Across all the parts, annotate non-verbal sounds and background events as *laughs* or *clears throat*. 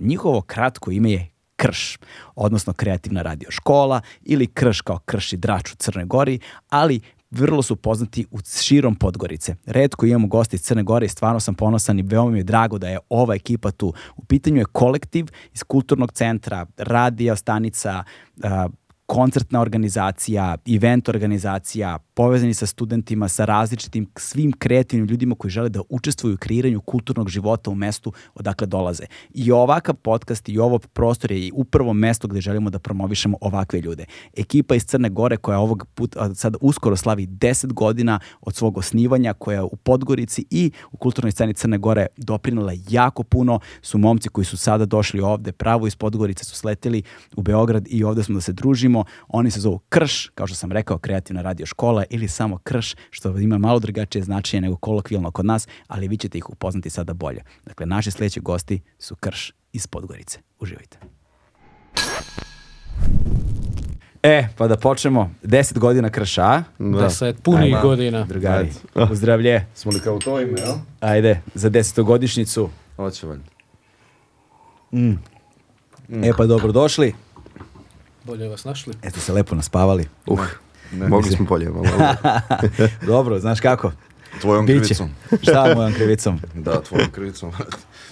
Njihovo kratko ime je Krš, odnosno kreativna radio škola ili Krš kao Krš i Drač u Crnoj Gori, ali vrlo su poznati u širom Podgorice. Redko imamo goste iz Crne Gore i stvarno sam ponosan i veoma mi je drago da je ova ekipa tu. U pitanju je kolektiv iz kulturnog centra, radija, stanica, koncertna organizacija, event organizacija, povezani sa studentima, sa različitim svim kreativnim ljudima koji žele da učestvuju u kreiranju kulturnog života u mestu odakle dolaze. I ovakav podcast i ovo prostor je upravo mesto gde želimo da promovišemo ovakve ljude. Ekipa iz Crne Gore koja ovog puta sad uskoro slavi 10 godina od svog osnivanja, koja u Podgorici i u kulturnoj sceni Crne Gore doprinula jako puno, su momci koji su sada došli ovde, pravo iz Podgorice su sleteli u Beograd i ovde smo da se družimo. Oni se zovu Krš, kao što sam rekao, kreativna radio škola ili samo krš, što ima malo drugačije značenje nego kolokvijalno kod nas, ali vi ćete ih upoznati sada bolje. Dakle, naši sljedeći gosti su krš iz Podgorice. Uživajte. E, pa da počnemo. Deset godina krša. Da. Deset punih Ajma, godina. Drugari, uzdravlje. Smo li kao to ime, jel? Ajde, za desetogodišnjicu. Hoće valjda. Mm. Mm. E pa dobro došli. Bolje vas našli. Eto se lepo naspavali. Uh. Ne, Mogli smo bolje. *laughs* Malo. Dobro, znaš kako? Tvojom Biće. krivicom. *laughs* Šta mojom krivicom? da, tvojom krivicom.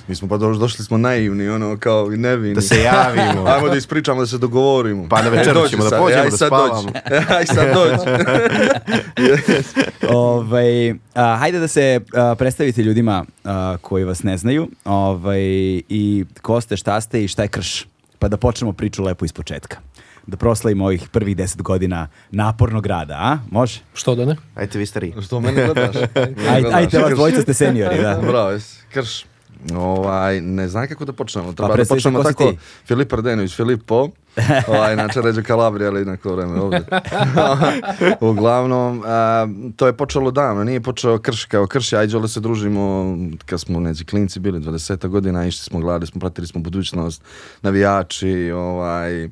Mi smo pa došli smo naivni, ono, kao i nevini. Da se javimo. *laughs* Ajmo da ispričamo, da se dogovorimo. Pa na večer ćemo da pođemo da spavamo. Aj sad dođi. ovaj, a, hajde da se a, predstavite ljudima a, koji vas ne znaju ovaj, i ko ste, šta ste i šta je krš. Pa da počnemo priču lepo iz početka da proslavimo ovih prvih deset godina napornog rada, a? Može? Što da ne? Ajte vi stari. Što mene gledaš? *laughs* ajde, ajte, vas dvojica ste seniori, da. Bravo. Krš. Ovaj, ne znam kako da počnemo. Treba pa da počnemo tako. Filip Ardenović, Filipo, ovaj, inače ređe Kalabri, ali neko vreme ovdje. *laughs* Uglavnom, a, to je počelo davno, nije počeo krš kao krš, ajde da se družimo kad smo neđe klinci bili 20 godina, išli smo, gledali smo, pratili smo budućnost, navijači, ovaj,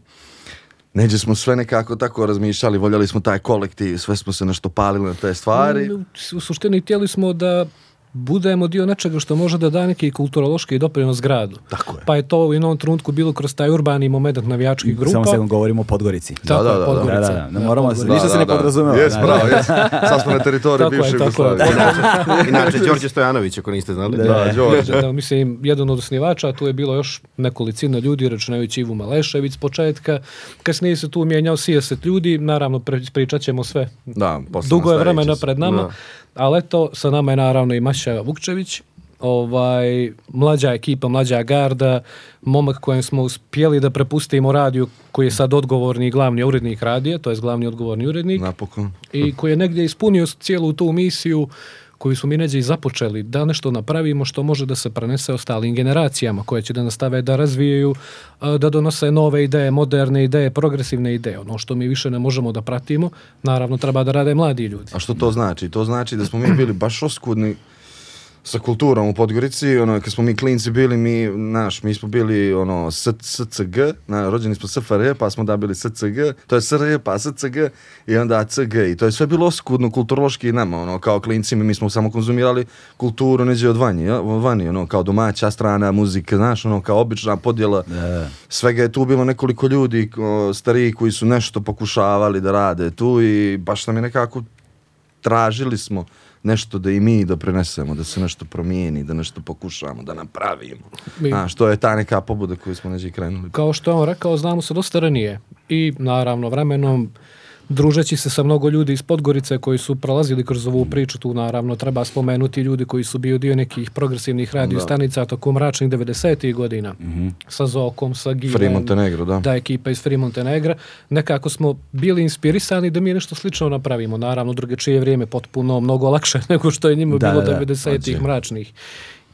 Neđe smo sve nekako tako razmišljali, voljeli smo taj kolektiv, sve smo se nešto palili na te stvari. U suštini htjeli smo da budemo dio nečega što može da da neki kulturološki doprinos gradu. Tako je. Pa je to u jednom trenutku bilo kroz taj urbani moment navijačkih grupa. Samo se govorimo o Podgorici. Tako, da, da, da, Podgorica. Da, da, da. Ne moramo se, ništa se ne podrazumeva. Jes, bravo, jes. Sad smo na teritoriji bivše Jugoslavije. *laughs* Inače, Đorđe Stojanović, ako niste znali. Da, da Đorđe. Da, mislim, jedan od osnivača, tu je bilo još nekolicina ljudi, računajući Ivu Malešević s početka. Kasnije se tu mijenjao sijaset ljudi, naravno pričat ćemo sve. Da, Dugo je vremena pred nama. Ali eto, sa nama je naravno i Maša Vukčević, ovaj, mlađa ekipa, mlađa garda, momak kojem smo uspjeli da prepustimo radiju koji je sad odgovorni glavni urednik radija, to je glavni odgovorni urednik. Napokon. I koji je negdje ispunio cijelu tu misiju koju su mi neđe i započeli, da nešto napravimo što može da se prenese ostalim generacijama koje će da nastave da razvijaju, da donose nove ideje, moderne ideje, progresivne ideje. Ono što mi više ne možemo da pratimo, naravno treba da rade mladi ljudi. A što to znači? To znači da smo mi bili baš oskudni sa kulturom u Podgorici, ono, kad smo mi klinci bili, mi, naš, mi smo bili, ono, SCG, na, rođeni smo SFRJ, pa smo dobili SCG, to je SRJ, pa SCG, i onda CG, i to je sve bilo oskudno kulturološki nama, ono, kao klinci, mi, mi smo samo konzumirali kulturu neđe od vanje, ja, vanje, ono, kao domaća strana muzika, znaš, ono, kao obična podjela, Da. svega je tu bilo nekoliko ljudi, o, stariji koji su nešto pokušavali da rade tu i baš nam je nekako tražili smo nešto da i mi da prenesemo, da se nešto promijeni, da nešto pokušamo, da napravimo. Mi- Znaš, to je ta neka pobuda koju smo neđe krenuli. Kao što je on rekao, znamo se dosta ranije. I naravno vremenom družeći se sa mnogo ljudi iz Podgorice koji su prolazili kroz ovu priču, tu naravno treba spomenuti ljudi koji su bio dio nekih progresivnih radio stanica tokom mračnih 90. godina sa Zokom, sa Gilem, Free Montenegro, da. da ekipa iz Free Montenegra, nekako smo bili inspirisani da mi nešto slično napravimo. Naravno, druge čije vrijeme potpuno mnogo lakše *laughs* nego što je njima Da, bilo da, da. 90-ih mračnih.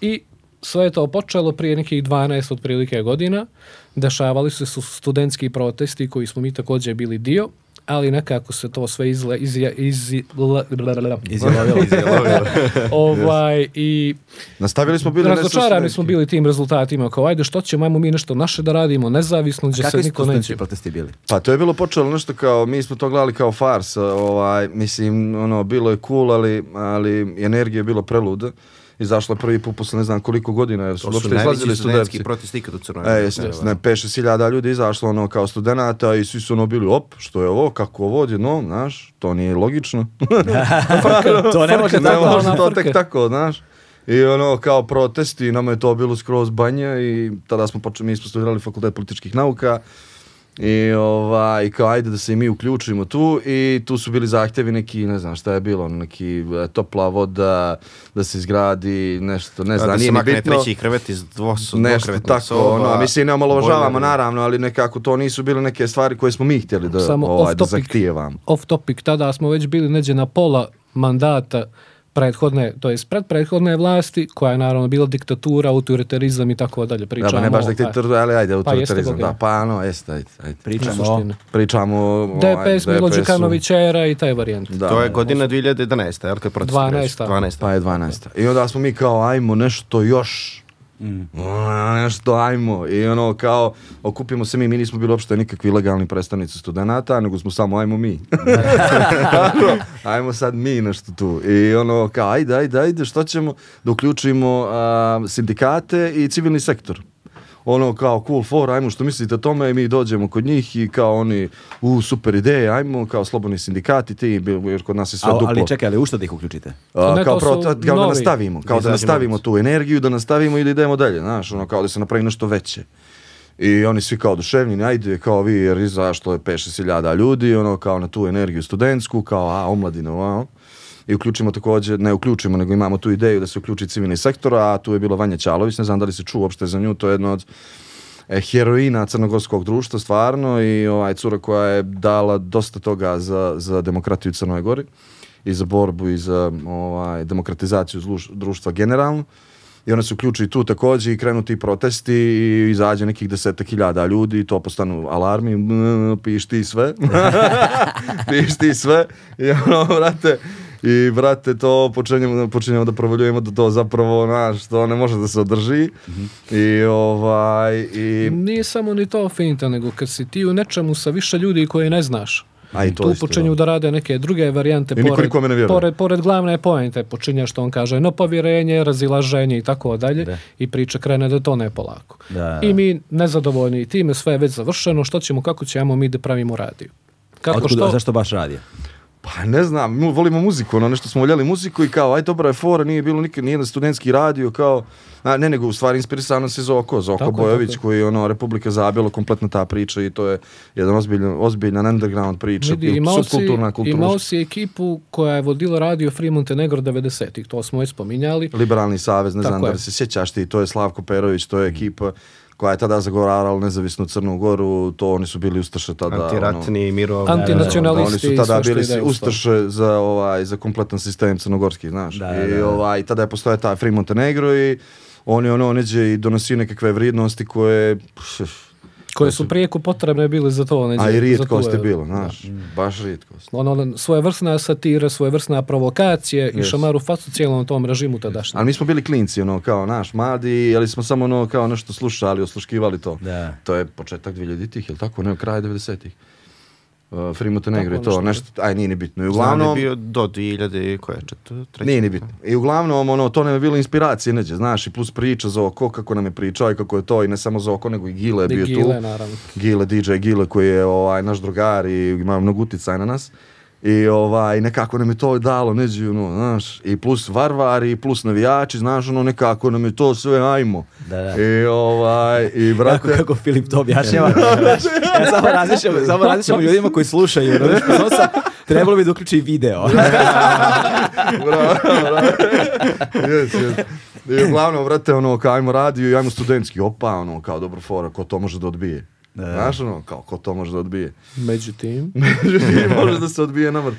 I sve je to počelo prije nekih 12 otprilike godina. Dešavali su se studentski protesti koji smo mi također bili dio, ali nekako se to sve izle, izja, izla, Izjelovilo. *laughs* ovaj, i Nastavili smo bili razočarani smo bili tim rezultatima, kao ajde što ćemo, ajmo mi nešto naše da radimo, nezavisno, gdje se Kakvi su niko neće. protesti bili? Pa to je bilo počelo nešto kao, mi smo to gledali kao fars, ovaj, mislim, ono, bilo je cool, ali, ali energije je bilo prelude. Izašlo je prvi put posle ne znam koliko godina, jer su To uopšte izlazili studenti. protest ikad u Crnoj E, Gori. jesam, ne, 5-6 hiljada ljudi izašlo ono kao studenata i svi su ono bili, op, što je ovo, kako ovo odjednom, znaš, to nije logično. *laughs* to ne može ne tako. može na to tek tako, znaš. I ono, kao protesti, nama je to bilo skroz banje i tada smo počeli, mi smo studirali fakultet političkih nauka i ovaj, i kao ajde da se i mi uključimo tu i tu su bili zahtjevi neki, ne znam šta je bilo, neki e, topla voda, da se izgradi nešto, ne znam, Da se nije ni makne bitno. treći krevet iz dvosu, Nešto tako, soba, ono, mislim ne omalovažavamo naravno, ali nekako to nisu bile neke stvari koje smo mi htjeli da, Samo ovaj, da off topic. zahtijevamo. off topic, tada smo već bili neđe na pola mandata prethodne, to jest pred prethodne vlasti, koja je naravno bila diktatura, autoritarizam i tako dalje. Da, Pričamo, pa ne baš diktator, ali ajde, Pa autoritarizam, Bogdan. da, pa ono, jeste, ajde, ajde. Pričamo o... Pričamo o ovaj, DPS, Milo DPS-u. Đukanović era i taj varijant. Da, To je godina 2011. Jel kad protest 12. kreće? 12. Pa je 12. I onda smo mi kao, ajmo nešto još. A, nešto ajmo i ono kao okupimo se mi, mi nismo bili uopšte nikakvi legalni predstavnici studenata, nego smo samo ajmo mi. *laughs* Ajmo sad mi nešto tu. I ono kao ajde, ajde, ajde, što ćemo da uključimo a, sindikate i civilni sektor. Ono kao cool for, ajmo što mislite o tome i mi dođemo kod njih i kao oni, u super ideje, ajmo kao slobodni sindikati ti, jer kod nas je sve A, duplo. ali čekaj, ali u što da ih uključite? A, Ne, kao, to- kao da novi. nastavimo, kao da nastavimo tu energiju, da nastavimo i da idemo dalje, znaš, ono kao da se napravi nešto veće. I oni svi kao oduševljeni, ajde, kao vi, jer izašlo je 5-6 hiljada ljudi, ono kao na tu energiju studentsku, kao a, omladina, wow. I uključimo također, ne uključimo, nego imamo tu ideju da se uključi civilni sektor, a tu je bila Vanja Ćalović, ne znam da li se čuo uopšte za nju, to je jedno od e, heroina crnogorskog društva, stvarno, i ovaj cura koja je dala dosta toga za, za demokratiju u Crnoj Gori i za borbu i za ovaj, demokratizaciju zluš- društva generalno. I ona se uključi tu također i krenu ti protesti i izađe nekih desetak hiljada ljudi i to postanu alarmi, piš ti sve, *laughs* piš ti sve i ono, brate, i brate to počinjemo, počinjemo da provaljujemo da to zapravo naš, to ne može da se održi i ovaj i Nije samo ni to finta, nego kad si ti u nečemu sa više ljudi koje ne znaš, A i to tu isto, počinju da. rade neke druge varijante I pored, nikome ne vjeruje. pored, pored glavne poente počinje što on kaže no povjerenje, razilaženje i tako dalje i priča krene da to ne polako. Da, da. I mi nezadovoljni time sve je već završeno, što ćemo, kako ćemo mi da pravimo radio. Kako Otkud, što? Zašto baš radio? Pa ne znam, mi volimo muziku, ono nešto smo voljeli muziku i kao, aj dobra je fora, nije bilo nikad nijedan studentski radio, kao, a, ne nego u stvari inspirisano se Zoko, Zoko Tako Bojović tako koji je ono Republika Zabilo, kompletna ta priča i to je jedan ozbiljan, ozbiljan underground priča, Vidi, imao si, subkulturna, kulturna, imao si ekipu koja je vodila radio Free Montenegro 90-ih, to smo već spominjali. Liberalni savez, ne znam Tako da je. li se sjećaš ti, to je Slavko Perović, to je ekipa koja je tada zagovarala nezavisnu Crnu Goru, to oni su bili ustaše tada. ono, Antiratni, mirov. Antinacionalisti Da, oni su tada bili ide to. ustaše za, ovaj, za kompletan sistem crnogorski, znaš. Da, da, I da, da. ovaj, tada je postoje ta Free Montenegro i oni ono neđe i donosi nekakve vrijednosti koje pff, koje su prijeko potrebne bile za to. Neđe, a i za rijetkost tu, je e, bilo, znaš, baš rijetkost. Ono, svoje vrsna satira, svoje vrsna provokacije i šamaru facu cijelom tom režimu tadašnjem. Ali mi smo bili klinci, ono, kao naš, mladi, ali smo samo ono, kao nešto slušali, osluškivali to. Da. To je početak 2000-ih, je li tako? Ne, kraj 90-ih. Uh, Free Montenegro i to, nešto, aj nije ni bitno. I Uglavnom uglavnom, je bio do 2000, koje je četiri, treći. Nije ni bitno. I uglavnom, ono, to nam je bilo inspiracije neđe, znaš, i plus priča za oko, kako nam je pričao i kako je to, i ne samo za oko, nego i Gile je I bio Gile, tu. naravno. Gile, DJ Gile koji je ovaj, naš drugar i ima mnogo utjecaj na nas. I ovaj, nekako nam je to dalo, neđi, ono, znaš, i plus varvari, i plus navijači, znaš, ono, nekako nam je to sve, ajmo. Da, da. I ovaj, i Kako, brate, kako Filip to objašnjava. *laughs* ja samo razmišljam, samo razmišljam ljudima koji slušaju. Razumiješ, pozorno sam, trebalo bi da uključi i video. *laughs* bravo, bravo. Yes, yes. I uglavnom, vrate, ono, kao ajmo radio i ajmo studentski, opa, ono, kao dobro fora, ko to može da odbije. Znaš, ono, kao, ko to može da odbije. Međutim, *laughs* Međutim, može da se odbije na mrt.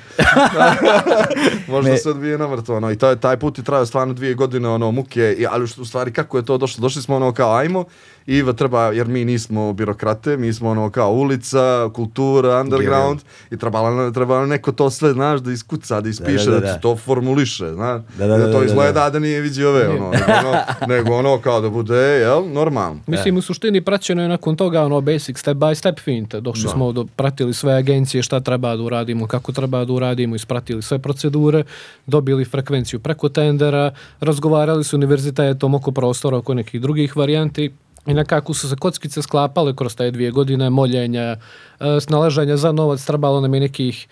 *laughs* može da se odbije na mrt, ono, i taj, taj put je trajao stvarno dvije godine, ono, muke, i, ali u stvari kako je to došlo? Došli smo, ono, kao, ajmo, Iva treba, jer mi nismo birokrate, mi smo, ono, kao ulica, kultura, underground, i trebalo, trebalo neko to sve, znaš, da iskuca, da ispiše, da, da, da. ti to formuliše, znaš, Da, da, I da, to da, izgleda da, nije vidio ove, ono, nego ono, nego ono, kao da bude, jel, normalno. Mislim, u suštini praćeno je nakon toga ono basic step by step finte. Došli smo, do, pratili sve agencije, šta treba da uradimo, kako treba da uradimo, ispratili sve procedure, dobili frekvenciju preko tendera, razgovarali s univerzitetom oko prostora, oko nekih drugih varijanti i nekako su se kockice sklapale kroz te dvije godine moljenja, e, snalaženja za novac, trebalo nam je nekih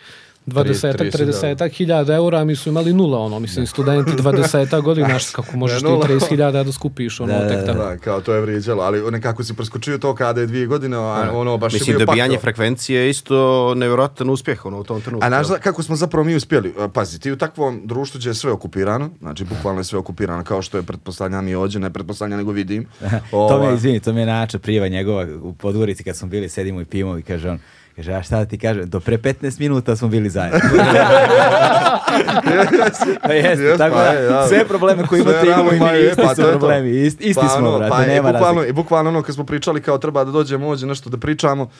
20 30 30 hiljada eura, mi su imali nula, ono, mislim, studenti 20 *laughs* godina, kako možeš ti nula. 30 hiljada da skupiš, ono, Da, da, tek da. tako. Da, kao to je vrijeđalo, ali nekako si preskočio to kada je dvije godine, a ono baš Mislim, je bio dobijanje pakao. frekvencije je isto nevjerojatan uspjeh ono, u tom trenutku. A znaš kako smo zapravo mi uspjeli? E, Pazi, ti u takvom društvu gdje je sve okupirano, znači bukvalno je sve okupirano, kao što je pretpostavljam i ođe, ne pretpostavljam nego vidim. *laughs* to mi je, izvini, to mi je nača priva njegova u Podgorici kad smo bili, sedimo i pijemo i kaže on, kaže, a šta da ti kaže, do pre 15 minuta smo bili zajedno. *laughs* Pa jeste, Jes, tako pa da, je, da. sve probleme koje imate imamo i mi, je, isti pa su to to. problemi, isti, isti Pa smo, ono, brate, pa i nema bukvalno, razlike. I bukvalno ono kad smo pričali kao treba da dođemo ovdje nešto da pričamo,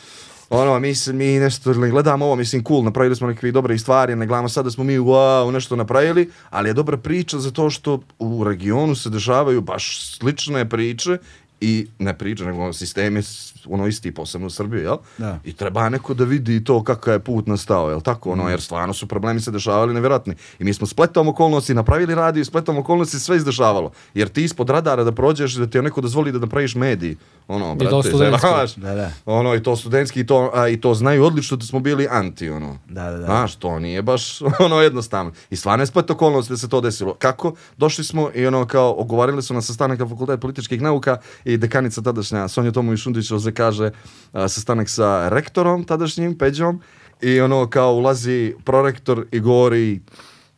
ono, mi, mi nešto ne gledamo ovo, mislim, cool, napravili smo neke dobre stvari, ne gledamo sad da smo mi wow, nešto napravili, ali je dobra priča zato što u regionu se dešavaju baš slične priče i ne priče, nego sistem je s- ono isti, posebno u Srbiji, jel? Da. I treba neko da vidi to kakav je put nastao, jel tako? Ono, jer stvarno su problemi se dešavali nevjerojatni. I mi smo spletom okolnosti napravili radio i spletom okolnosti sve izdešavalo. Jer ti ispod radara da prođeš, da ti neko dozvoli da napraviš mediji. Ono, to brate, studentski. zajebavaš. Da, da. Ono, i to studentski, i to, a, i to znaju odlično da smo bili anti, ono. Da, da, da. Znaš, to nije baš *laughs* ono jednostavno. I stvarno je splet okolnosti da se to desilo. Kako? Došli smo i ono kao ogovarili su na sastanak na fakultet političkih nauka i dekanica tadašnja Sonja Tomović Šundić ovdje kaže a, sastanak sa rektorom tadašnjim, Peđom i ono kao ulazi prorektor i govori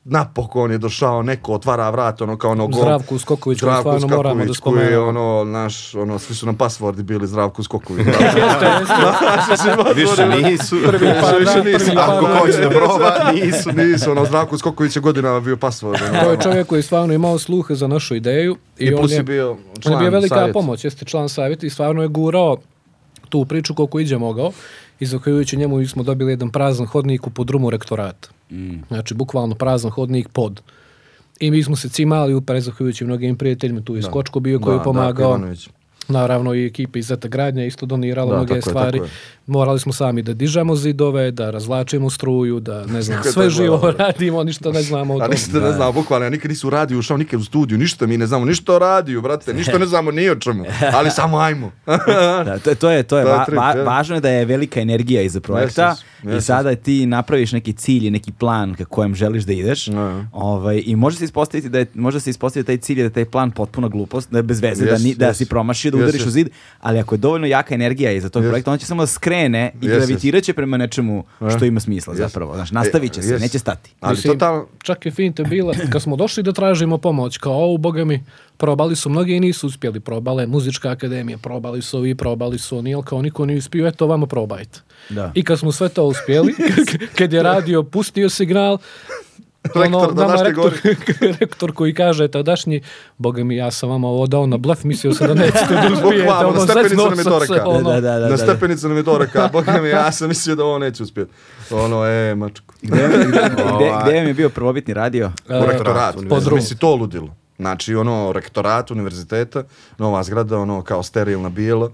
napokon je došao neko, otvara vrat, ono kao ono... go- Zdravku Skoković, koji Zdravko stvarno moramo da Skoković, koji je spomenemo. ono, naš, ono, svi su nam pasvordi bili Zdravko Skoković. Više nisu. Prvi par više dana, nisu. Ako hoće da proba, nisu. *laughs* Nisu, ono, Zdravko Skoković je godinama bio pasvord. ono. To je čovjek koji je stvarno imao sluhe za našu ideju. I, I on plus je, je bio on je član bio velika savjeta. pomoć, jeste član savjeta i stvarno je gurao tu priču koliko iđe mogao. I zahvaljujući njemu smo dobili jedan prazan hodnik u podrumu rektorata. Znači, bukvalno prazan hodnik pod. I mi smo se cimali upere zahvaljujući mnogim prijateljima. Tu je Skočko bio koji Da, je pomagao. Ivanović. Naravno i ekipa iz Zeta Gradnja isto donirala Da, mnoge stvari. je. Morali smo sami da dižemo zidove, da razvlačimo struju, da ne znam, sve živo bilo? radimo, ništa ne znamo o A tome. ništa ne znamo, bukvalno, ja nikad nisu u radiju ušao, nikad u studiju, ništa mi ne znamo, ništa o radiju, brate, *laughs* ništa ne znamo ni o čemu, ali samo ajmo. *laughs* Da, to, to je, to je, To je *laughs* va- va- je. važno je da je velika energija iza projekta Jes, jes, i jes, sada ti napraviš neki cilj i neki plan ka kojem želiš da ideš Ne. ovaj, i može se ispostaviti da je, može se ispostaviti taj cilj i da je taj plan potpuna glupost, da je bez veze, da, ni, da si promašio, da udariš u zid, ali ako je dovoljno jaka energija iza tog projekta, on će samo da skrene i Jes, jes. gravitirat će prema nečemu što E. ima smisla Jes. zapravo. Znaš, nastavit će se, Jes. neće stati. Ali Mislim, totalno, Čak je finte bila, kad smo došli da tražimo pomoć, kao ovo, boga mi, probali su mnogi i nisu uspjeli, probale muzička akademija, probali su ovi, probali su oni, ali kao niko nije uspio, eto vama probajte. Da. I kad smo sve to uspjeli, *laughs* kad je radio, pustio signal, ono, Rektor nama današnje rektor, rektor koji kaže tadašnji, boga mi, ja sam vama ovo dao na blef, mislio sam da nećete *laughs* da uspijete, Bukvalno, ono, na stepenicu nam je to rekao. ono, Da, da, da, na da. stepenicu nam je to rekao, boga mi, ja sam mislio da ovo neće uspjeti. Ono, e, mačku. Gde, gde, gde, gde vam je bio prvobitni radio? U E, rektoratu, podrum. misli to ludilo. Znači, ono, rektorat univerziteta, nova zgrada, ono, kao sterilna bijela,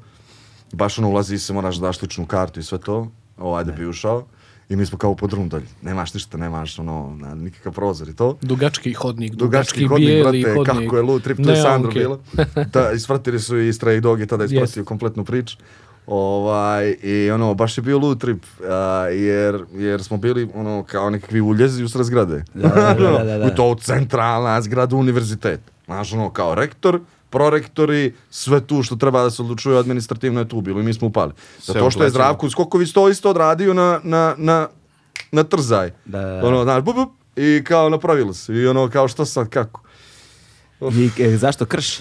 baš ono, ulazi se, moraš da daš ličnu kartu i sve to, ovaj da bi ušao. I mi smo kao dalje. Nemaš ništa, nemaš ono, na, nikakav prozor i to. Dugački hodnik, Dugački dugački, hodnik, brate, hodnik. kako je lud trip, to je Ne, Sandro okej. bilo. *laughs* Da, isvrtili su i Stray Dog i tada ispratio Yes. kompletnu priču. Ovaj, i ono, baš je bio lud trip, a, jer, jer smo bili ono, kao nekakvi uljezi usred zgrade. Da, da, da, da, da. *laughs* U to centralna zgrada univerziteta. Znaš, ono, kao rektor, prorektori, sve tu što treba da se odlučuje administrativno je tu bilo i mi smo upali. Zato što je. Zdravko Skoković to isto odradio na, na, na, na trzaj. Da, da, da. Ono, znaš, bup, bup, i kao napravilo se. I ono, kao što sad, kako? *laughs* I, e, zašto krš?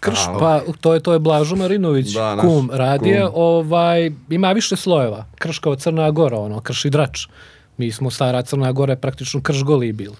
Krš, pa to je to je Blažo Marinović, Da, naš kum radije, kum. ovaj ima više slojeva. Krš kao Crna Gora, ono, krš i drač. Mi smo stara Crna Gora je praktično krš goli bil.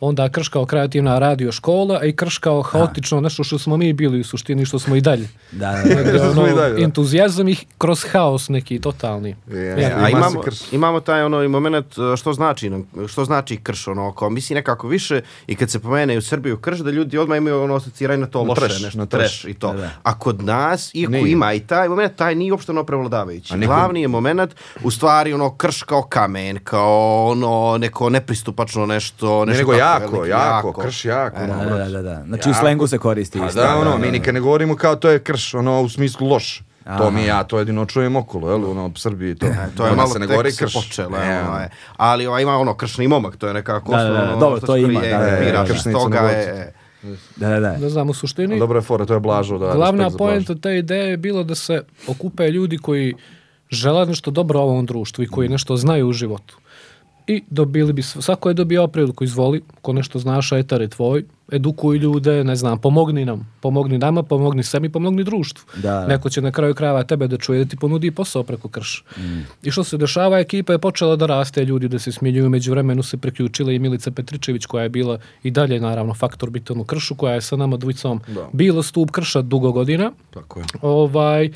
Onda krš kao kreativna radio škola a i krš kao haotično nešto što smo mi bili u suštini što smo i dalje. Da, da, da. Ono, dalje, da. entuzijazam ih kroz haos neki totalni. Je, Ja, A imamo, imamo taj ono i moment uh, što znači što znači krš ono kao misli nekako više i kad se pomene u Srbiju krš da ljudi odmah imaju ono asociranje na to Na loše trash, nešto na trash. i to. Da, da. A kod nas iako Nije. ima i taj moment taj nije uopšte ono prevladavajući. A niko- Glavni je moment u stvari ono krš kao kamen, kao ono neko nepristupačno nešto, Ne, nešto nego tako jako, veliko, jako, krš jako. E, ono, Da, da, da, da. Znači u Jako. slengu se koristi Pa isto. da, ono, mi nikad ne govorimo kao to je krš, ono, u smislu loš. To mi Aha. ja to jedino čujem okolo, jel, ono, u Srbiji to. E, to je malo se ne tek govori se krš. počelo, Ne, ono, ono. je. ali ovaj, ima ono kršni momak, to je nekako Da, da, da, osnovno, dobro, to ima, da, da, da, toga je, Da, da, da. Ne znam, u suštini, Dobra je fora, to je Blažo, da. Glavna poenta te ideje je bilo da se okupe ljudi koji žele nešto dobro ovom društvu i koji nešto znaju u životu. I dobili bi, sv- svako je dobio priliku, izvoli, ko nešto znaš, etar je tvoj, edukuj ljude, ne znam, pomogni nam, pomogni nama, pomogni sebi, pomogni društvu. Da. Neko će na kraju krajeva tebe da čuje da ti ponudi posao preko krš. I što se dešava, ekipa je počela da raste, ljudi da se smjenjuju, među vremenu se priključila i Milica Petričević koja je bila i dalje naravno faktor bitan u kršu, koja je sa nama dvojicom Da. bila stup krša dugo godina. Tako je. Ovaj,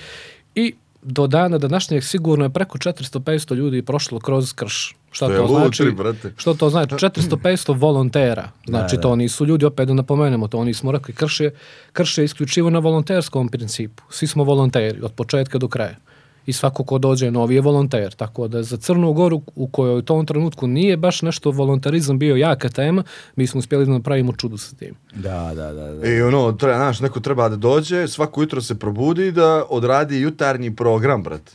I do dana današnjeg sigurno je preko 400-500 ljudi prošlo kroz krš. Šta To je to znači? brate. Što to znači? 400-500 volontera. Znači Da, da. to nisu ljudi, opet da napomenemo to, oni smo rekli, krš je, krš je isključivo na volonterskom principu. Svi smo volonteri, od početka do kraja. I svako ko dođe novi je volonter. Tako da za Crnu Goru, u kojoj u tom trenutku nije baš nešto volontarizam bio jaka tema, mi smo uspjeli da napravimo čudo sa tim. Da, da, da. da. I ono, treba, znaš, neko treba da dođe, svako jutro se probudi da odradi jutarnji program, brate.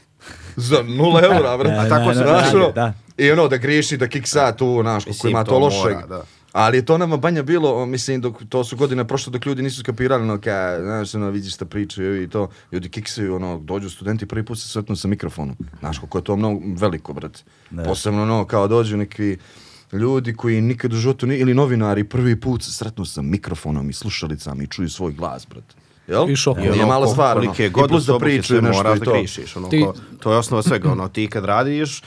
Za nula eura, brate. Da, A tako da, se da, da, da. I ono, da griješi, da kiksa tu, znaš, kako ima to lošeg. da. Ali je to nama banja bilo, mislim, dok to su godine prošle dok ljudi nisu skapirali, ono, ka, znaš, ono, vidiš šta pričaju i to, ljudi kiksaju, ono, dođu studenti prvi put se sretnu sa mikrofonom. Znaš, kako je to mnogo veliko, brate. Da. Posebno, ono, kao dođu neki ljudi koji nikad u životu, ni, ili novinari, prvi put se sretnu sa mikrofonom i slušalicama i čuju svoj glas, brate. Jel? I šok. Nije ono, mala stvar, ono. I god plus da pričaju nešto i da to. griješiš, ono, Ti- ko- to je osnova svega, ono, ti kad radiš,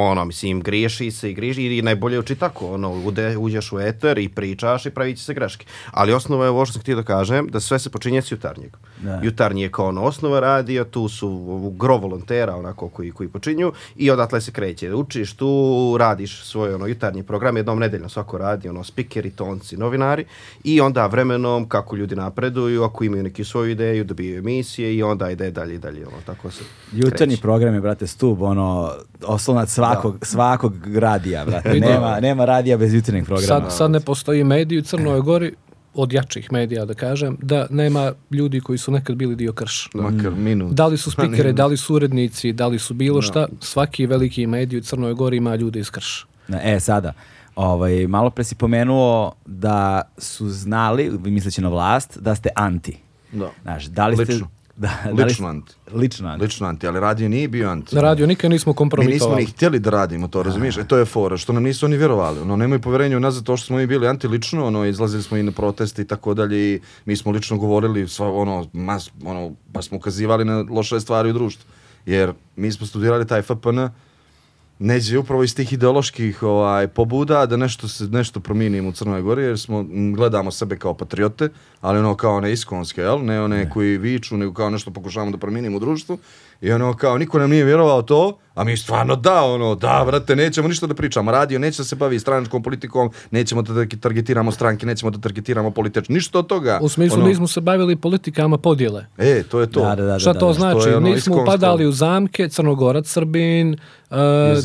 ono, mislim, griješi se i griješi i najbolje uči tako, ono, ude, uđeš u eter i pričaš i pravit će se greške. Ali osnova je ovo što sam htio da kažem, da sve se počinje s jutarnjeg. Da. Jutarnji je kao ono osnova radija, tu su gro volontera, onako, koji, koji počinju i odatle se kreće. Učiš tu, radiš svoj ono, jutarnji program, jednom nedeljno svako radi, ono, spikeri, tonci, novinari i onda vremenom, kako ljudi napreduju, ako imaju neki svoju ideju, dobijaju emisije i onda ide dalje i dalje, ono, tako se Jutarnji kreće. program je, brate, stub, ono, oslonac svakog, svakog radija, brate. Vidi. Nema, nema radija bez jutarnjeg programa. Sad, sad ne postoji medij u Crnoj Gori, od jačih medija da kažem, da nema ljudi koji su nekad bili dio krš. Makar minut. Da li su *laughs* spikere, da li su urednici, da li su bilo šta, svaki veliki medij u Crnoj Gori ima ljude iz krš. E, sada, ovaj, malo pre si pomenuo da su znali, misleći na vlast, da ste anti. Da. Znaš, da li ste... Lično. *laughs* Da, da li Lično ste- anti. Lično anti. Lično anti, ali radio nije bio anti. Na radio nikad nismo Mi nismo kompromitovali. ni htjeli da radimo to, razumiješ? E to je fora, što nam nisu oni vjerovali. Ono, nemaju poverenja u nas zato što smo mi bili anti lično, ono, izlazili smo i na proteste i tako dalje i mi smo lično govorili, sva, ono, mas, ono, pa smo ukazivali na loše stvari u društvu. Jer mi smo studirali taj FPN, neđe upravo iz tih ideoloških ovaj, pobuda da nešto se nešto promijenimo u Crnoj Gori jer smo gledamo sebe kao patriote, ali ono kao one iskonske, jel? Ne one koji viču, nego kao nešto pokušavamo da promijenimo u društvu. I ono kao niko nam nije vjerovao to, a mi stvarno da, ono, da, brate, nećemo ništa da pričamo. Radio neće da se bavi stranačkom politikom, nećemo da targe- targetiramo stranke, nećemo da targetiramo politič, ništa od toga. U smislu ono, nismo se bavili politikama podjele. E, to je to. Da, da, da. Šta to znači? je ono Nismo iskonsko. upadali u zamke, Crnogorac, Srbin, uh.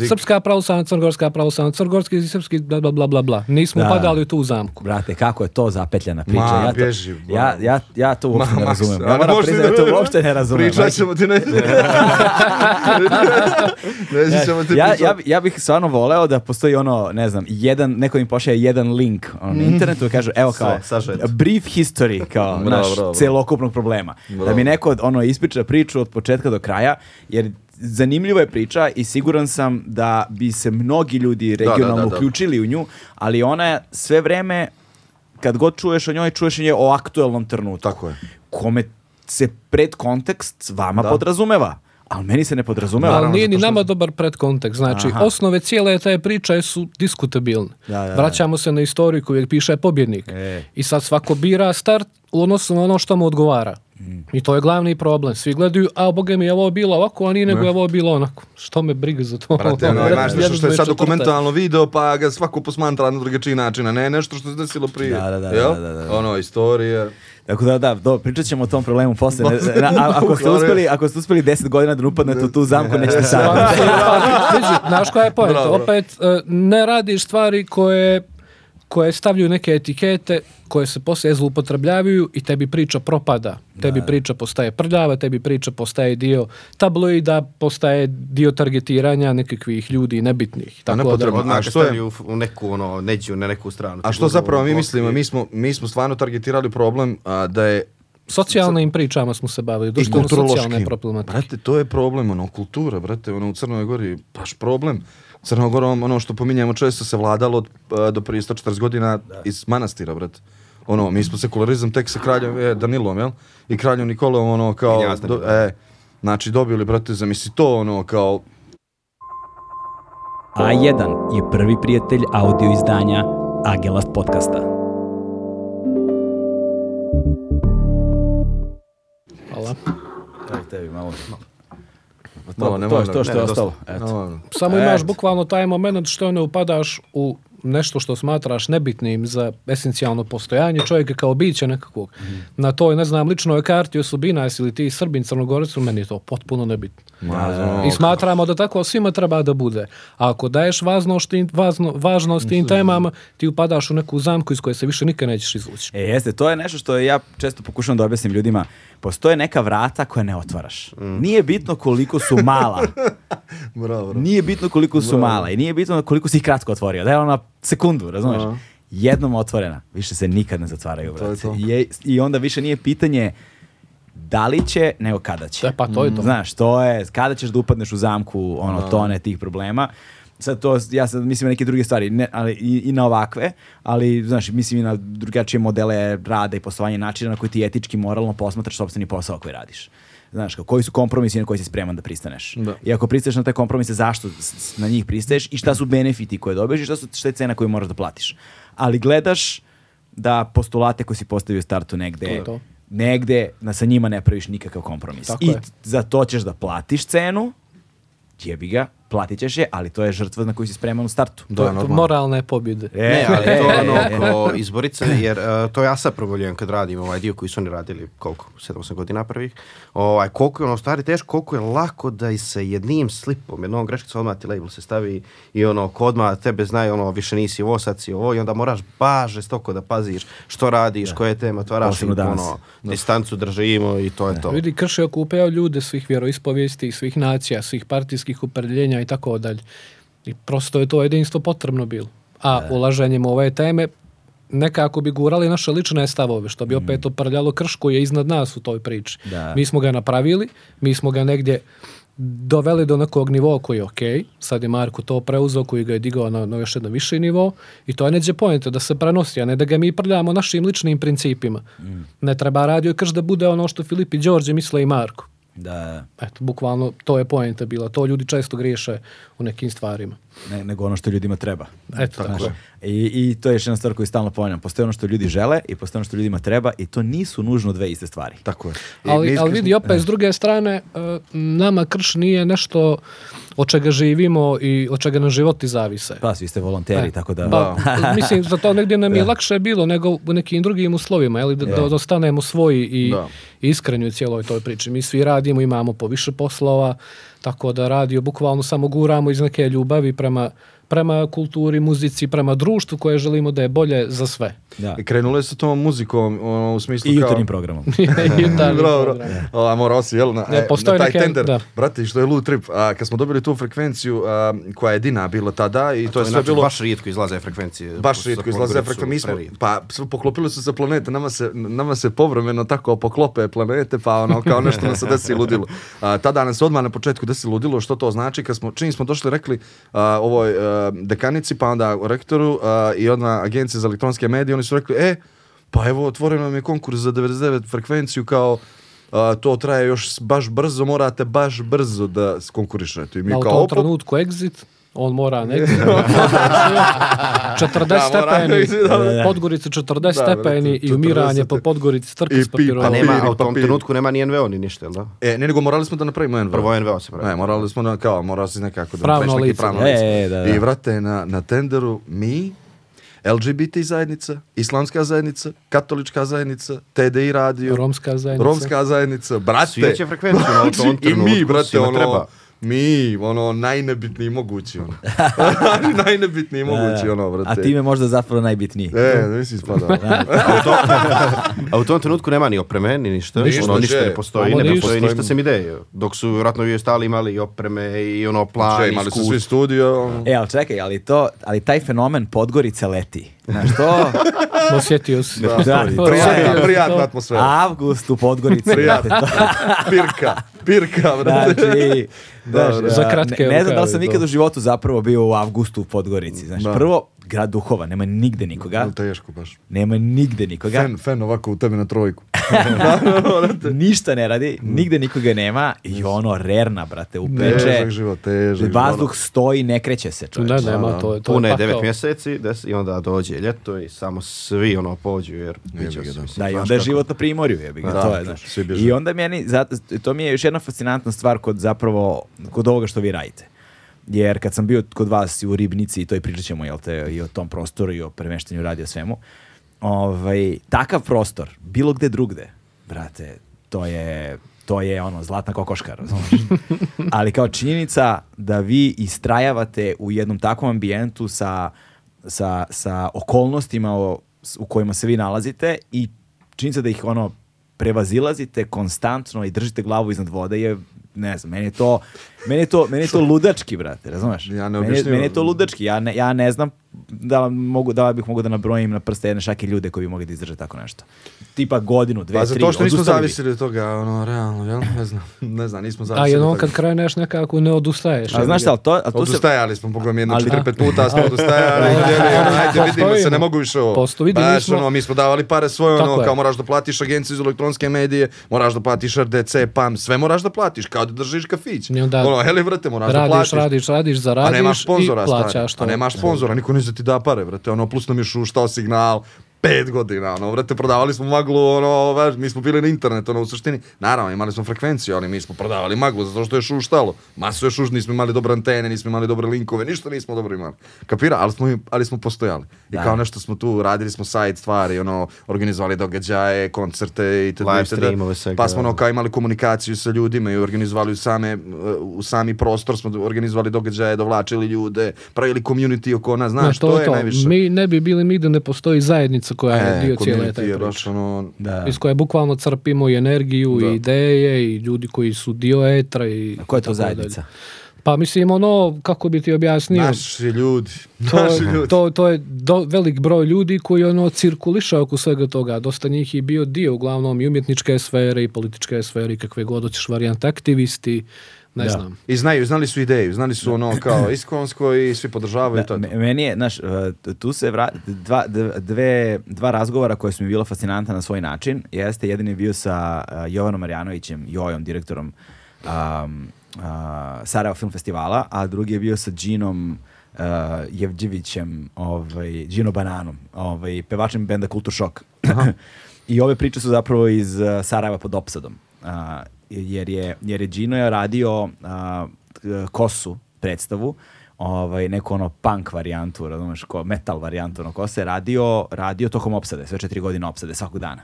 Srpska pravoslavna, Crnogorska pravoslavna, Crnogorski i Srpski, bla, bla, bla, bla, bla. Nismo Da. upadali u tu zamku. Brate, kako je to zapetljana priča? Ma, ja, to, bježi, ja, ja, ja to uopšte Ma, ne razumem. Ja moram možda priznati da to uopšte ne razumem. Pričat ćemo ti ne. *laughs* *laughs* Reći ćemo ti ja, ja, ja bih stvarno voleo da postoji ono, ne znam, jedan, neko im pošalje jedan link ono, na internetu i kaže, evo kao, brief history, kao Bravo, naš bravo, celokupnog problema. Da Bravo. mi neko ono ispriča priču od početka do kraja, jer zanimljiva je priča i siguran sam da bi se mnogi ljudi da, regionalno da, da. uključili u nju, ali ona je sve vreme, kad god čuješ o njoj, čuješ o njoj o aktuelnom trenutku. Tako je. Kome se pred kontekst vama Da. podrazumeva. Ali meni se ne podrazumeva. Ali nije ni što- nama dobar predkontekst. Znači, Aha. osnove cijele te priče su diskutabilne. Da, da, da. Vraćamo se na istoriju koju piše pobjednik. E. I sad svako bira start u odnosu na ono što mu odgovara. Mm. I to je glavni problem. Svi gledaju, a boga mi je ovo bilo ovako, a nije nego je ovo bilo onako. Što me briga za to? Brate, ono, *laughs* Brate, imaš nešto što je sad 2024. dokumentalno video, pa ga svako posmatra na drugačiji način, a ne nešto što se desilo prije. Da, da, da, da, da, da. Ono, istorija. Tako da, da, do, pričat ćemo o tom problemu posle. Ne- na- a- ako, ste uspeli, ako ste uspeli 10 godina da ne upadnete u tu zamku, nećete sad. vidi, Znaš koja je bravo. Opet, e, ne radiš stvari koje koje stavljaju neke etikete koje se poslije zloupotrebljavaju i tebi priča propada. Tebi priča postaje prljava, tebi priča postaje dio tabloida, postaje dio targetiranja nekakvih ljudi nebitnih. Tako da, nepotrebno. Odmah A što je- u- u neku, ono, neđu, na neku stranu. A što zapravo mi mislimo? Mi smo, mi smo stvarno targetirali problem a, da je socijalnim pričama smo se bavili, i društveno socijalne problematike. Brate, to je problem, ono, kultura, brate, ono, u Crnoj Gori, baš problem. Crnogorom, ono što pominjemo, često se vladalo od, a, do prije 140 godina iz manastira, brate. Ono, mi smo sekularizam tek sa kraljem e, Danilom, jel? I kraljom Nikolom, ono, kao, do, e, znači, dobili, brate, zamisli to, ono, kao, A1 je prvi prijatelj audio izdanja Agelast podcasta. Hvala. Evo tebi malo. Malo, To, ne to, je to što je ostalo. Eto. Samo imaš bukvalno taj moment što ne upadaš u nešto što smatraš nebitnim za esencijalno postojanje čovjeka kao bića nekakvog. Na toj, ne znam, ličnoj karti osobina, jesi li ti Srbin, Crnogorac, meni je to potpuno nebitno. ma, I smatramo da tako svima treba da bude. A ako daješ važnost važno, važnost tim temama, ti upadaš u neku zamku iz koje se više nikad nećeš izvući. E, jeste, to je nešto što ja često pokušavam da objasnim ljudima. Postoje neka vrata koje ne otvaraš. Nije bitno koliko su mala. *laughs* bravo, bravo. Nije bitno koliko su mala i nije bitno koliko si ih kratko otvorio. Da je ona sekundu, razumeš? Aha. Jednom otvorena, više se nikad ne zatvaraju, To je brate. to. Je- I onda više nije pitanje da li će, nego kada će. E, pa to je to. Znaš, to je, kada ćeš da upadneš u zamku, ono, tone tih problema. Sad to, ja sad mislim na neke druge stvari, ne, ali i, i na ovakve, ali, znaš, mislim i na drugačije modele rada i poslovanja načina na koji ti etički, moralno posmatraš sopstveni posao koji radiš. Znaš, kao, koji su kompromisi na koji si spreman da pristaneš. Da. I ako pristaješ na te kompromise, zašto na njih pristaješ i šta su benefiti koje dobiješ i šta, su, šta je cena koju moraš da platiš. Ali gledaš da postulate koje si postavio u startu negde, To je to. negde na, sa njima ne praviš nikakav kompromis. Tako I je. za to ćeš da platiš cenu, jebi ga, platit ćeš je, ali to je žrtva na koju si spreman u startu. Da, To je normalno. moralne pobjede. E, Ne, ali to e, je ono e, e. ko izborice, jer uh, to ja sad provoljujem kad radim ovaj dio koji su oni radili, koliko, 7-8 godina prvih, ovaj, koliko je ono stvari teško, koliko je lako da i se jednim slipom, jednom greškicom odmah ti label se stavi i ono, ko odmah tebe znaju, ono, više nisi ovo, sad si ovo i onda moraš baš žestoko da paziš što radiš, koje teme otvaraš i ono, distancu držimo i to je to. Vidi, krše okupeo ljude svih vjeroispovijesti, svih nacija, svih partijskih uprljenja i tako dalje. I prosto je to jedinstvo potrebno bilo. A ulaženjem u ove teme nekako bi gurali naše lične stavove, što bi opet oprljalo krš koji je iznad nas u toj priči. Da. Mi smo ga napravili, mi smo ga negdje doveli do nekog nivoa koji je ok, sad je Marko to preuzeo koji ga je digao na, na još jedan viši nivo i to je neđe pojente da se prenosi, a ne da ga mi prljamo našim ličnim principima. Ne treba radio krš da bude ono što Filip i Đorđe misle i Marko. Da, Eto, bukvalno to je pojenta bila. To ljudi često griješe u nekim stvarima. ne, nego ono što ljudima treba. Eto, tako je. I, I to je još jedna stvar koju stalno ponavljam. Postoje ono što ljudi žele i postoje ono što ljudima treba i to nisu nužno dve iste stvari. Tako je. I Ali, ali vidi, opet, s druge strane, e, nama krš nije nešto od čega živimo i od čega nam životi zavise. Pa, svi ste volonteri, E, tako da... Ba, *laughs* mislim, za to negdje nam je lakše bilo nego u nekim drugim uslovima, jeli, da, da, da ostanemo svoji i Da. iskreni u cijeloj toj priči. Mi svi radimo, imamo po više poslova, tako da radio bukvalno samo guramo iz neke ljubavi prema, prema kulturi, muzici, prema društvu koje želimo da je bolje za sve. Da. I krenule su tom muzikom, ono, u smislu I kao... jutarnjim programom. *laughs* *laughs* Jutarnji Bro, bro. program. A, morao si, jel, na, Ne, e, na taj neke- tender. da. Brate, što je lud trip. A, kad smo dobili tu frekvenciju a, koja je Dina bila tada i to, To je je sve znači, bilo... baš rijetko izlaze frekvencije. Baš rijetko izlaze frekvencije. Mi smo, pa sve poklopili su se planete, nama se, nama se povremeno tako poklope planete, pa ono kao nešto nam se desi ludilo. A, tada nam se odmah na početku desi ludilo, što to znači, kad smo, čim smo došli rekli a, ovoj a, dekanici, pa onda rektoru a, i odmah agenciji za elektronske medije, oni su rekli, e, pa evo, otvoren vam je konkurs za 99 frekvenciju kao a, to traje još baš brzo, morate baš brzo da konkurišete. I mi A u kao, tom trenutku exit, on mora *laughs* negdje. 40 *laughs* Da, mora stepeni, exit, da, da. Podgorica 40 Da, stepeni i umiranje 40 po Podgorici trke s papirom. Pa nema, a u tom trenutku nema ni NVO ni ništa, jel da? E, ne, nego morali smo da napravimo NVO. Prvo NVO se pravi. Ne, morali smo da, kao, morao si nekako da Pravno napraviš neki lice. pravno E, lice. e, da, da. I vrate, na, na tenderu mi, LGBT zajednica, islamska zajednica, katolička zajednica, TDI radio, Romska zajednica. romska zajednica, brate. Svi će frekvenciju na tom Znači, I trenutku, mi, brate, ono, treba. Mi, ono, najnebitniji mogući, ono. *laughs* najnebitniji mogući, Da, ono, A brate. time možda zapravo najbitniji. E, nisi spadao. *laughs* A u tom trenutku nema ni opreme, ni ništa. Ništa, ono, ništa ne postoji, ne ništa. postoji ništa sem ideje. Dok su vjerojatno vi ostali imali i opreme i ono plan, Znači, imali su svi studio. E, ali čekaj, ali to, ali taj fenomen Podgorica leti. Znaš, to *laughs* Osjetio si. Da, Da, prijatna, prijatna atmosfera. avgust u Podgorici. Prijatno. *laughs* Pirka, pirka, brate. Znači, Da, znaš, da. Za kratke ne, ne znam da li sam nikad u životu zapravo bio u avgustu u Podgorici. Znači, Da. prvo, grad duhova, nema nigde nikoga. Teško baš. Nema nigde nikoga. Fen, fen ovako u tebi na trojku. *laughs* Ništa ne radi, nigde nikoga nema i ono rerna, brate, upeče. Težak život, težak Vazduh stoji, ne kreće se, čovječe. Da, nema, da. to, je- to je Pune pakao. devet mjeseci des, i onda dođe ljeto i samo svi ono pođu jer biće da. Da, i onda je život na primorju, jebi ga, Da, to je, znaš. I onda meni, zato, to mi je još jedna fascinantna stvar kod zapravo, kod ovoga što vi radite. Jer kad sam bio kod vas u Ribnici, i to i pričat ćemo, jel te, i o tom prostoru i o premeštanju radija svemu, ovaj, takav prostor, bilo gde drugde, brate, to je, to je ono, zlatna kokoška, razumiješ? *laughs* Ali kao činjenica da vi istrajavate u jednom takvom ambijentu sa, sa, sa okolnostima o- u kojima se vi nalazite i činjenica da ih ono prevazilazite konstantno i držite glavu iznad vode je ne znam, meni je to, meni je to, meni je to ludački, brate, razumeš? Ja ne meni, meni je to ludački, ja ne, ja ne znam da mogu, da bih mogao da nabrojim na prste jedne šake ljude koji bi mogli da izdrže tako nešto. Tipa godinu, dve, Pa tri, zato što nismo zavisili od toga, ono, realno, jel? Ne znam, *laughs* ne znam, nismo A zavisili jednom od kad kreneš nekako ne odustaješ. A znaš šta, to, ali to se... Odustajali smo, pogledam jedno Ali- četiri, pet puta smo *laughs* odustajali, vidjeli, ono, ajde, vidimo se, ne mogu više ovo. Baš, smo- ono, mi smo davali pare svoje, ono, kao moraš da platiš agenciju za elektronske medije, moraš da platiš RDC, PAM, sve moraš da platiš, kao da držiš kafić. Ono, heli, vrate, moraš da Radiš, platiš. radiš, radiš, A zaradiš i plaćaš to. A nemaš sponzora, niko neće da ti da pare, brate. Ono, plus nam je šuštao signal, pet godina, ono, brate, prodavali smo maglu, ono, vaš, mi smo bili na internetu, ono, u suštini, naravno, imali smo frekvenciju, ali mi smo prodavali maglu, zato što je šuštalo. Masu je šuš, nismo imali dobre antene, nismo imali dobre linkove, ništa nismo dobro imali. Kapira, ali smo, ali smo postojali. I Da. kao nešto smo tu, radili smo sajt stvari, ono, organizovali događaje, koncerte i itd. Live streamove, svega. Pa smo ono kao imali komunikaciju sa ljudima i organizovali u, same, u sami prostor, smo organizovali događaje, dovlačili ljude, pravili community oko nas, znaš, Znaš, to, je najviše. Mi ne bi bili nigde ne postoji zajednica koja je E, dio cijele te je priče. baš ono, Da. Iz koje bukvalno crpimo i energiju Da. i ideje i ljudi koji su dio etra i A koja je to zajednica? dalje. Pa mislim ono, kako bi ti objasnio, naši ljudi, to, naši ljudi. to, to je do, velik broj ljudi koji ono cirkuliše oko svega toga. Dosta njih je bio dio uglavnom i umjetničke sfere i političke sfere i kakve god hoćeš varijante aktivisti, ne Da. znam. I znaju, znali su ideju, znali su ono kao iskonsko i svi podržavaju to. je to. Me- Meni je, znaš, uh, tu se vra... dva, dve, dva razgovora koje su mi bila fascinantna na svoj način. Jeste, jedan je bio sa uh, Jovanom Marjanovićem, Jojom, direktorom um, uh, Sarajevo Film Festivala, a drugi je bio sa Džinom uh, Jevđevićem, ovaj, Džino Bananom, ovaj, pevačem benda Kultur Šok. *laughs* I ove priče su zapravo iz uh, Sarajeva pod opsadom. Uh, jer, je, jer je Džino je radio uh, Kosu predstavu, ovaj, neku ono punk varijantu, razumeš, ko, metal varijantu, ono, ko se radio, radio tokom opsade, sve četiri godine opsade, svakog dana.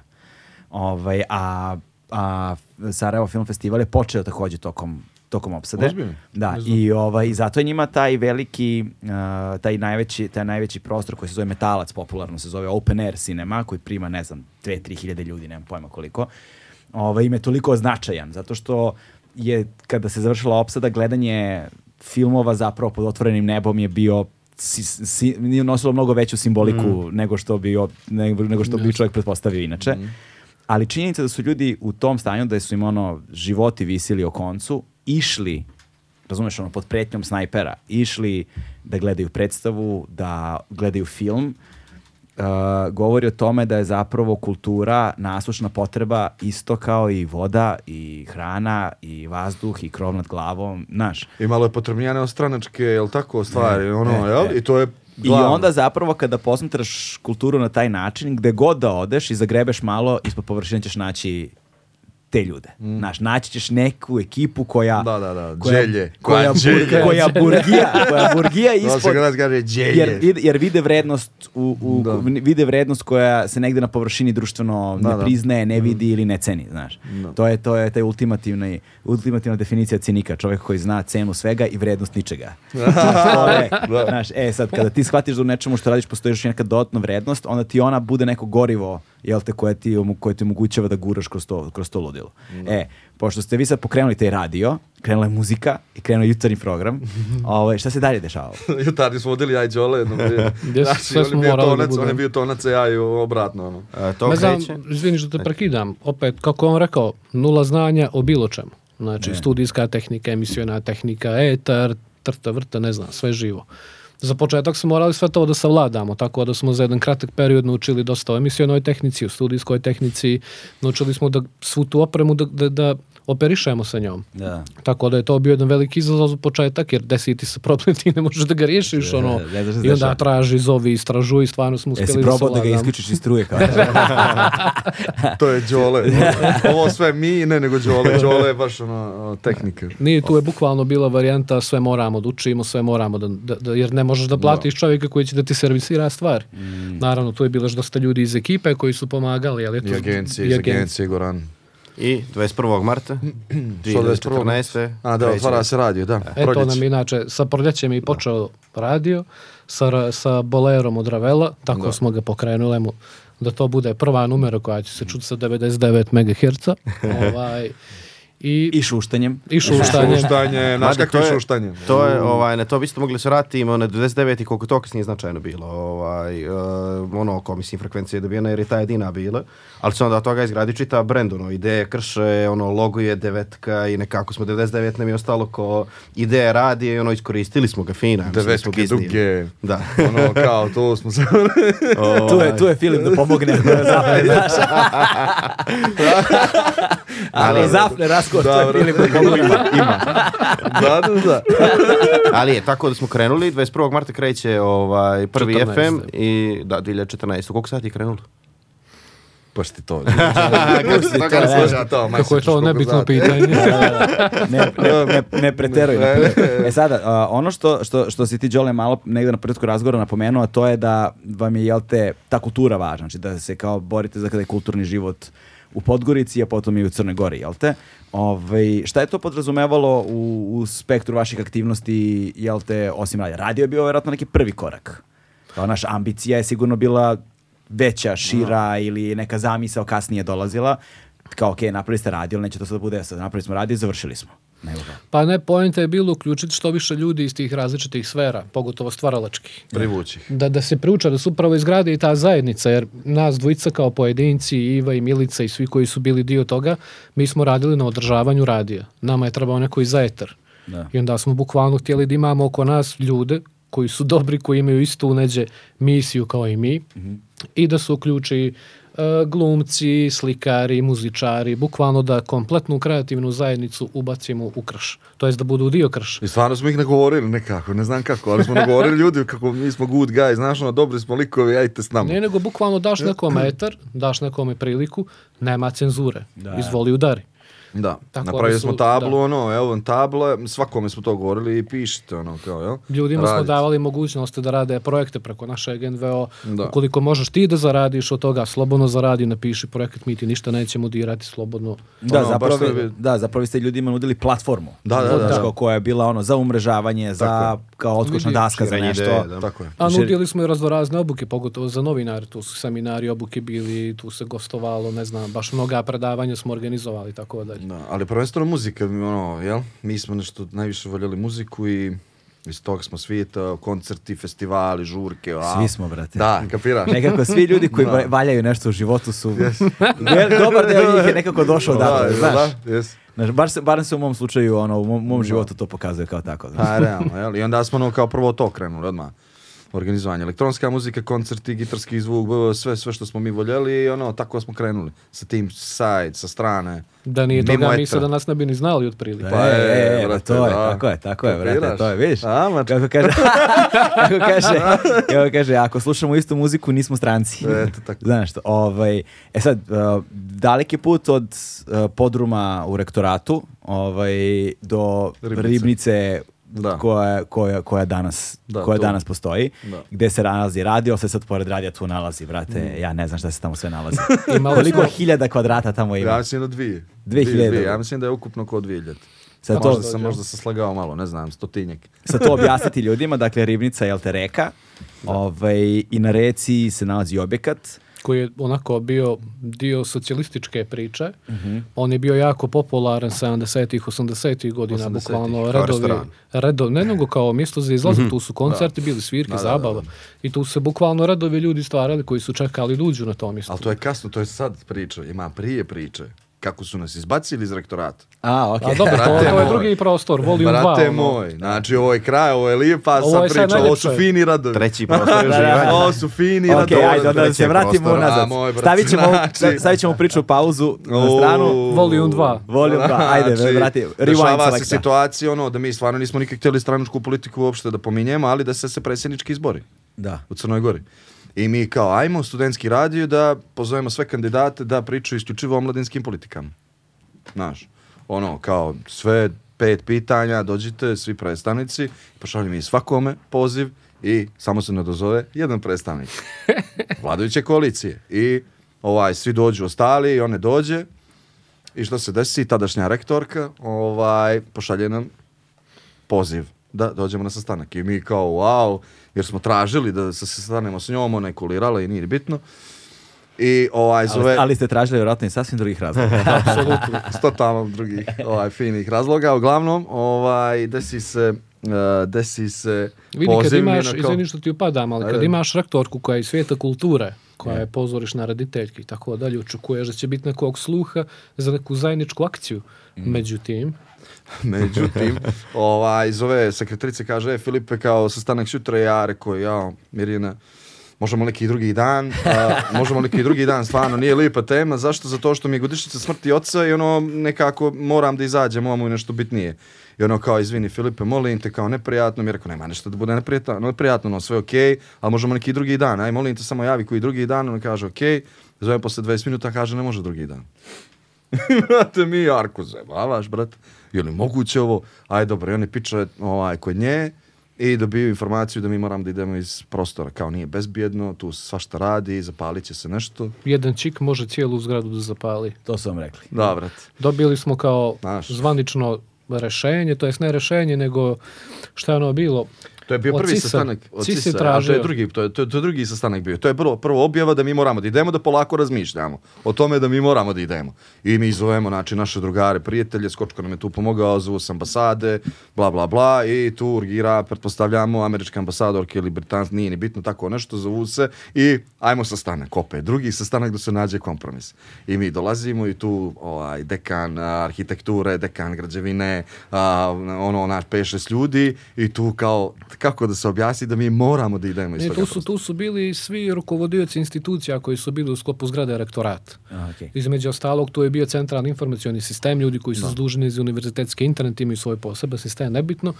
Ovaj, a, a Sarajevo Film Festival je počeo takođe tokom tokom opsade. Ozbiljno? Da, i ovaj, zato je njima taj veliki, uh, taj, najveći, taj najveći prostor koji se zove Metalac, popularno se zove Open Air Cinema, koji prima, ne znam, 2-3 hiljade ljudi, nemam pojma koliko, ovaj, im je toliko značajan, zato što je, kada se završila opsada, gledanje filmova zapravo pod otvorenim nebom je bio si, si, nije nosilo mnogo veću simboliku nego što bi nego, nego što bi čovjek pretpostavio inače. Ali činjenica da su ljudi u tom stanju da su im ono životi visili o koncu, išli razumeš, ono, pod pretnjom snajpera, išli da gledaju predstavu, da gledaju film, uh, govori o tome da je zapravo kultura nasušna potreba isto kao i voda i hrana i vazduh i krov nad glavom, znaš. I malo je potrebnjane od stranačke, jel tako, stvari, ono, e, jel? e. I to je I glavno. onda zapravo kada posmatraš kulturu na taj način, gde god da odeš i zagrebeš malo, ispod površine ćeš naći te ljude. Znaš, naći ćeš neku ekipu koja... Mm. Da, da, da, koja, dželje. Koja, dželje. bur- koja burgija, koja burgija *laughs* ispod... kaže. Jer, jer vide vrednost u, u Da. vide vrednost koja se negde na površini društveno Da, ne da. priznaje, ne vidi ili ne ceni, znaš. To je to je taj ultimativni ultimativna definicija cinika, čovjek koji zna cenu svega i vrednost ničega. *laughs* Je, znaš, e sad kada ti shvatiš da u nečemu što radiš postoji još neka dodatna vrednost, onda ti ona bude neko gorivo, jel te, koje ti, koje ti omogućava da guraš kroz to, kroz to ludilo. E, pošto ste vi sad pokrenuli taj radio, krenula je muzika i krenuo je jutarnji program, *laughs* ovaj, šta se dalje dešavalo? *laughs* Jutarnji smo vodili ja i Đole jednom. prije. *laughs* Znači, sve on je smo bio morali da tonac, on je bio tonac, a ja i obratno, ono. E, to Ne znam, kreće. izvini što te prekidam, opet, kako on rekao, nula znanja o bilo čemu. Znači, studijska tehnika, emisiona tehnika, etar, trta, vrta, ne znam, sve živo. Za početak smo morali sve to da savladamo, tako da smo za jedan kratak period naučili dosta o emisionoj tehnici, o studijskoj tehnici, naučili smo da svu tu opremu da, da, da operišemo sa njom. Da. Tako da je to bio jedan veliki izazov za početak, jer desi ti se problem, ti ne možeš da ga riješiš, ono, znaš šta se i onda traži, zovi, istražuj, i stvarno smo uspjeli Jesi da probao da ga isključiš iz struje kao? To je Đole. Ovo sve mi, ne nego Đole. Đole je baš ono, tehnika. Nije, tu je bukvalno bila varijanta sve moramo da učimo, sve moramo da, da, da- jer ne možeš da platiš čovjeka koji će da ti servisira stvar. Mm. Naravno, tu je bilo dosta ljudi iz ekipe koji su pomagali. Ali eto, I agencije, iz agencije Goran. I 21. marta *clears throat* Što 2014. A da, otvara se radio, da. Eto proljeće. nam inače, sa proljećem je i počeo radio, sa, sa bolerom od Ravela, tako smo ga pokrenuli mu da to bude prva numera koja će se čuti sa 99 MHz. *laughs* ovaj, i, I šuštanjem. i šuštanje. Šuštanje, znaš kakvo to je je- šuštanje? To je, ovaj, na to bi isto mogli se vratiti, ima one 99 i koliko to kasnije značajno bilo, ovaj, eh, ono, ko mislim, frekvencija je dobijena jer je ta jedina bila, ali se onda od toga izgradi čita brend, ono, ideje krše, ono, logo je devetka i nekako smo 99 nam je ostalo ko ideje radije i ono, iskoristili smo ga fina. da Devetke duge. Da. Ono, kao, to smo se... Tu je, tu je Filip da pomogne. ako je zapne, znaš. *laughs* Ali zapne raskor, to je. Filip da pomogne. da, da, da. *laughs* Ali je, tako da smo krenuli, 21. marta kreće ovaj, prvi 14. FM i da, 2014. Koliko sati je krenulo? To. Pusti to, *laughs* Kako je to nebitno pitanje. *laughs* ne, ne, ne, ne preteruj. ne preteruj. E sada, a, ono što, što, što si ti, Đole, malo negde na početku razgovora napomenuo, a to je da vam je, jel te, ta kultura važna, znači da se kao borite za kada je kulturni život u Podgorici, a potom i u Crnoj Gori, jel te? Ovaj, šta je to podrazumevalo u, u spektru vaših aktivnosti, jel te, osim radija? Radio je bio vjerojatno neki prvi korak. Kao naša ambicija je sigurno bila veća, šira ili neka zamisao kasnije dolazila. Kao, ok, napravili ste radio, ali neće to sad da bude, sad napravili smo radio i završili smo. Nego kao, Pa ne, pojenta je bilo uključiti što više ljudi iz tih različitih sfera, pogotovo stvaralačkih. Privući. Da, da se priuča, da se upravo izgradi i ta zajednica, jer nas dvojica kao pojedinci, Iva i Milica i svi koji su bili dio toga, mi smo radili na održavanju radija. Nama je trebao neko i zajetar. Da. I onda smo bukvalno htjeli da imamo oko nas ljude koji su dobri, koji imaju istu neđe misiju kao i mi i da se uključi glumci, slikari, muzičari, bukvalno da kompletnu kreativnu zajednicu ubacimo u krš. To jest da budu dio krš. I stvarno smo ih nagovorili nekako, ne znam kako, ali smo nagovorili ljudi kako mi smo good guys, znaš, ono, dobri smo likovi, ajte s nama. Ne, nego bukvalno daš nekome etar, daš nekome priliku, nema cenzure. Da. Izvoli udari. Da, Tako napravili da smo su- tablu, da. ono, evo vam tabla, svakome smo to govorili i pišite, ono, kao, jel? Ljudima smo Radite. davali mogućnost da rade projekte preko našeg NVO. Da. Ukoliko možeš ti da zaradiš od toga, slobodno zaradi, napiši projekat, mi ti ništa nećemo dirati slobodno. Da, Ono, zapravo, je- da, zapravo ste ljudima nudili platformu. Da, da, da, Znaš, da. kao koja je bila ono za umrežavanje, za Tako kao odskočna daska za nešto. ideje, da. Tako je. A nudili smo i raznorazne obuke, pogotovo za novinare. Tu su seminari, obuke bili, tu se gostovalo, ne znam, baš mnoga predavanja smo organizovali, tako dalje. Da, ali prvenstveno muzika, ono, jel? Mi smo nešto najviše voljeli muziku i iz toga smo svijeta, koncerti, festivali, žurke, a... Svi smo, brate. Da, kapiraš? Nekako svi ljudi koji *laughs* Da. valjaju nešto u životu su... *laughs* Vel- Dobar deo *laughs* njih je nekako došao da, znaš. da, jes. Znaš, bar se, barem se u mom slučaju, ono, u mom, mom životu to pokazuje kao tako. Znaš. Pa, realno, jel? I onda smo ono kao prvo to krenuli odmah. Organizovanje elektronska muzika, koncerti, gitarski zvuk, sve, sve što smo mi voljeli i ono, tako smo krenuli. Sa tim sajt, sa strane. Da nije toga, mi se danas ne bi ni znali otprilike. Pa, e, e, e, e, brate, to je, da. tako je, tako je, brate, to je, vidiš? A, mač- Kako kaže, *laughs* kako kaže, *laughs* kako kaže, ako slušamo istu muziku, nismo stranci. Eto, tako. *laughs* Znaš što, ovaj, e sad, uh, daleki put od uh, podruma u rektoratu ovaj, do Ribnice. ribnice, Da. koja, koja, koja, danas, Da, koja tu. danas postoji, Da. gde se nalazi radio, se sad pored radija tu nalazi, brate, ja ne znam šta se tamo sve nalazi. *laughs* Imali Koliko smo- hiljada kvadrata tamo ima? Ja mislim da dvije. Dvije hiljade. Ja mislim da je ukupno kod dvije hiljade. Sad to, Možda sam, možda sam slagao malo, ne znam, stotinjak. sad to objasniti ljudima, dakle ribnica je jel te reka, ovaj, i na reci se nalazi objekat, koji je onako bio dio socijalističke priče. Mhm. On je bio jako popularan 70-ih, 80-ih godina, 80-ih, bukvalno redovi, restoran. redov, ne nego kao mjesto za izlazak, tu su koncerti, bili svirke. Da, da, da, zabava. I tu se bukvalno redovi ljudi stvarali koji su čekali da uđu na to mjesto. Ali to je kasno, to je sad priča, ima prije priče. Kako su nas izbacili iz rektorata. A, okej. A dobro, to, Brate to je drugi prostor, volim dva. Brate moj, znači ovo je kraj, ovo je lijepa Ovo sad je priča, ovo su fini radovi. Treći prostor *laughs* Da, da, uživanja. Ovo su fini Ok, radovi. ajde, onda da se vratimo prostora. nazad. A, moj brat, Stavit ćemo, znači- stavit ćemo priču pauzu na stranu. Volume 2. Volim dva, ajde, Znači, vrati, rewind Dešava se situacija ono da mi stvarno nismo nikak htjeli stranačku politiku uopšte da pominjemo, ali da se se predsjednički izbori Da. u Crnoj Gori. I mi kao, ajmo studentski radio da pozovemo sve kandidate da pričaju isključivo o mladinskim politikama. Znaš, ono, kao sve pet pitanja, dođite, svi predstavnici, pošalju mi svakome poziv i samo se ne dozove jedan predstavnik *laughs* vladajuće koalicije. I ovaj, svi dođu ostali i one dođe i što se desi, tadašnja rektorka ovaj, pošalje nam poziv da dođemo na sastanak. I mi kao, wow, jer smo tražili da se sastanemo s njom, ona je kulirala i nije ni bitno. I ovaj zove... Ali, ali ste tražili vjerojatno i sasvim drugih razloga. *laughs* Apsolutno. s totalno drugih ovaj, finih razloga. Uglavnom, ovaj, desi se, uh, desi se Vidi, kad poziv mi imaš, na kao- izvini što ti upadam, ali kad imaš rektorku koja je iz svijeta kulture, koja je pozorišna rediteljka i tako dalje, očekuješ da će biti nekog sluha za neku zajedničku akciju. Mm. Međutim, *laughs* Međutim, *laughs* ovaj, zove sekretarice, kaže, e, Filipe, kao sastanak sutra, ja rekao, ja, Mirjana, možemo neki drugi dan, a, *laughs* možemo neki drugi dan, stvarno, nije lijepa tema, zašto? Zato što mi je godišnjica smrti oca i ono, nekako moram da izađem, mu je nešto bitnije. I ono kao, izvini Filipe, molim te, kao neprijatno, mi je rekao, nema nešto da bude neprijatno, neprijatno, no sve okej, ali možemo neki drugi dan, aj molim te, samo javi koji drugi dan, on kaže, okej, zovem posle 20 minuta, kaže, ne može drugi dan. Brate, mi Jarko zajebavaš, brate. Je li moguće ovo? Aj, dobro, i oni piče ovaj, kod nje i dobiju informaciju da mi moram da idemo iz prostora. Kao nije bezbjedno, tu svašta radi, zapalit će se nešto. jedan čik može cijelu zgradu da zapali. to su vam rekli. Da, brate. Dobili smo kao Znaš. zvanično rešenje, to jest ne rešenje, nego šta je ono bilo? To je bio prvi CISA. sastanak od CISA CISA, to je drugi, to je, to, je, to je drugi sastanak bio. To je prvo, prvo objava da mi moramo da idemo, da polako razmišljamo o tome da mi moramo da idemo. I mi zovemo znači, naše drugare, prijatelje, Skočko nam je tu pomogao, zovu se ambasade, bla, bla, bla, i tu urgira, pretpostavljamo, američka ambasadorka ili britansk, nije ni bitno, tako nešto, zovu se i ajmo sastanak, opet, drugi sastanak da se nađe kompromis. I mi dolazimo i tu ovaj, dekan arhitekture, dekan građevine, a, ono, naš 5-6 ljudi i tu kao, kako da se objasni da mi moramo da idemo iz Ne, toga tu, su, tu su bili svi rukovodioci institucija koji su bili u sklopu zgrade rektorata. A, okej. Između ostalog, tu je bio centralni informacioni sistem, ljudi koji su zaduženi za univerzitetski internet, imaju svoj poseban sistem, nebitno.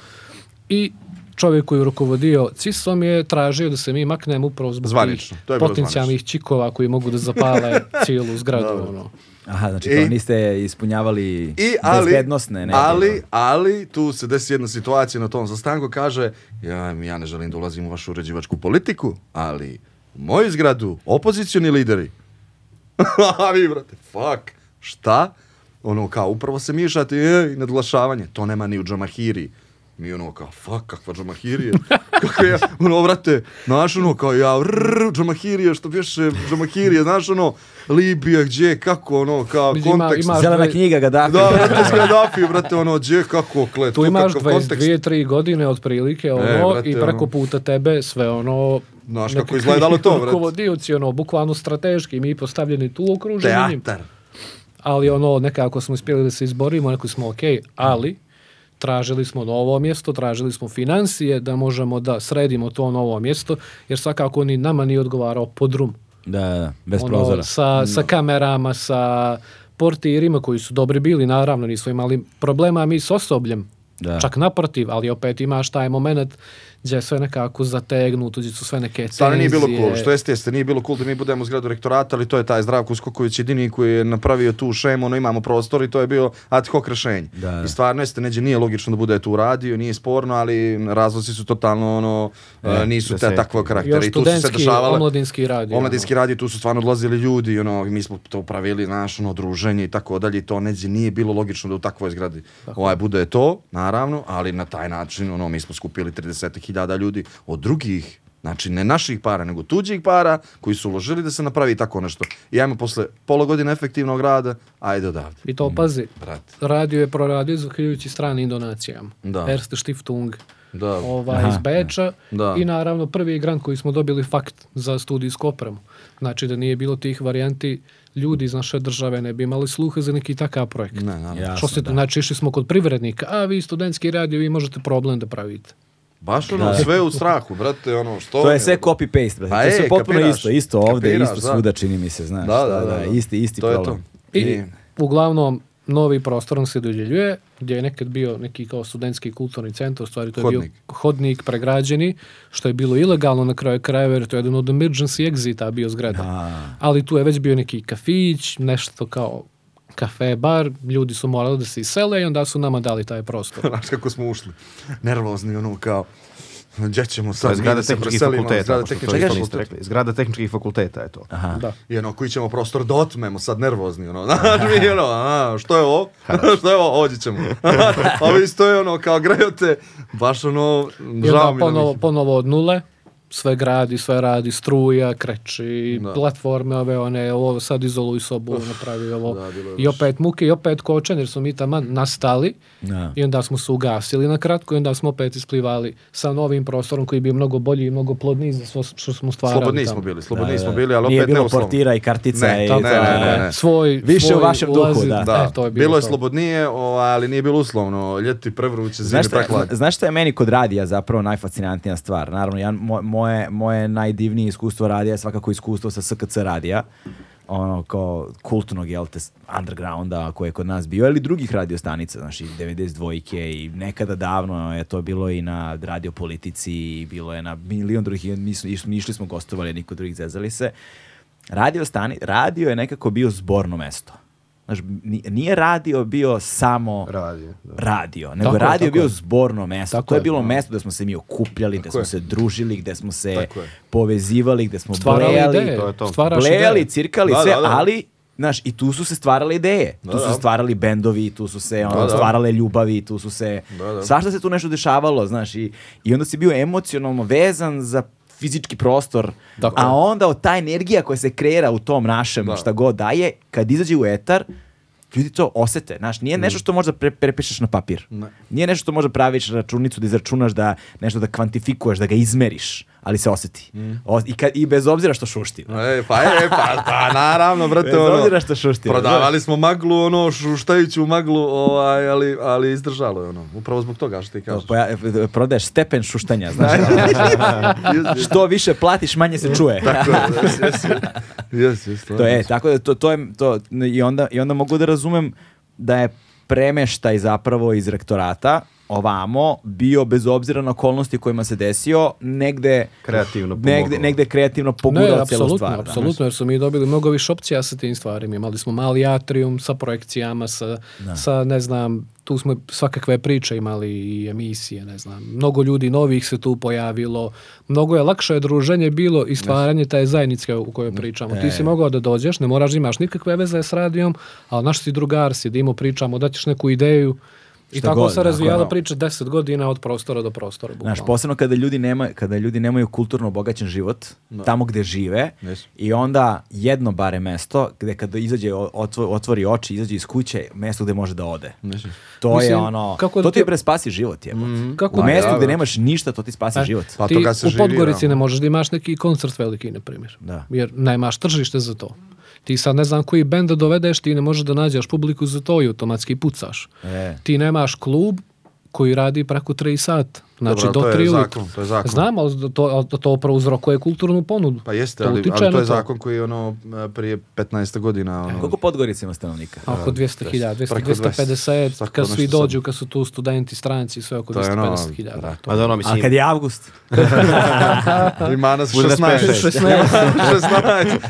I čovjek koji je rukovodio CIS-om je tražio da se mi maknemo upravo zbog Zvanično, tih to je bilo potencijalnih čikova koji mogu da zapale *laughs* cijelu zgradu. ono. Aha, znači I- kao niste ispunjavali I, ali, bezbednostne neke. ali, ali, tu se desi jedna situacija na tom sastanku, kaže, ja, ja ne želim da ulazim u vašu uređivačku politiku, ali u moju zgradu opozicioni lideri. *laughs* A vi, brate, fuck, šta? Ono, kao, upravo se mišate, ej, nadglašavanje, to nema ni u Džamahiri. Mi ono kao, fuck, kakva Džamahirija? Kako ja, *laughs* ono, brate, znaš ono, kao ja, rrr, Džamahirija, što pješe Džamahirija, znaš ono, Libija, gdje, kako, ono, kao, Mislim, ima- kontekst. imaš Zelena dve- knjiga ga da. Brate, s Gaddafi, brate, ono, gdje, kako, kle, Tu imaš kakav kontekst. 22-3 godine otprilike ono, brate, i preko puta tebe sve ono... Znaš kako izgledalo to, brate. Rukovodioci, ono, bukvalno strateški, mi postavljeni tu okruženi njim. Teatar. ali ono nekako smo uspjeli da se izborimo, neko smo ok, ali tražili smo novo mjesto, tražili smo financije da možemo da sredimo to novo mjesto, jer svakako ni nama nije odgovarao podrum. Da, da, bez Ono, prozora. sa, sa kamerama, sa portirima koji su dobri bili, naravno nismo imali problema mi s osobljem, Da. čak naprotiv, ali opet imaš taj moment gdje je sve nekako zategnuto, gdje su sve neke Stvarno nije bilo tenzije. cool, što jeste, jeste, nije bilo cool da mi budemo u zgradu rektorata, ali to je taj Zdravko Uskoković jedini koji je napravio tu šemu, ono imamo prostor i to je bio ad hoc rešenje. Da, da. I stvarno jeste, neđe nije logično da bude tu radio, nije sporno, ali razlozi su totalno ono, E, nisu te desetki. takvog karaktera. Još I tu su se dešavale... omladinski radio. Omladinski radio, tu su stvarno odlazili ljudi, ono, mi smo to pravili, znaš, ono, druženje i tako dalje, i to neđe nije bilo logično da u takvoj zgradi ovaj, bude to, naravno, ali na taj način, ono, mi smo skupili 30.000 ljudi od drugih, znači ne naših para, nego tuđih para, koji su uložili da se napravi tako nešto. I ajmo posle pola godine efektivnog rada, ajde odavde. I to pazi, Brate. radio je proradio zahvaljujući stranim donacijama. Da. Erste Stiftung Da. ovaj, Aha, iz Beča Da. i naravno prvi grant koji smo dobili fakt za studijsku opremu. Znači da nije bilo tih varijanti, ljudi iz naše države ne bi imali sluha za neki takav projekt. Ne, naravno. Jasno, Što se, da. znači išli smo kod privrednika, a vi studentski radio, vi možete problem da pravite. Baš ono, sve u strahu, brate, ono, što... To je sve copy-paste, brate. Pa to je je, sve potpuno kapiraš. isto, isto ovde, Kapiraš, isto da. svuda čini mi se, znaš. Da, da, da, da. Isti, isti To je problem. to. I, I- uglavnom, novi prostor nam se dodjeljuje, gdje je nekad bio neki kao studentski kulturni centar, stvari to je Hodnik. bio hodnik pregrađeni, što je bilo ilegalno na kraju krajeva, jer to je jedan od emergency exita bio zgrada. A. Ali tu je već bio neki kafić, nešto kao kafe, bar, ljudi su morali da se isele i onda su nama dali taj prostor. *laughs* Znaš kako smo ušli. Nervozni, ono, kao... Gdje ćemo To sad? mi zgrada da tehničkih fakulteta. Zgrada to tehničkih fakulteta. Zgrada tehničkih fakulteta je to. Aha. Da. I ono, koji ćemo prostor da otmemo, sad nervozni, ono, *laughs* znaš mi, ono, a, što je ovo? *laughs* što je ovo? Ođi ćemo. A vi stoje, ono, kao grejote, baš ono, žao mi ponovo, ponovo, ponovo od nule, sve gradi, sve radi, struja, kreći, Da. platforme ove, one, ovo sad izoluj sobu, napravi ovo. da, I opet muke i opet kočan, jer smo mi tamo nastali Da. i onda smo se ugasili na kratko i onda smo opet isplivali sa novim prostorom koji bio mnogo bolji i mnogo plodniji za svo što smo stvarali Slobodni tamo. smo bili, slobodni Da, smo da. bili, ali Nije opet bilo portira i kartica Ne, i da, ne, da. ne, ne. Svoj, Više svoj u vašem duhu, ulazi- da. Da, E, to je bilo, bilo je to. slobodnije, ovaj, ali nije bilo uslovno. Ljeti prevruće, zimi prekladno. znaš šta je meni kod radija zapravo najfascinantnija stvar? Naravno, ja, mo- moje, moje najdivnije iskustvo radija je svakako iskustvo sa SKC radija ono kao kulturnog jel te undergrounda koje je kod nas bio ili drugih radio stanica znači 92 i nekada davno je to bilo i na radio politici i bilo je na milion drugih mi, mi išli smo gostovali niko drugih zezali se. Radio stani radio je nekako bio zborno mesto Znaš, ni- nije radio bio samo Radio, da. radio, nego Tako radio je bio je. zborno mesto. Tako to je je. bilo mesto gde smo se mi okupljali, gde Tako smo je. se družili, gde smo se povezivali, gde smo Stvarali blejali, ideje, to je to. blejali, ideje. cirkali, Da, sve, da, da. ali Znaš, i tu su se stvarale ideje. Da, tu su da. se stvarali bendovi, tu su se ono, Da, da. stvarale ljubavi, tu su se... Da, da. Svašta se tu nešto dešavalo, znaš, i, i onda si bio emocionalno vezan za fizički prostor, Tako a onda od ta energija koja se kreira u tom našem, Da. šta god daje, kad izađe u etar, ljudi to osete, znaš, nije nešto što možda pre, prepišeš na papir. Ne. Nije nešto što možda praviš računicu da izračunaš da nešto da kvantifikuješ, da ga izmeriš, ali se oseti. O- i, kad, I bez obzira što šušti. E, pa je, pa, pa naravno, brate, Bez ono. obzira što šušti. Prodavali smo maglu, ono, šuštajuću maglu, ovaj, ali, ali izdržalo je, ono. Upravo zbog toga što ti kažeš. Pa ja, prodaješ stepen šuštanja, znaš. *laughs* Što više platiš, manje se čuje. Tako jes, jes, To je, tako da to, to je, to, i, onda, i onda mogu da razumem da je premeštaj zapravo iz rektorata ovamo bio bez obzira na okolnosti kojima se desio negde Kreativno negde, pomogao. negde kreativno Ne, pogurao celu apsolutno, stvar. da. apsolutno, jer su mi dobili mnogo više opcija sa tim stvarima. Imali smo mali atrium sa projekcijama, sa, sa, ne znam, tu smo svakakve priče imali i emisije, ne znam. Mnogo ljudi novih se tu pojavilo. Mnogo je lakše druženje bilo i stvaranje te zajednice u kojoj pričamo. Ti si mogao da dođeš, ne moraš da imaš nikakve veze s radijom, ali naš si drugar, sjedimo, pričamo, daćeš neku ideju. I tako god, se da, razvijala ono. priča 10 godina od prostora do prostora. Znaš, bukvalno. posebno kada ljudi, nema, kada ljudi nemaju kulturno obogaćen život, tamo gde žive, Yes. i onda jedno bare mesto, gde kada izađe, otvo- otvori oči, izađe iz kuće, mesto gde može da ode. Mislim. To Mislim, je ono, kako to da ti ti- bre spasi život, je. Kako U da- mestu da, gde da. nemaš ništa, to ti spasi E, život. Pa ti toga se u Podgorici da. ne možeš da imaš neki koncert veliki, na primjer. Da. Jer nemaš tržište za to. Ti sad ne znam koji bend da dovedeš, ti ne možeš da nađeš publiku za to i automatski pucaš. E. Ti nemaš klub koji radi preko 3 sata. Znači Dobro, do to je 3 ujutru. zakon, to je zakon. Znam, ali to, ali to prouzrokuje kulturnu ponudu. Pa jeste, To ali, ali to je zakon koji je ono e, prije 15 godina. Ono, Koliko Podgorica ima stanovnika? Oko 200.000, 200, preko 250, 200, kad svi dođu, kad su tu studenti, stranci, sve oko To je ono, 250.000. brate, Ma da ono, A mislim, kad je avgust? *laughs* Ima nas Bude 16. 16.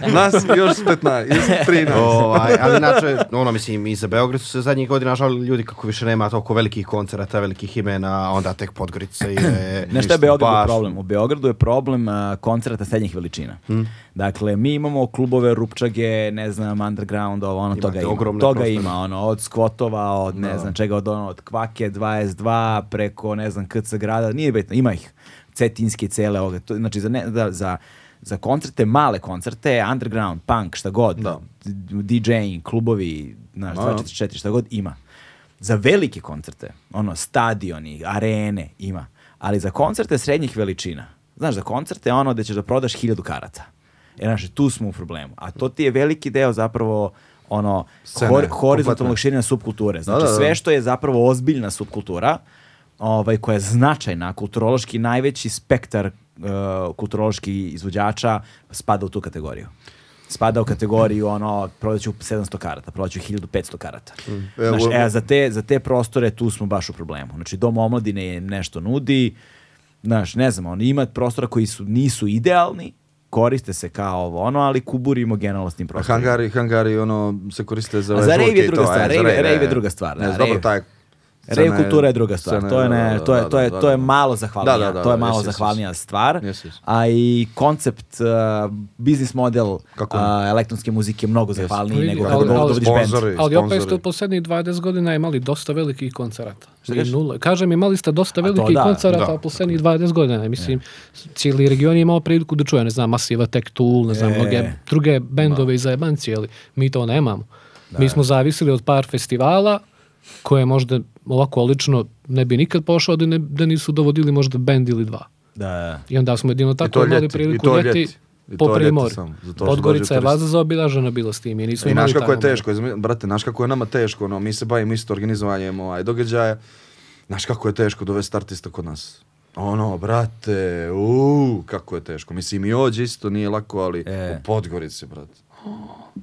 16. Nas još 15. Još 13. Ovaj, ali inače, ono, mislim, i za Beograd su se zadnjih godina žalili ljudi kako više nema toliko velikih koncerata, velikih imena, onda tek Podgorica je... *clears throat* Znaš šta je Beogradu baš- problem? U Beogradu je problem a, koncerta srednjih veličina. Hmm. Dakle, mi imamo klubove, rupčage, ne znam, underground, ovo, ono, Imate toga ima. Toga prostore. ima, ono, od skvotova, od ne znam čega, od ono, od kvake 22, preko, ne znam, KC grada, nije bitno, ima ih. Cetinski, cele ovoga. To, znači, za, ne, da, za, za koncerte, male koncerte, underground, punk, šta god, Da. DJing, klubovi, znaš, Da. 244, šta god, ima. Za velike koncerte, ono, stadioni, arene, ima. Ali za koncerte srednjih veličina, znaš, za koncerte ono da ćeš da prodaš hiljadu karata. E, znaš, tu smo u problemu. A to ti je veliki deo zapravo ono, Scene, hor, horizontalnog širenja subkulture. Znači, da, da. sve što je zapravo ozbiljna subkultura, ovaj, koja je značajna, kulturološki najveći spektar uh, kulturološki izvođača spada u tu kategoriju. Spada u kategoriju ono, prodaću 700 karata, prodaću 1500 karata. Znaš, Evo- e, a za te, za te prostore tu smo baš u problemu. Znači, Dom omladine nešto nudi, znaš, ne znam, on ima prostora koji su, nisu idealni, koriste se kao ovo ono, ali kuburimo generalno s tim prostorima. hangari, hangari, ono, se koriste za... A ove za rave je druga stvar, e, rave- je e. druga stvar, Ne, da, dobro, taj... Rave je- kultura je druga stvar. scena To je, ne, da, to je, da, to je, da, to je malo zahvalnija. Da, da, da, to je malo zahvalnija stvar. A i koncept, uh, biznis model Kako? uh, elektronske muzike je mnogo zahvalniji nego ali- dovodiš. Sponzori, Ali opet ste u posljednjih 20 godina imali dosta velikih koncerata. Nula. Kažem, imali ste dosta velikih da, koncerata da. u posljednjih 20 godina. Mislim, cijeli region je imao priliku da čuje, ne znam, Masiva Tech Tool, ne znam, E. mnoge druge bendove i zajebanci, ali mi to nemamo. Mi smo zavisili od par festivala koje možda ovako lično ne bi nikad pošao da, ne, da nisu dovodili možda bend ili dva. Da, I onda smo jedino tako imali priliku ljeti, ljeti. I po primorju. Podgorica je vaza zaobilažena bila s tim i nismo I znaš kako je teško, izmi- brate, znaš kako je nama teško, ono, mi se bavimo isto organizovanjem ovaj, događaja, znaš kako je teško dovesti artista kod nas. Ono, brate, uuu, kako je teško. Mislim, i ođe isto nije lako, ali E. u Podgorici, brate.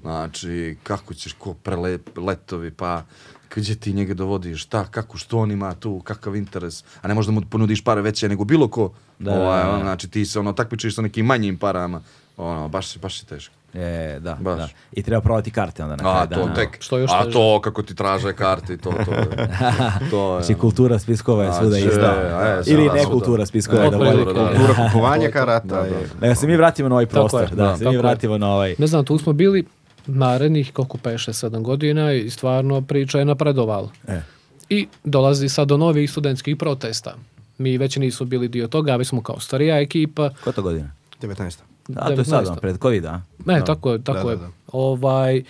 Znači, kako ćeš, ko prele, letovi, pa gdje ti njega dovodiš, šta, kako, što on ima tu, kakav interes, a ne možda mu ponudiš pare veće nego bilo ko. Da, Ovaj, da, da. ono, znači, ti se ono takmičiš sa nekim manjim parama, ono, baš, baš je teško. je, da, Baš. da. I treba prodati karte onda na A, kraju to dana. tek. Što još a teže. to kako ti traže karte i to, to je. *laughs* To je. Znači, kultura spiskova je A, svuda ista. e, Ili sada, ne kultura spiskova. Da kultura, bolje. da, da. Kultura kupovanja karata je... Nego se mi vratimo na ovaj prostor. da, da, se mi vratimo na ovaj... Ne znam, tu smo bili narednih koliko peše, sedam godina i stvarno priča je napredovala. E. I dolazi sad do novih studentskih protesta. Mi već nismo bili dio toga, već smo kao starija ekipa. Ko to godina? 19. A, to je sad, 19. pred COVID, a? Ne, tako je, tako Da, je. da, da. Ovaj,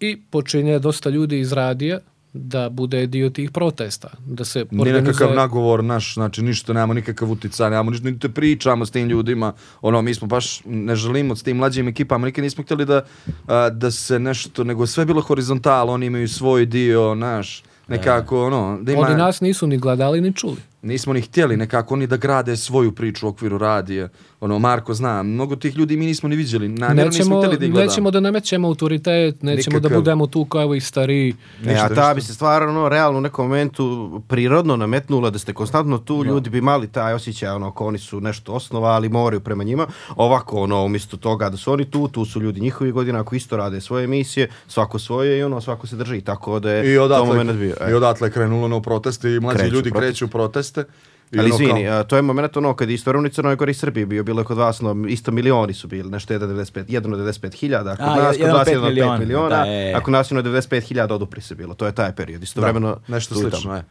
I počinje dosta ljudi iz radija da bude dio tih protesta. Da se Ni nekakav organizuje- nagovor naš, znači ništa, nemamo nikakav uticaj, nemamo ništa, niti pričamo s tim ljudima, ono, mi smo baš, ne želimo s tim mlađim ekipama, nikad nismo htjeli da, a, da se nešto, nego sve bilo horizontal, oni imaju svoj dio, naš, nekako, ono, da ima... Oni nas nisu ni gledali ni čuli. nismo ni htjeli nekako oni da grade svoju priču u okviru radija. Ono, Marko zna, mnogo tih ljudi mi nismo ni vidjeli. Namjerno nismo Nećemo, htjeli da ih gledamo. nećemo da namećemo autoritet, nećemo da Nikakav. budemo tu kao i stariji. Ne, a ta bi se stvarno ono, realno u nekom momentu prirodno nametnula da ste konstantno tu, ljudi bi mali taj osjećaj ono, ako oni su nešto osnovali, moraju prema njima. Ovako, ono, umjesto toga da su oni tu, tu su ljudi njihovi godina, ako isto rade svoje emisije, svako svoje i ono, svako se drži. Tako da je I to odatle, moment bio. e. I odatle krenulo ono proteste i mlađi Kreću ljudi protesti. kreću u proteste. I Ali izvini, kao- a, to je moment ono kad je isto u Crnoj Gori i Srbiji bio, bilo je kod vas no, isto milioni su bili, nešto 1,95 1,95 hiljada, kod A, nas kod vas pet 1,5 miliona, da, je. a kod nas 1,95 hiljada odupri se bilo, to je taj period, istovremeno da, nešto i slično, je.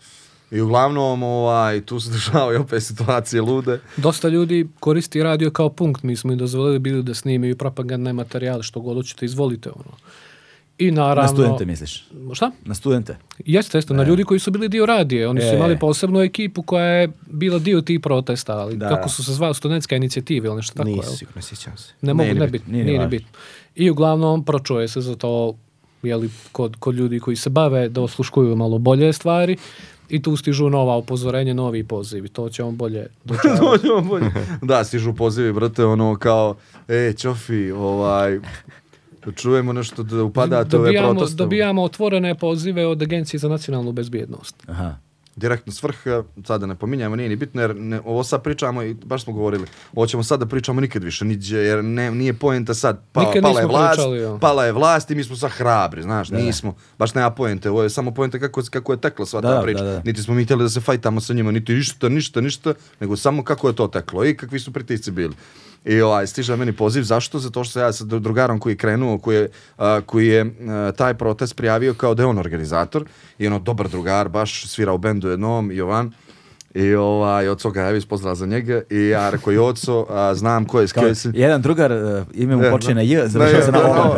I uglavnom, ovaj, tu se dešavaju opet situacije lude. Dosta ljudi koristi radio kao punkt, mi smo im dozvolili bili da snimaju propagandne materijale, što god hoćete, izvolite. Ono. I naravno... Na studente misliš? Šta? Na studente? Jeste, jeste, na ljudi koji su bili dio radije. Oni su E. imali posebnu ekipu koja je bila dio tih protesta, ali Da. kako su se zvali, studentska inicijativa ili nešto tako. Sigurno, ne sjećam se. Ne mogu, ne bitno, nije bitno. I uglavnom pročuje se za to jeli, kod, kod ljudi koji se bave da osluškuju malo bolje stvari i tu stižu nova upozorenja, novi pozivi. To će on bolje dočarati. *laughs* Bolje. da, stižu pozivi, brate, ono kao, e, Ćofi, ovaj, čujemo nešto da upadate ove dobijamo, proteste. dobijamo otvorene pozive od Agencije za nacionalnu bezbjednost. Aha. Direktno svrha, sada ne pominjamo, nije ni bitno, jer ne, ovo sad pričamo i baš smo govorili, ovo ćemo sad da pričamo nikad više, niđe, jer ne, nije poenta sad, pa, Nikad pala je vlast, pričali, pala je vlast i mi smo sad hrabri, znaš, nismo, baš nema poente, ovo je samo poenta kako, kako je tekla sva ta Da, priča, da, da. niti smo mi htjeli da se fajtamo sa njima, niti ništa, ništa, ništa, nego samo kako je to teklo i kakvi su pritisci bili. I ovaj, stiže meni poziv, zašto? Zato što ja sa dru- drugarom koji je krenuo, koji je, a, koji je a, taj protest prijavio kao da je on organizator i ono dobar drugar, baš svira u bendu jednom, Jovan, i ovaj, Oco Gajević, pozdrav za njega, i ja rekao i Oco, a, znam ko je, s jedan drugar, uh, ime mu E, počne na da. J, završava se na Da, O.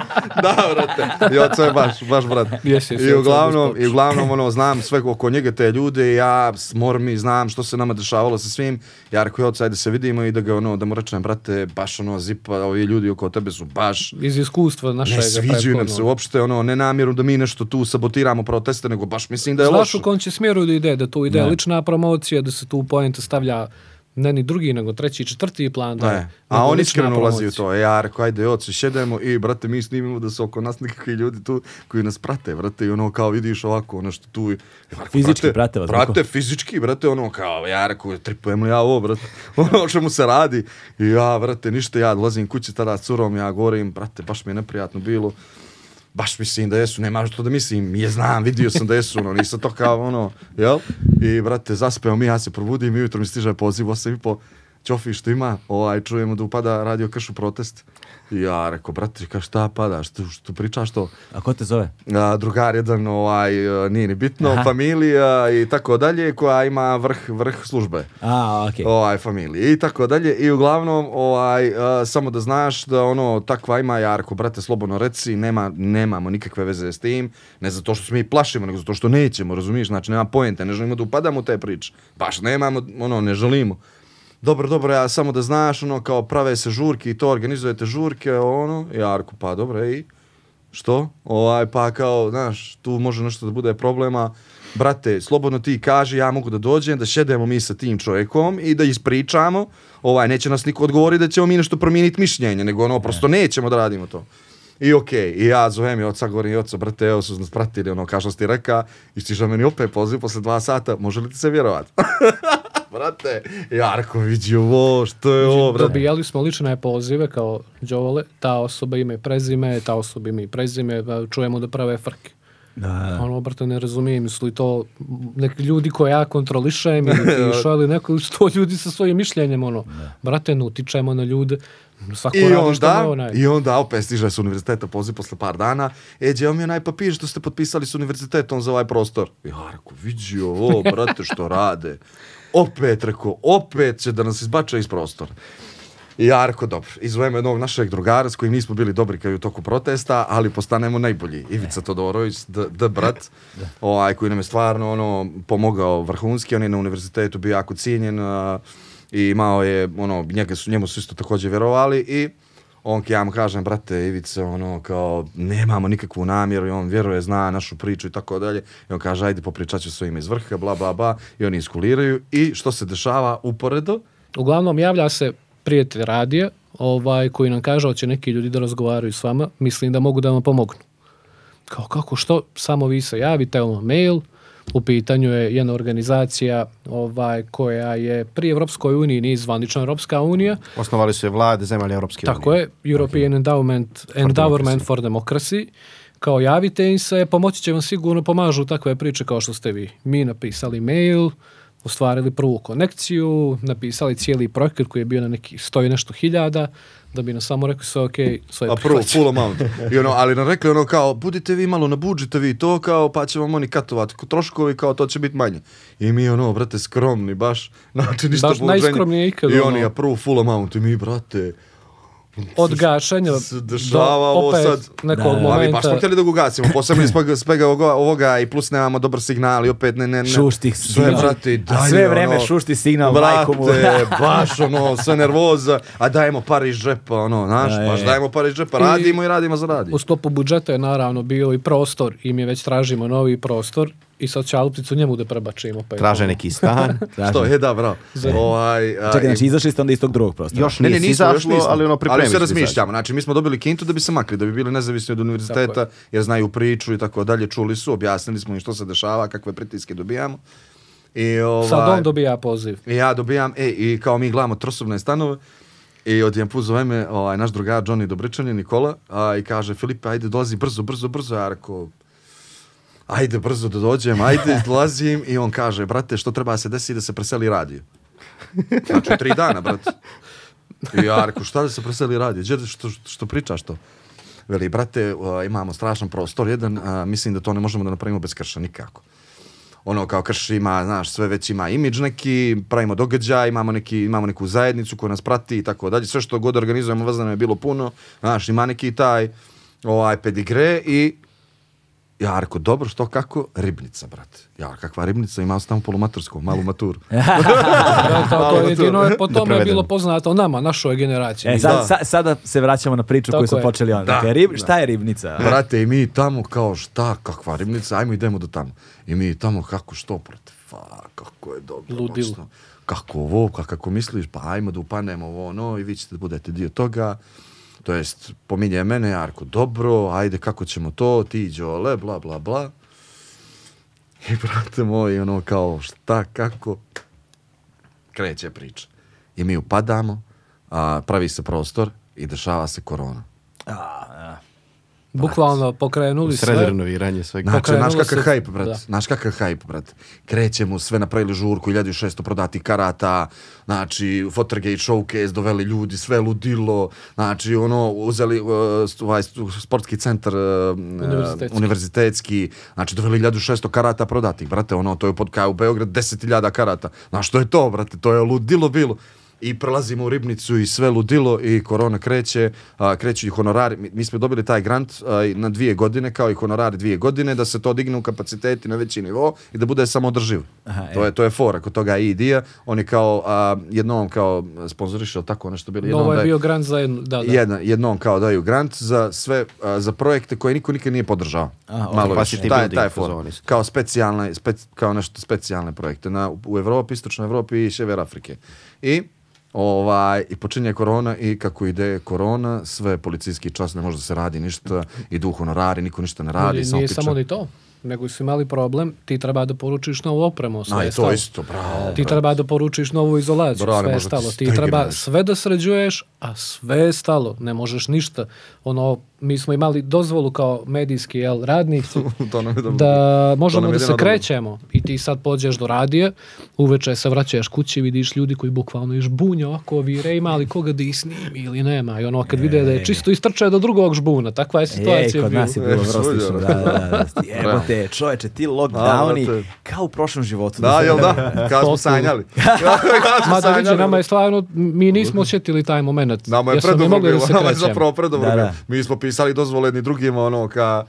*laughs* da, brate. I oco je baš, baš brat. Jes, jes, I uglavnom, i uglavnom ono, znam sve oko njega te ljude ja s mormi znam što se nama dešavalo sa svim. Ja rekao, oco, ajde se vidimo i da ga ono, da mu rečem, brate, baš ono, zipa, ovi ljudi oko tebe su baš Iz iskustva našeg ne sviđaju nam se uopšte ono ne namjeru da mi nešto tu sabotiramo proteste nego baš mislim da je Znaš loše. u kom će smjeru da ide, da tu ide Da. lična promocija, da se tu poenta stavlja ne ni drugi, nego treći, četvrti plan. Da, Ne. A on iskreno ulazi u to. E, ja rekao, ajde, oci, šedemo i, brate, mi snimimo da su oko nas nekakvi ljudi tu koji nas prate, brate, i ono, kao vidiš ovako, ono što tu... Rekao, Fizički prate vas, Brate, fizički, brate, ono, kao, ja rekao, tripujem li ja ovo, brate, *laughs* ono o čemu se radi. I ja, brate, ništa, ja dolazim kući tada s curom, ja govorim, brate, baš mi je neprijatno bilo. Baš mislim da jesu, nema što da mislim, je znam, vidio sam da jesu, ono, nisam to kao, ono, jel? I, brate, zaspeo mi, ja se probudim i ujutro mi stiže poziv, 8 i po, Ćofi što ima, ovaj, čujemo da upada radio kršu protest. Ja rekao, brate, ka šta pada, što, što pričaš to? A ko te zove? A, drugar jedan, ovaj, nije ni bitno, Aha. familija i tako dalje, koja ima vrh, vrh službe A, okej. ovaj familije i tako dalje i uglavnom ovaj a, samo da znaš da ono takva ima Jarko brate slobodno reci nema nemamo nikakve veze s tim ne zato što se mi plašimo nego zato što nećemo razumiješ znači nema poente ne želimo da upadamo u te priče baš nemamo ono ne želimo dobro dobro ja samo da znaš ono kao prave se žurke i to organizujete žurke ono Jarko pa dobro i što? Ovaj, pa kao, znaš, tu može nešto da bude problema. Brate, slobodno ti kaži, ja mogu da dođem, da šedemo mi sa tim čovjekom i da ispričamo. Ovaj, neće nas niko odgovoriti da ćemo mi nešto promijeniti mišljenje, nego ono, prosto nećemo da radimo to. I okej, i ja zovem i oca, govorim i oca, brate, evo su nas pratili, ono, kao što ti reka, i stiže meni opet poziv posle dva sata, može li ti se vjerovat? *laughs* brate, Jarko, vidi ovo, što je ovo, brate? Dobijali smo lične pozive kao Đole, ta osoba ima i prezime, ta osoba ima i prezime, čujemo da prave frke. Da, da. Ono, brate, ne razumijem, su li to neki ljudi koje ja kontrolišem ili pišu, ali neko ili su to ljudi sa svojim mišljenjem, ono, brate, ne utičemo na ljude, svako I onda, onaj. I onda opet stiže s univerziteta poziv posle par dana. E, gdje vam je onaj papir što ste potpisali s univerzitetom za ovaj prostor? Ja rekao, vidi ovo, brate, što rade. Opet, rekao, opet će da nas izbače iz prostora. I ja rekao, dobro, izvojemo jednog našeg drugara s kojim nismo bili dobri kao i u toku protesta, ali postanemo najbolji. Ivica Todorović, d, d brat, *laughs* ovaj, koji nam je stvarno ono, pomogao vrhunski, on je na univerzitetu bio jako cijenjen a, i imao je, ono, njega su, njemu su isto također vjerovali i on ja mu kažem, brate Ivice, ono, kao, nemamo nikakvu namjeru i on vjeruje, zna našu priču i tako dalje. I on kaže, ajde, popričat ću svojim iz vrha, bla, bla, bla. I oni iskuliraju. I što se dešava uporedo? Uglavnom javlja se prijatelj radija ovaj, koji nam kaže hoće neki ljudi da razgovaraju s vama, mislim da mogu da vam pomognu. Kao kako što, samo vi se javite, ono mail, u pitanju je jedna organizacija ovaj koja je pri Evropskoj uniji nije zvanična Evropska unija. Osnovali su je vlade zemalja Europske Tako unije. je, European Endowment, Endowment for Democracy. Kao javite im se, pomoći će vam sigurno, pomažu takve priče kao što ste vi. Mi napisali mail, ostvarili prvu konekciju, napisali cijeli projekat koji je bio na neki sto i nešto hiljada, da bi nam samo rekli sve ok, sve A prvo, prihvaćeno. full amount. I ono, ali nam rekli ono kao, budite vi malo, nabuđite vi to kao, pa će vam oni katovati troškovi, kao to će biti manje. I mi ono, brate, skromni, baš, *laughs* znači ništa Baš buđenje. najskromnije ikad, I ono. oni, a prvo full amount, i mi, brate, Od do dešava ovo opet sad. nekog Da, da. Ali baš smo momenta. htjeli da ga ugasimo, posebno iz spega, ovoga, ovoga i plus nemamo dobar signal i opet ne, ne, ne. Šuštih Sve, signal. brate, i dalje, A sve vreme ono, šušti signal, brate, mu. *laughs* baš ono, sve nervoza, a dajemo pare iz džepa, ono, znaš, Da, baš je. dajemo pare iz džepa, I- radimo i radimo za radi. U sklopu budžeta je naravno bio i prostor i mi već tražimo novi prostor i sad će Alpicu njemu da prebačimo. Pa Traže neki stan. Što, je da, bravo. Ovaj, a, Čekaj, i- znači izašli ste onda iz tog drugog prostora. Još Ne, ne, nisi izašlo, ali ono Ali pripremi se se razmišljamo. Znači, mi smo dobili kintu da bi se makli, da bi bili nezavisni od univerziteta, jer znaju priču i tako dalje. Čuli su, objasnili smo im što se dešava, kakve pritiske dobijamo. I, ovaj, Sad on dobija poziv. I ja dobijam, e, i kao mi gledamo trosobne stanove, i od jedan put zove me ovaj, naš drugar Johnny Dobričan Nikola a, i kaže Filipe ajde dolazi brzo, brzo, brzo ja rekao ajde brzo da dođem, ajde *laughs* dolazim i on kaže brate što treba da se desi da se preseli radio. Znači tri dana brate. I ja rekao šta da se preseli radio, Gdje, što, što pričaš to? Veli brate a, imamo strašan prostor jedan, a, mislim da to ne možemo da napravimo bez krša nikako ono kao krš ima, znaš, sve već ima imidž neki, pravimo događaj, imamo, neki, imamo neku zajednicu koja nas prati i tako dalje. Sve što god organizujemo vezano je bilo puno, znaš, ima neki taj ovaj pedigre i ja rekao, dobro, što kako? Ribnica, brate. Ja, kakva ribnica, imao sam tamo polumatursku, malu maturu. *laughs* Da, to, je jedino je po tome je bilo poznato nama, našoj generaciji. E, sad, Da. sa- sada se vraćamo na priču Tako koju smo je. počeli onda. Da. Dakle, rib, šta je ribnica? Brate, i mi tamo kao šta, kakva ribnica, ajmo idemo do tamo. I mi tamo kako što, brate, fa, kako je dobro. Ludilo. Kako ovo, ka- kako misliš, pa ajmo da upanemo ovo, ono, i vi ćete da budete dio toga. To jest, pominje mene, ja rekao, dobro, ajde, kako ćemo to, ti Đole, bla, bla, bla. I brate moj, ono kao, šta, kako, kreće priča. I mi upadamo, a, pravi se prostor i dešava se korona. A. Bukvalno pokrenuli Sred sve. renoviranje svega. Znači, znaš kakav se- hype, brat. da. Znaš kakav hype, brat. Krećemo, sve napravili žurku, 1600 prodati karata, znači, Fotergate showcase, doveli ljudi, sve ludilo, znači, ono, uzeli uh, ovaj sportski centar uh, Univerzitetski. univerzitetski, znači, doveli 1600 karata prodati, brate, ono, to je pod kao u Beograd 10.000 karata. Znaš, što je to, brate, to je ludilo bilo. I prelazimo u ribnicu i sve ludilo i korona kreće, a, kreću i honorari. Mi, mi smo dobili taj grant a, na dvije godine, kao i honorari dvije godine, da se to digne u kapaciteti na veći nivo i da bude samo održivo. Aha, to, je, to je fora kod toga i idija. Oni kao a, jednom kao sponzoriše, ili tako nešto bili. jednom Ovo je daju- bio grant za jednu, da, da. Jedna, jednom kao daju grant za sve a, za projekte koje niko nikad nije podržao. Aha. Malo više. Taj, taj for. Kao specijalne, spec, kao nešto specijalne projekte na, u Evropi, Istočnoj Evropi i Sjever Afrike. I ovaj i počinje korona i kako ide korona, sve policijski čas ne može da se radi ništa, idu honorari, niko ništa ne radi, Nije, nije samo ni to, nego su imali problem, ti treba da poručiš novu opremu, sve A, je i to stalo. isto, bravo. Ti treba da poručiš novu izolaciju, Bravo, sve je stalo. Ti treba sve da sređuješ, a sve je stalo. Ne možeš ništa. Ono, mi smo imali dozvolu kao medijski jel, radnici *laughs* to nam je dobro. da možemo nam je da se dobro. krećemo i ti sad pođeš do radije, uveče se vraćaš kući i vidiš ljudi koji bukvalno iz žbunja ovako vire ima li koga da ih snimi ili nema i ono kad vide da je čisto istrčao do drugog žbuna, takva je Ej, situacija kod bila. nas je bilo E, vrlo svuđa. slično. Da, da, da. Jebote, čoveče, ti lockdowni, brate. kao u prošlom životu. Da, se- jel da? Kad *laughs* smo sanjali. Ma da vidi, nama je stvarno, mi nismo osjetili taj moment. Nama je mi predobro mogli bilo, da se nama je krećemo. zapravo predobro Da, bilo. da. Mi smo pisali dozvole jedni drugima, ono, ka...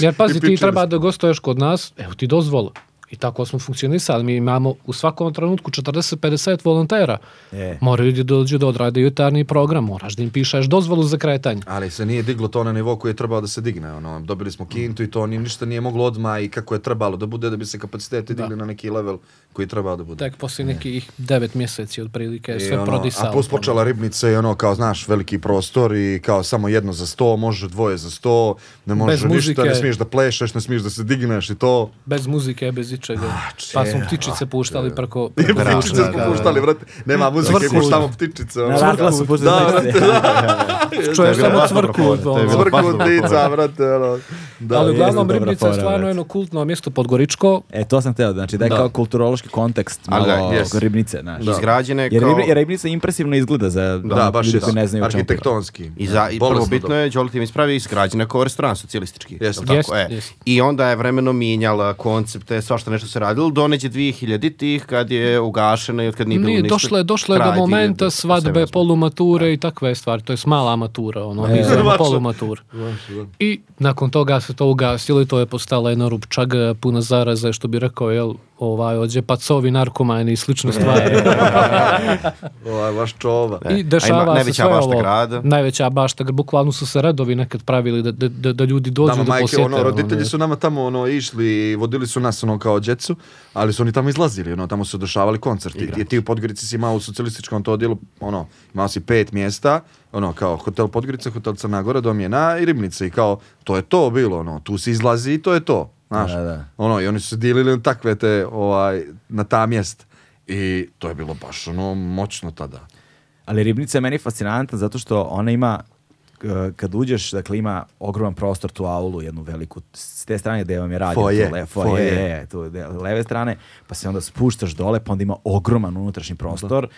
Jer *laughs* pazi, ti treba da gostuješ kod nas, evo ti dozvola. I tako smo funkcionisali. Mi imamo u svakom trenutku 40-50 volontera. E. Moraju da dođu da odrade jutarnji program. Moraš da im pišeš dozvolu za kretanje. Ali se nije diglo to na nivo koji je trebao da se digne. Ono, dobili smo kintu i to ni, ništa nije moglo odmah i kako je trebalo da bude da bi se kapaciteti digli na neki level koji je trebao da bude. Tek poslije nekih devet mjeseci otprilike je sve ono, prodisalo. A plus počela ribnica i ono kao znaš veliki prostor i kao samo jedno za sto, može dvoje za sto, ne možeš ništa, ne smiješ da plešeš, ne smiješ da se digneš i to. Bez muzike, bez ičega. pa smo ptičice puštali preko... preko Ptičice smo puštali, brate. Nema muzike, puštamo ptičice. Na radila su puštali Da, tekste. *laughs* Čuje To je bilo samo cvrku. je Cvrku ptica, ono. Da, Ali uglavnom Ribnica je stvarno jedno kultno mjesto Podgoričko. E, to sam teo, znači da je Da. kao kulturološki kontekst malo da, ribnice. Izgrađene Jer, kao... jer ribnica impresivno izgleda za Da, baš ljude je koji ne znaju arhitektonski. I, za, i Bolesno prvo bitno je, Đoliti mi ispravi, izgrađena kao restoran socijalistički. Jeste. Tako? E. I onda je vremeno mijenjala koncepte, svašta nešto se radilo, do neđe 2000 tih kad je ugašena i od kad nije bilo Nije, ništa. došlo je, došlo je do momenta 2000, svadbe, 700. polumature i takve stvari. To je mala matura, ono, E. zovemo Vaša. polumatur. I nakon toga se to ugasilo i to je postala jedna rupčaga, puna zaraze, što bi rekao, jel, ovaj, ođe pacovi, narkomani i slične stvari. *laughs* *laughs* Ovaj, vaš čova. E, I ima dešava se najveća sve bašta ovo. grada. Najveća bašta, bukvalno su se redovi nekad pravili da, da, da, da ljudi dođu Nama da majke, posjete. ono, roditelji ono, su nama tamo ono išli i vodili su nas ono kao djecu, ali su oni tamo izlazili, ono, tamo su dešavali koncerti. I ti u Podgorici si imao u socijalističkom to odjelu, ono, imao si pet mjesta, ono, kao hotel Podgorica, hotel Crna Gora, Domjena i Ribnice i kao, to je to bilo, ono, tu se izlazi i to je to, znaš. Da, da. Ono, i oni su se dijelili na takve te, ovaj, na ta mjesta. I to je bilo baš, ono, moćno tada. Ali ribnica je meni fascinantna zato što ona ima kad uđeš, dakle ima ogroman prostor tu aulu, jednu veliku, s te strane gde vam je radio, Foje, tu le, foje. foje, tu de- leve strane, pa se onda spuštaš dole, pa onda ima ogroman unutrašnji prostor,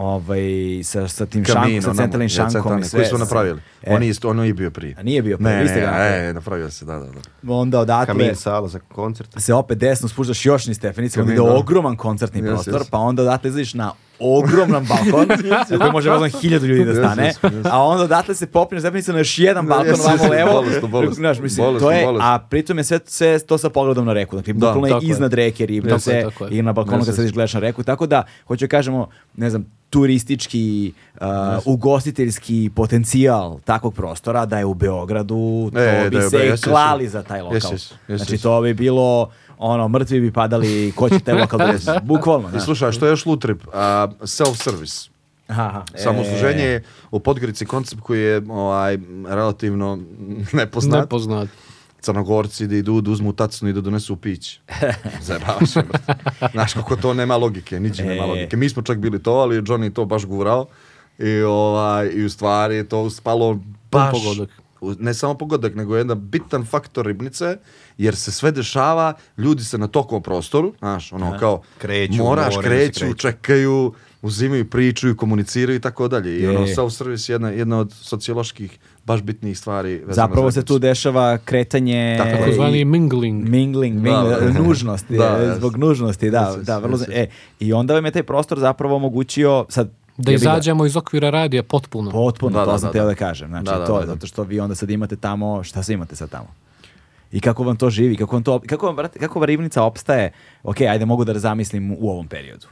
ovaj, sa, sa tim šankom, Kamin, sa centralnim je, šankom sve. Koji su napravili. E, Oni isto, ono i bio prije. A nije bio prije, Ne, ne, ga napravili. e, napravio se, da, da, da. onda odatle Kamin sala za koncert. se opet desno spuštaš još ni stepenice, onda ide ogroman koncertni Yes, prostor, yes. pa onda odatle izlaziš na ogroman balkon, *laughs* na koji može vozno hiljadu ljudi da stane, a onda odatle se popneš stepenice na još jedan balkon vamo levo, bolesno, bolesno. znaš, mislim, Bolesno, to je, a pritom je sve, sve to sa pogledom na reku, dakle, Da, bukvalno je je. iznad reke ribnice je, je. i na balkonu kad sediš gledaš na reku, tako da, hoću da kažemo, ne znam, turistički, uh, ugostiteljski potencijal takvog prostora da je u Beogradu, to E, bi je se yes, klali za taj lokal. znači, to bi bilo, ono, mrtvi bi padali, ko će taj lokal doći, *laughs* bukvalno. I da. slušaj, što je još lutrip? Self-service. Aha, Samosluženje e, je u Podgorici koncept koji je ovaj, relativno nepoznat. Nepoznat. Crnogorci da idu, da uzmu tacnu i da donesu pić. *laughs* Zajebavaš se, brate. Znaš kako to nema logike, niđe nema E. logike. Mi smo čak bili to, ali Johnny to baš gurao. I, ovaj, i u stvari to spalo baš... pogodak. Ne samo pogodak, nego jedan bitan faktor ribnice, jer se sve dešava, ljudi se na tokom prostoru, znaš, ono kao, Kreću, moraš, da se kreću, kreću. čekaju, uzimaju priču i komuniciraju i tako dalje. I ono, self-service je jedna, jedna od socioloških baš bitnijih stvari. vezano Zapravo za se tu dešava kretanje Tako je. Takozvani i- mingling. mingling, Da, mingling, da. nužnost, Da, je, jes. zbog nužnosti, da, da, vrlo, e, i onda vam je taj prostor zapravo omogućio, sad, Da izađemo iz okvira radija potpuno. Potpuno, Da, to da, sam da, teo da, da. kažem. Znači, Da, da, to da, je da. zato što vi onda sad imate tamo, šta se imate sad tamo? I kako vam to živi, kako vam to, kako vam, brate, kako vam ribnica opstaje, ok, ajde mogu da zamislim u ovom periodu.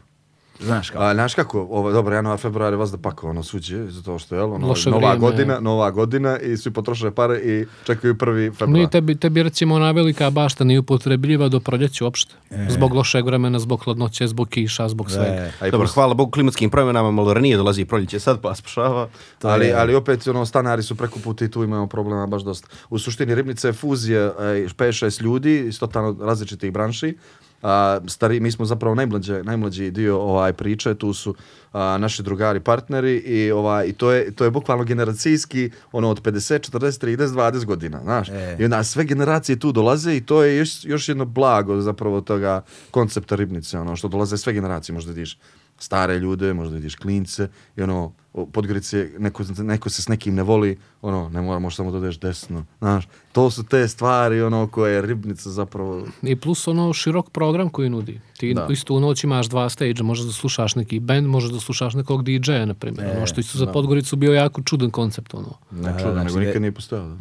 Znaš kao, A, znaš kako, ovo, dobro, januar, februar je vas da pakao ono suđe, zato što je ono, Loše nova vrijeme. godina, nova godina i svi potroše pare i čekaju prvi februar. Nije tebi, tebi recimo ona velika bašta nije upotrebljiva do proljeća uopšte. Zbog lošeg vremena, zbog hladnoće, zbog kiša, zbog svega. e, A i Dobro, hvala Bogu klimatskim promjenama, malo ranije dolazi proljeće, sad pa spašava. ali, je- ali opet ono, stanari su preko puta i tu imamo problema baš dosta. U suštini ribnica je fuzija 5-6 ljudi iz totalno različitih branši. A, stari, mi smo zapravo najmlađe, najmlađi dio ovaj priče, tu su a, naši drugari, partneri i ovaj i to je to je bukvalno generacijski ono od 50, 40, 30, 20 godina, znaš. E. I onda sve generacije tu dolaze i to je još, još jedno blago zapravo toga koncepta ribnice, ono što dolaze sve generacije možda diš. Stare ljude, možda vidiš klince i ono, Podgorice, neko, neko se s nekim ne voli, ono, ne mora, možeš samo da odeš desno, znaš, to su te stvari, ono, koje ribnica zapravo, I plus ono širok program koji nudi. Ti Da. isto u noć imaš dva stage, možeš da slušaš neki band, možeš da slušaš nekog DJ-a, na primjer. ono što isto za Podgoricu bio jako čudan koncept, ono. ne Da, čudo, znači nego da- nikad nije postojao. Da.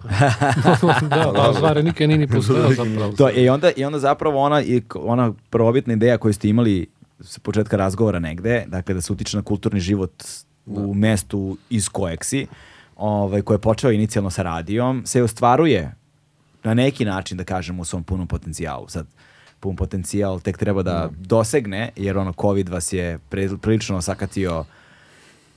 da, pa stvari nikad nije ni postojao *laughs* zapravo. To, i, onda, I onda zapravo ona, i ona prvobitna ideja koju ste imali s početka razgovora negde, dakle da se utiče na kulturni život u mestu iz kojeg si, ovaj, koji je počeo inicijalno sa radijom, se ostvaruje na neki način, da kažemo, u svom punom potencijalu. Sad, pun potencijal tek treba da dosegne, jer ono, COVID vas je prilično sakatio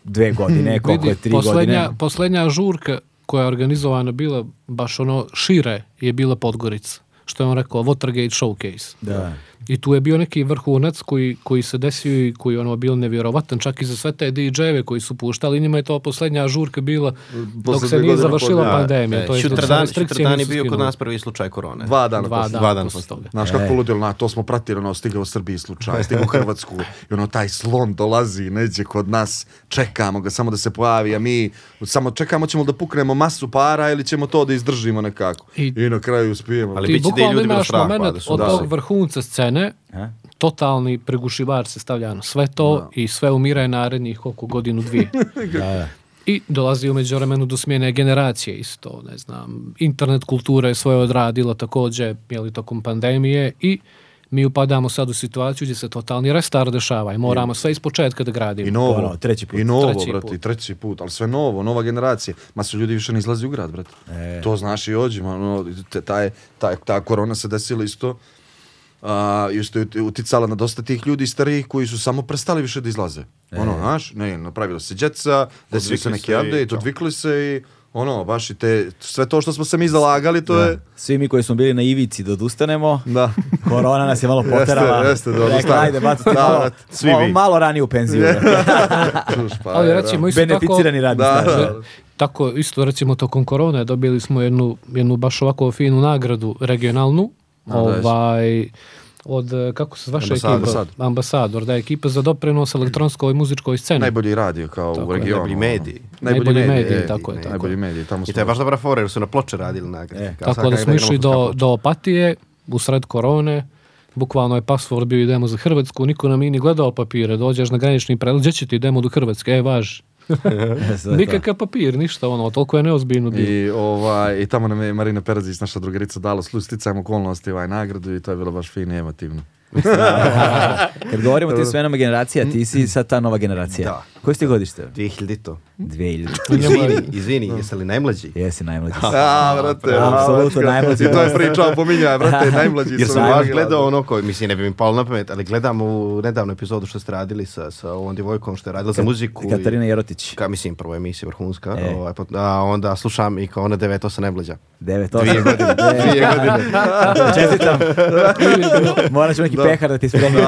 dve godine, *clears throat* koliko je tri poslednja, godine. poslednja žurka koja je organizovana bila baš ono šire je bila Podgorica. Što je on rekao, Watergate Showcase. Da. I tu je bio neki vrhunac koji, koji se desio i koji ono bio nevjerovatan, čak i za sve te DJ-eve koji su puštali, njima je to poslednja žurka bila dok se nije završila pod- pandemija. To je Šutrdan, restrikcije Šutrdan je bio kod nas prvi slučaj korone. Dva dana Dva posle. dana, Dva dana posle posle. toga. Znaš kako ludilo, na to smo pratili, ono, stigao u Srbiji slučaj, stigao u Hrvatsku i ono, taj slon dolazi, neđe kod nas, čekamo ga samo da se pojavi, a mi samo čekamo ćemo da puknemo masu para ili ćemo to da izdržimo nekako. I, I- na kraju uspijemo. Ali Ti da bukvalno imaš moment da od da. tog vrhunca scene, A? totalni pregušivač se stavlja na sve to i sve umire narednih koliko godinu dvije. *laughs* Da, da. I dolazi u međuvremenu do smjene generacije isto, ne znam, internet kultura je svoje odradila također, jeli, tokom pandemije i mi upadamo sad u situaciju gdje se totalni restart dešava i moramo sve iz početka da gradimo. I novo, Ono, treći put. I novo, Treći brate, put. i treći put, ali sve novo, nova generacija. Ma su ljudi više ne izlazi u grad, brate. E. To znaš i ođe, ono, te- taj, taj, ta korona se desila isto. A, isto je ut- uticala na dosta tih ljudi starijih koji su samo prestali više da izlaze. Ono, znaš, ne, napravilo se djeca, desili se neki update, to. odvikli se i ono, baš i te, sve to što smo se mi zalagali, to je... Svi mi koji smo bili na ivici da odustanemo, Da. korona nas je malo *laughs* Jeste, poterala. jeste, da Rekla, odustanemo. ajde, bacite Da, malo, svi malo, mi. malo ranije u penziju. *laughs* Čuš, pa, Ali recimo da. isto tako... Beneficirani radni Da, da. Tako, isto recimo tokom korone dobili smo jednu, jednu baš ovako finu nagradu regionalnu, da, ovaj, od, eh, kako se vaša Ambasador. ekipa? Ambasador. Ambasador, da je ekipa za doprinos elektronskoj i muzičkoj sceni. Najbolji radio kao Tako u regionu. najbolji mediji. Najbolji, Najbolji mediji, mediji, tako je, tako Najbolji mediji, tamo I smo... to je baš dobra fora jer su na ploče radili nagrade. E, Tako da smo išli do, do opatije, u sred korone, bukvalno je pasvord bio idemo za Hrvatsku, niko nam nije ni gledao papire, dođeš na granični prelaz, gdje će ti idemo do Hrvatske, e, važ. *laughs* Nikakav papir, ništa, ono, toliko je neozbiljno bilo. I, ovaj, I tamo nam je Marina Perazić, naša drugarica, dala slu sticajem okolnosti ovaj nagradu i to je bilo baš fino i emotivno. *laughs* Kad govorimo o tim *laughs* smenama generacija, ti si sad ta nova generacija. Da. Koje ste godište? 2000 to. 2000. Izvini, izvini, jesi li najmlađi? Jesi najmlađi. *laughs* A, brate, Apsolutno najmlađi I to je gost. priča o pominjaj, brate, *laughs* najmlađi Jer su sam baš gledao ono koji, mislim, ne bi mi palo na pamet, ali gledam u nedavnu epizodu što ste radili sa, sa ovom djevojkom što je radila za muziku. i- Katarina Jerotić. Ka, mislim, prvo emisija vrhunska, E. ovaj, pot- a onda slušam i kao ona 9-8 najmlađa. 9, 8. *laughs* Dvije godine, dvije godine. Čestitam. Morat ću neki pehar da ti spremim.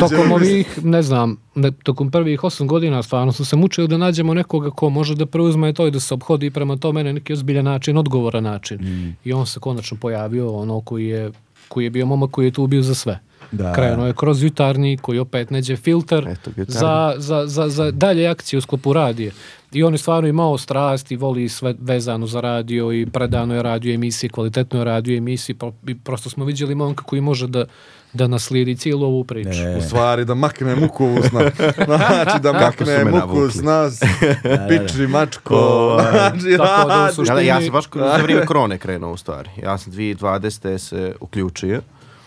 Tokom ovih, ne znam, tokom prvih osam godina stvarno smo se mučili da nađemo nekoga ko može da preuzme to i da se obhodi prema tome na neki ozbiljan način, odgovoran način. I on se konačno pojavio, ono koji je, koji je bio momak koji je tu bio za sve. Da. Krenuo je kroz jutarnji koji opet neđe filter Eto, za, za, za, za dalje akcije u sklopu radije. I on je stvarno imao strast i voli sve vezano za radio i predano je radio emisije, kvalitetno je radio emisije. Pro, i prosto smo vidjeli momka koji može da, da naslijedi cijelu ovu priču. U stvari da makne muku uz nas. *laughs* Znači da makne muku uz nas. Piči mačko. *laughs* Znači, Tako da u suštini- Ja, da, ja sam baš za vrijeme korone krenuo u stvari. Ja sam 2020. se uključio.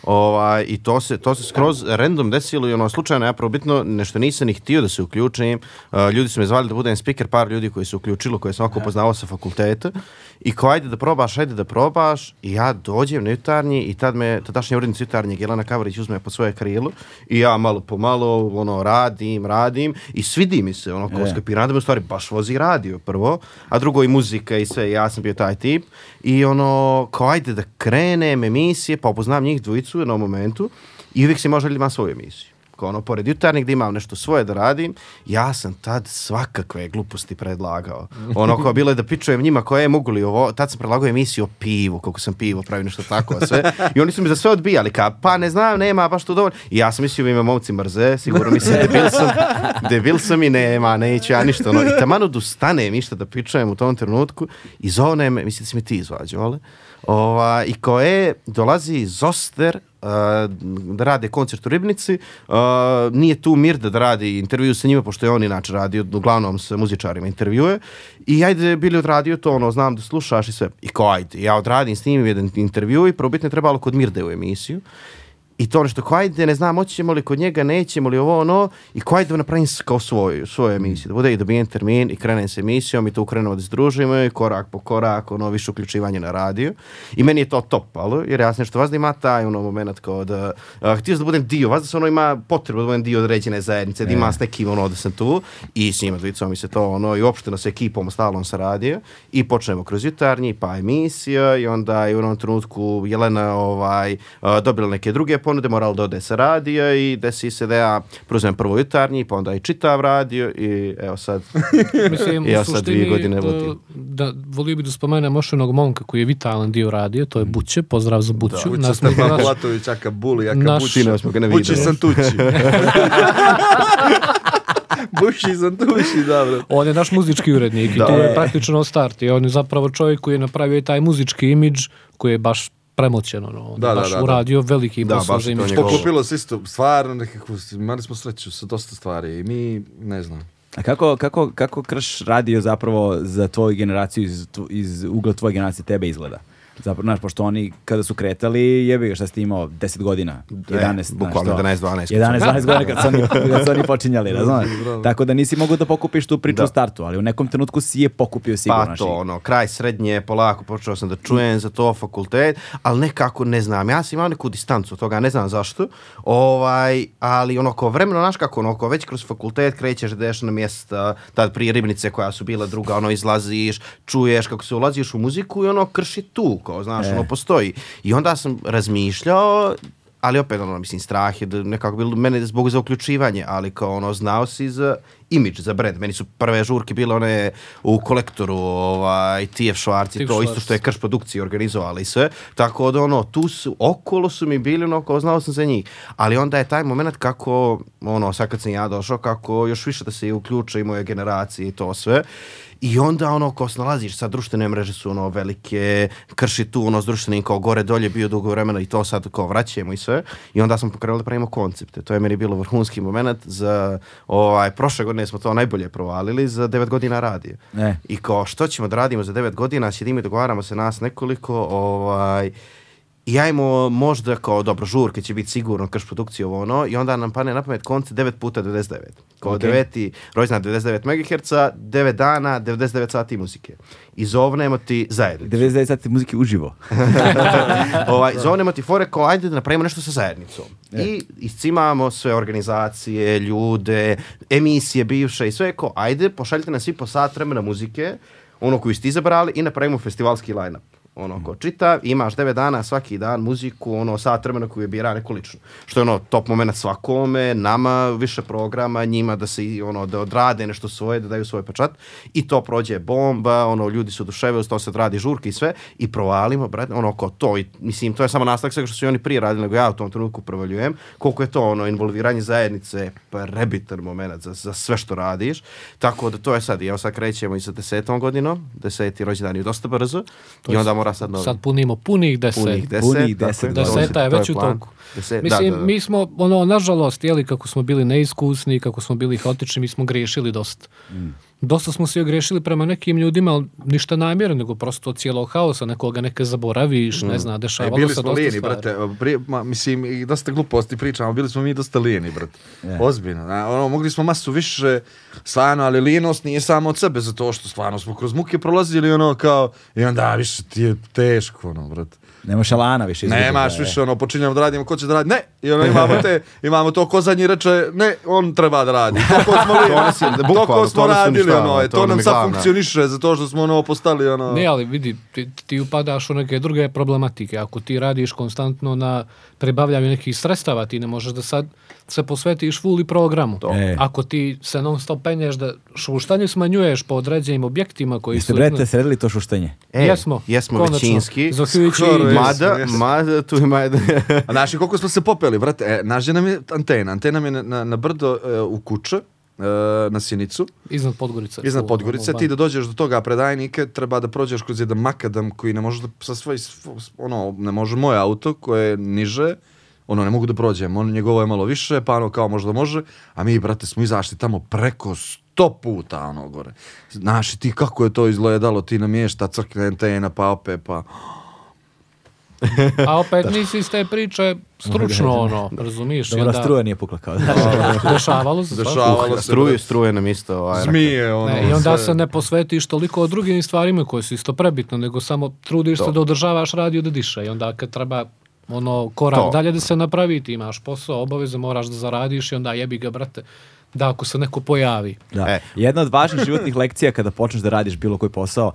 Ovaj, I to se, to se skroz random desilo i ono slučajno ja probitno nešto nisam ni htio da se uključim. Uh, ljudi su me zvali da budem speaker, par ljudi koji su uključilo, koje sam oko poznavao sa fakulteta. I kao ajde da probaš, ajde da probaš. I ja dođem na jutarnji i tad me tadašnja urednica jutarnje Gelana Kavarić uzme po svoje krilo. I ja malo po malo ono, radim, radim i svidi mi se ono kao E. skapiram da me u stvari baš vozi radio prvo, a drugo i muzika i sve, ja sam bio taj tip i ono, kao ajde da krenem emisije, pa upoznam njih dvojicu u jednom momentu i uvijek se može ima svoju emisiju. Ono, pored jutarnjeg da imam nešto svoje da radim, ja sam tad svakakve gluposti predlagao. Ono, kao bilo je da pičujem njima koje mogu li ovo, tad sam predlagao emisiju o pivu, kako sam pivo pravio nešto tako, sve. I oni su mi za sve odbijali, kao, pa ne znam, nema baš to dovoljno. I ja sam mislio, ima momci mrze, sigurno mislim, debil sam, debil sam i nema, neću ja ništa. Ono. I taman odustanem išta da pičujem u tom trenutku i me, mislim da si mi ti izvađao, ali? Ova, I koje dolazi Zoster da rade koncert u Ribnici. Uh, nije tu Mirda da radi intervju sa njima, pošto je on inače radio, uglavnom sa muzičarima intervjue. I ajde, bili odradio to, ono, znam da slušaš i sve. I kao, ajde, ja odradim s njim jedan intervju i je trebalo kod Mirde u emisiju. I to nešto, ko ajde, ne znam, moći ćemo li kod njega, nećemo li ovo, ono, i ko ajde da napravim s- kao svoju, svoju emisiju, da bude i dobijem termin i krenem s emisijom i tu krenemo da se družimo i korak po korak, ono, više uključivanje na radio. I meni je to top, ali, jer ja sam nešto vas da ima taj, ono, moment kao da, a, htio sam da budem dio, vas da se ono ima potrebu da budem dio određene zajednice, da ima s nekim, ono, da sam tu i s njima dvicom mi se to, ono, i uopšteno sa ekipom stalno sa radio i počnemo kroz jutarnji, pa emisija i onda je u onom trenutku Jelena ovaj, a, dobila neke druge ponude, morala da ode sa radija i desi se da ja preuzmem prvo jutarnji, pa onda i čitav radio i evo sad, *laughs* Mislim, Ja u sad dvije godine e, vodim. Da, volio bi da spomenem još jednog momka koji je vitalan dio radio, to je Buće, pozdrav za Buću. Uče Nas- Stefan naš- Bulatović, aka buli, aka Naš- ne Buči videli. sam tući. *laughs* Buši sam tući, dobro. On je naš muzički urednik i Da. to je praktično start. I on je zapravo čovjek koji je napravio i taj muzički imidž koji je baš premoćen. Ono. On Da, da, baš da, da. uradio veliki Da, posao baš za imidž. njegovo. Poklopilo se isto, stvarno nekako, imali smo sreću sa dosta stvari i mi, ne znam. A kako, kako, kako krš radio zapravo za tvoju generaciju, iz, iz ugla tvoje generacije tebe izgleda? Zapravo, znaš, pošto oni kada su kretali, jebi ga šta ste imao, 10 godina, 11, znaš bukvalno to. 11, 12. 11, 12 godina kad su oni, *laughs* kad su oni počinjali, razumiješ? Tako da nisi mogao da pokupiš tu priču Da. u startu, ali u nekom trenutku si je pokupio sigurno. Pa to, i- ono, kraj srednje, polako počeo sam da čujem za to fakultet, ali nekako ne znam, ja sam imao neku distancu od toga, ne znam zašto, ovaj, ali ono, ko vremeno, znaš kako, ono, ko već kroz fakultet krećeš da na mjesta, tad prije ribnice koja su bila druga, ono, izlaziš, čuješ kako se ulaziš u muziku i ono, krši tu, kao, znaš, E. ono, postoji. I onda sam razmišljao, ali opet ono, mislim, strah je da nekako bilo mene zbog za uključivanje, ali kao ono, znao si za imidž, za brand. Meni su prve žurke bile one u kolektoru, ovaj, TF Schwarz i to, isto Schwarz. što je Krš produkcije organizovali i sve. Tako da ono, tu su, okolo su mi bili, ono, kao znao sam za njih. Ali onda je taj moment kako, ono, sad kad sam ja došao, kako još više da se uključe i moje generacije i to sve. I onda ono ko se nalaziš, sad društvene mreže su ono velike, krši tu ono s društvenim kao gore dolje bio dugo vremena i to sad kao vraćamo i sve. I onda smo pokrenuli da pravimo koncepte. To je meni bilo vrhunski moment za ovaj prošle godine smo to najbolje provalili za 9 godina radije. E. I kao što ćemo da radimo za 9 godina, sjedimo i dogovaramo se nas nekoliko, ovaj i ajmo možda kao dobro žurke će biti sigurno krš produkcije ovo ono i onda nam pane na pamet konce 9 puta 99. Kao Ok. deveti rođendan 99 MHz, 9 dana, 99 sati muzike. I zovnemo ti zajednicu. 99 sati muzike uživo. *laughs* ovaj, zovnemo ti fore kao ajde da napravimo nešto sa zajednicom. E. I iscimamo sve organizacije, ljude, emisije bivše i sve kao ajde pošaljite nas svi po sat vremena muzike, ono koju ste izabrali i napravimo festivalski line-up. Ono, ko čita, imaš 9 dana svaki dan muziku, ono, sat vremena koju je bira neko lično. Što je ono, top moment svakome, nama više programa, njima da se, ono, da odrade nešto svoje, da daju svoj pečat. I to prođe bomba, ono, ljudi su oduševili, to se odradi žurke i sve. I provalimo, brate, ono, ko to. I, mislim, to je samo nastavak svega što su oni prije radili, nego ja u tom trenutku provaljujem. Koliko je to, ono, involviranje zajednice, prebitan moment za, za sve što radiš. Tako da to je sad, evo sad krećemo i sa desetom godinom, deseti rođendan je dosta brzo. I onda mora sad novi. Sad punimo punih deset. Punih deset. Punih deset, Deseta je već u toku. Deset, Mislim, da, da, da. mi smo, ono, nažalost, jeli, kako smo bili neiskusni, kako smo bili haotični, mi smo griješili dosta. Mm. Dosta smo se ogriješili prema nekim ljudima, ali ništa namjerno, nego prosto od cijelog haosa, nekoga neke zaboraviš, ne zna, E, dešavalo bili se smo dosta lijeni, stvari. brate. Prije, ma, mislim, i dosta gluposti pričamo, bili smo mi dosta lijeni, brate. Je. Ozbiljno. Na, ono, mogli smo masu više, stvarno, ali lijenost nije samo od sebe, zato što stvarno smo kroz muke prolazili, ono, kao, i onda, više ti je teško, ono, brate. Nemaš alana više. Nemaš ga, e. više, ono, počinjamo da radimo, ko će da radi? Ne! I ono, imamo te, *laughs* imamo to ko zadnji reče, ne, on treba da radi. To ko smo, li, *laughs* To je- to bukvalno, ko smo to radili, ono, e, to to nam nam je sad funkcioniše, zato što smo ono postali, ono... Ne, ali vidi, ti, ti upadaš u neke druge problematike. Ako ti radiš konstantno na pribavljanju nekih sredstava, ti ne možeš da sad se posvetiš full i programu. E. Ako ti se non stop penješ da šuštanje smanjuješ po određenim objektima koji Jeste, su... brete, sredili to šuštenje? E, jesmo. jesmo konačno. većinski. Zahvaljujući jesmo, Mada, jesmo. mada, tu ima jedan... *laughs* A znaš koliko smo se popeli, brate, e, naš nam je antena, antena nam je na, na, na brdo e, u kuće, na Sjenicu, Iznad Podgorice. iznad u- ti da dođeš do toga predajnike, treba da prođeš kroz jedan makadam koji ne može da, sa svoj, svo- ono, ne može moje auto koje je niže, ono, ne mogu da prođem, on njegovo je malo više, pa ono kao možda može, a mi, brate, smo izašli tamo preko sto puta, ono, gore. Znaš, ti kako je to izgledalo, ti namješta crkne antena, pa opet, pa... A opet nisi iz te priče stručno ono, razumiješ? Dobra onda- struja nije pukla kao da. Dešavalo se. Dešavalo se, Struje, brate. struje nam isto. Ovaj, Zmije, ono, Ne, I onda sve. se ne posvetiš toliko o drugim stvarima koje su isto prebitno, nego samo trudiš se da održavaš radio da diše. I onda kad treba ono korak To. dalje da se napravi, ti imaš posao, obaveze, moraš da zaradiš i onda jebi ga, brate, da ako se neko pojavi. Da. E. Jedna od važnih životnih lekcija kada počneš da radiš bilo koji posao,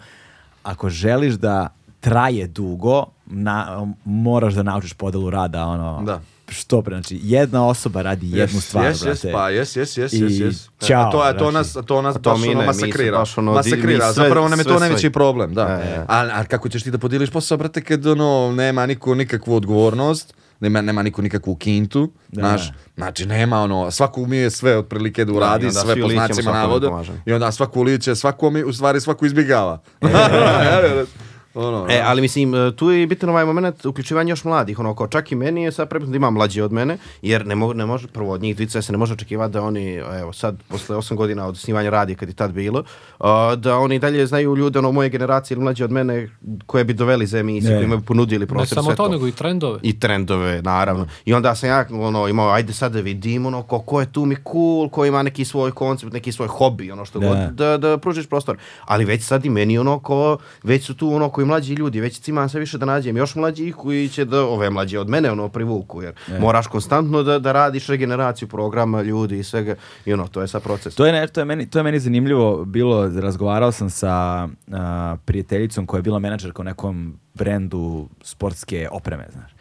ako želiš da traje dugo, na, moraš da naučiš podelu rada, ono, Da. što pre, znači, jedna osoba radi jednu Jes, stvar, jes, brate. jes, pa jes, jes, jes, I jes, jes. ćao, a to, a to znači. nas, a to nas A to baš ono ne, masakrira. baš ono masakrira, sve- zapravo nam je to najveći problem, da. E, e. A, a kako ćeš ti da podijeliš posao, brate, kad ono, nema niko nikakvu odgovornost, nema, nema niko nikakvu kintu, znaš, znači nema ono, svako umije sve otprilike da uradi, onda sve po znacima navoda, pomažemo. i onda svako uliće, svako mi, u stvari svako izbjegava. *laughs* *laughs* ono, E, ali mislim, e, tu je bitan ovaj moment uključivanja još mladih, ono, kao čak i meni je sad prebitno da ima mlađi od mene, jer ne, mo, ne može, prvo od njih dvica se ne može očekivati da oni, evo sad, posle 8 godina od snimanja radija kad je tad bilo, a, da oni dalje znaju ljude, ono, moje generacije ili mlađi od mene, koje bi doveli za emisiju, Ne. koji imaju ponudili Ne prostor, samo sve to, nego i trendove. i trendove, naravno. I onda sam ja ono, imao, ajde sad da vidim, ono, ko, ko je tu mi cool, ko ima neki svoj koncept, neki svoj hobi, ono što Da. god, da, da pružiš prostor. Ali već sad i meni, ono, ko, već su tu, ono, koji mlađi ljudi, već imam sve više da nađem još mlađih koji će da, ove mlađe od mene, ono, privuku, jer moraš konstantno da, da radiš regeneraciju programa, ljudi i svega, i ono, to je sad proces. To je, ne, to, je meni, to je meni zanimljivo bilo, razgovarao sam sa a, prijateljicom koja je bila menadžerka u nekom brendu sportske opreme, znaš.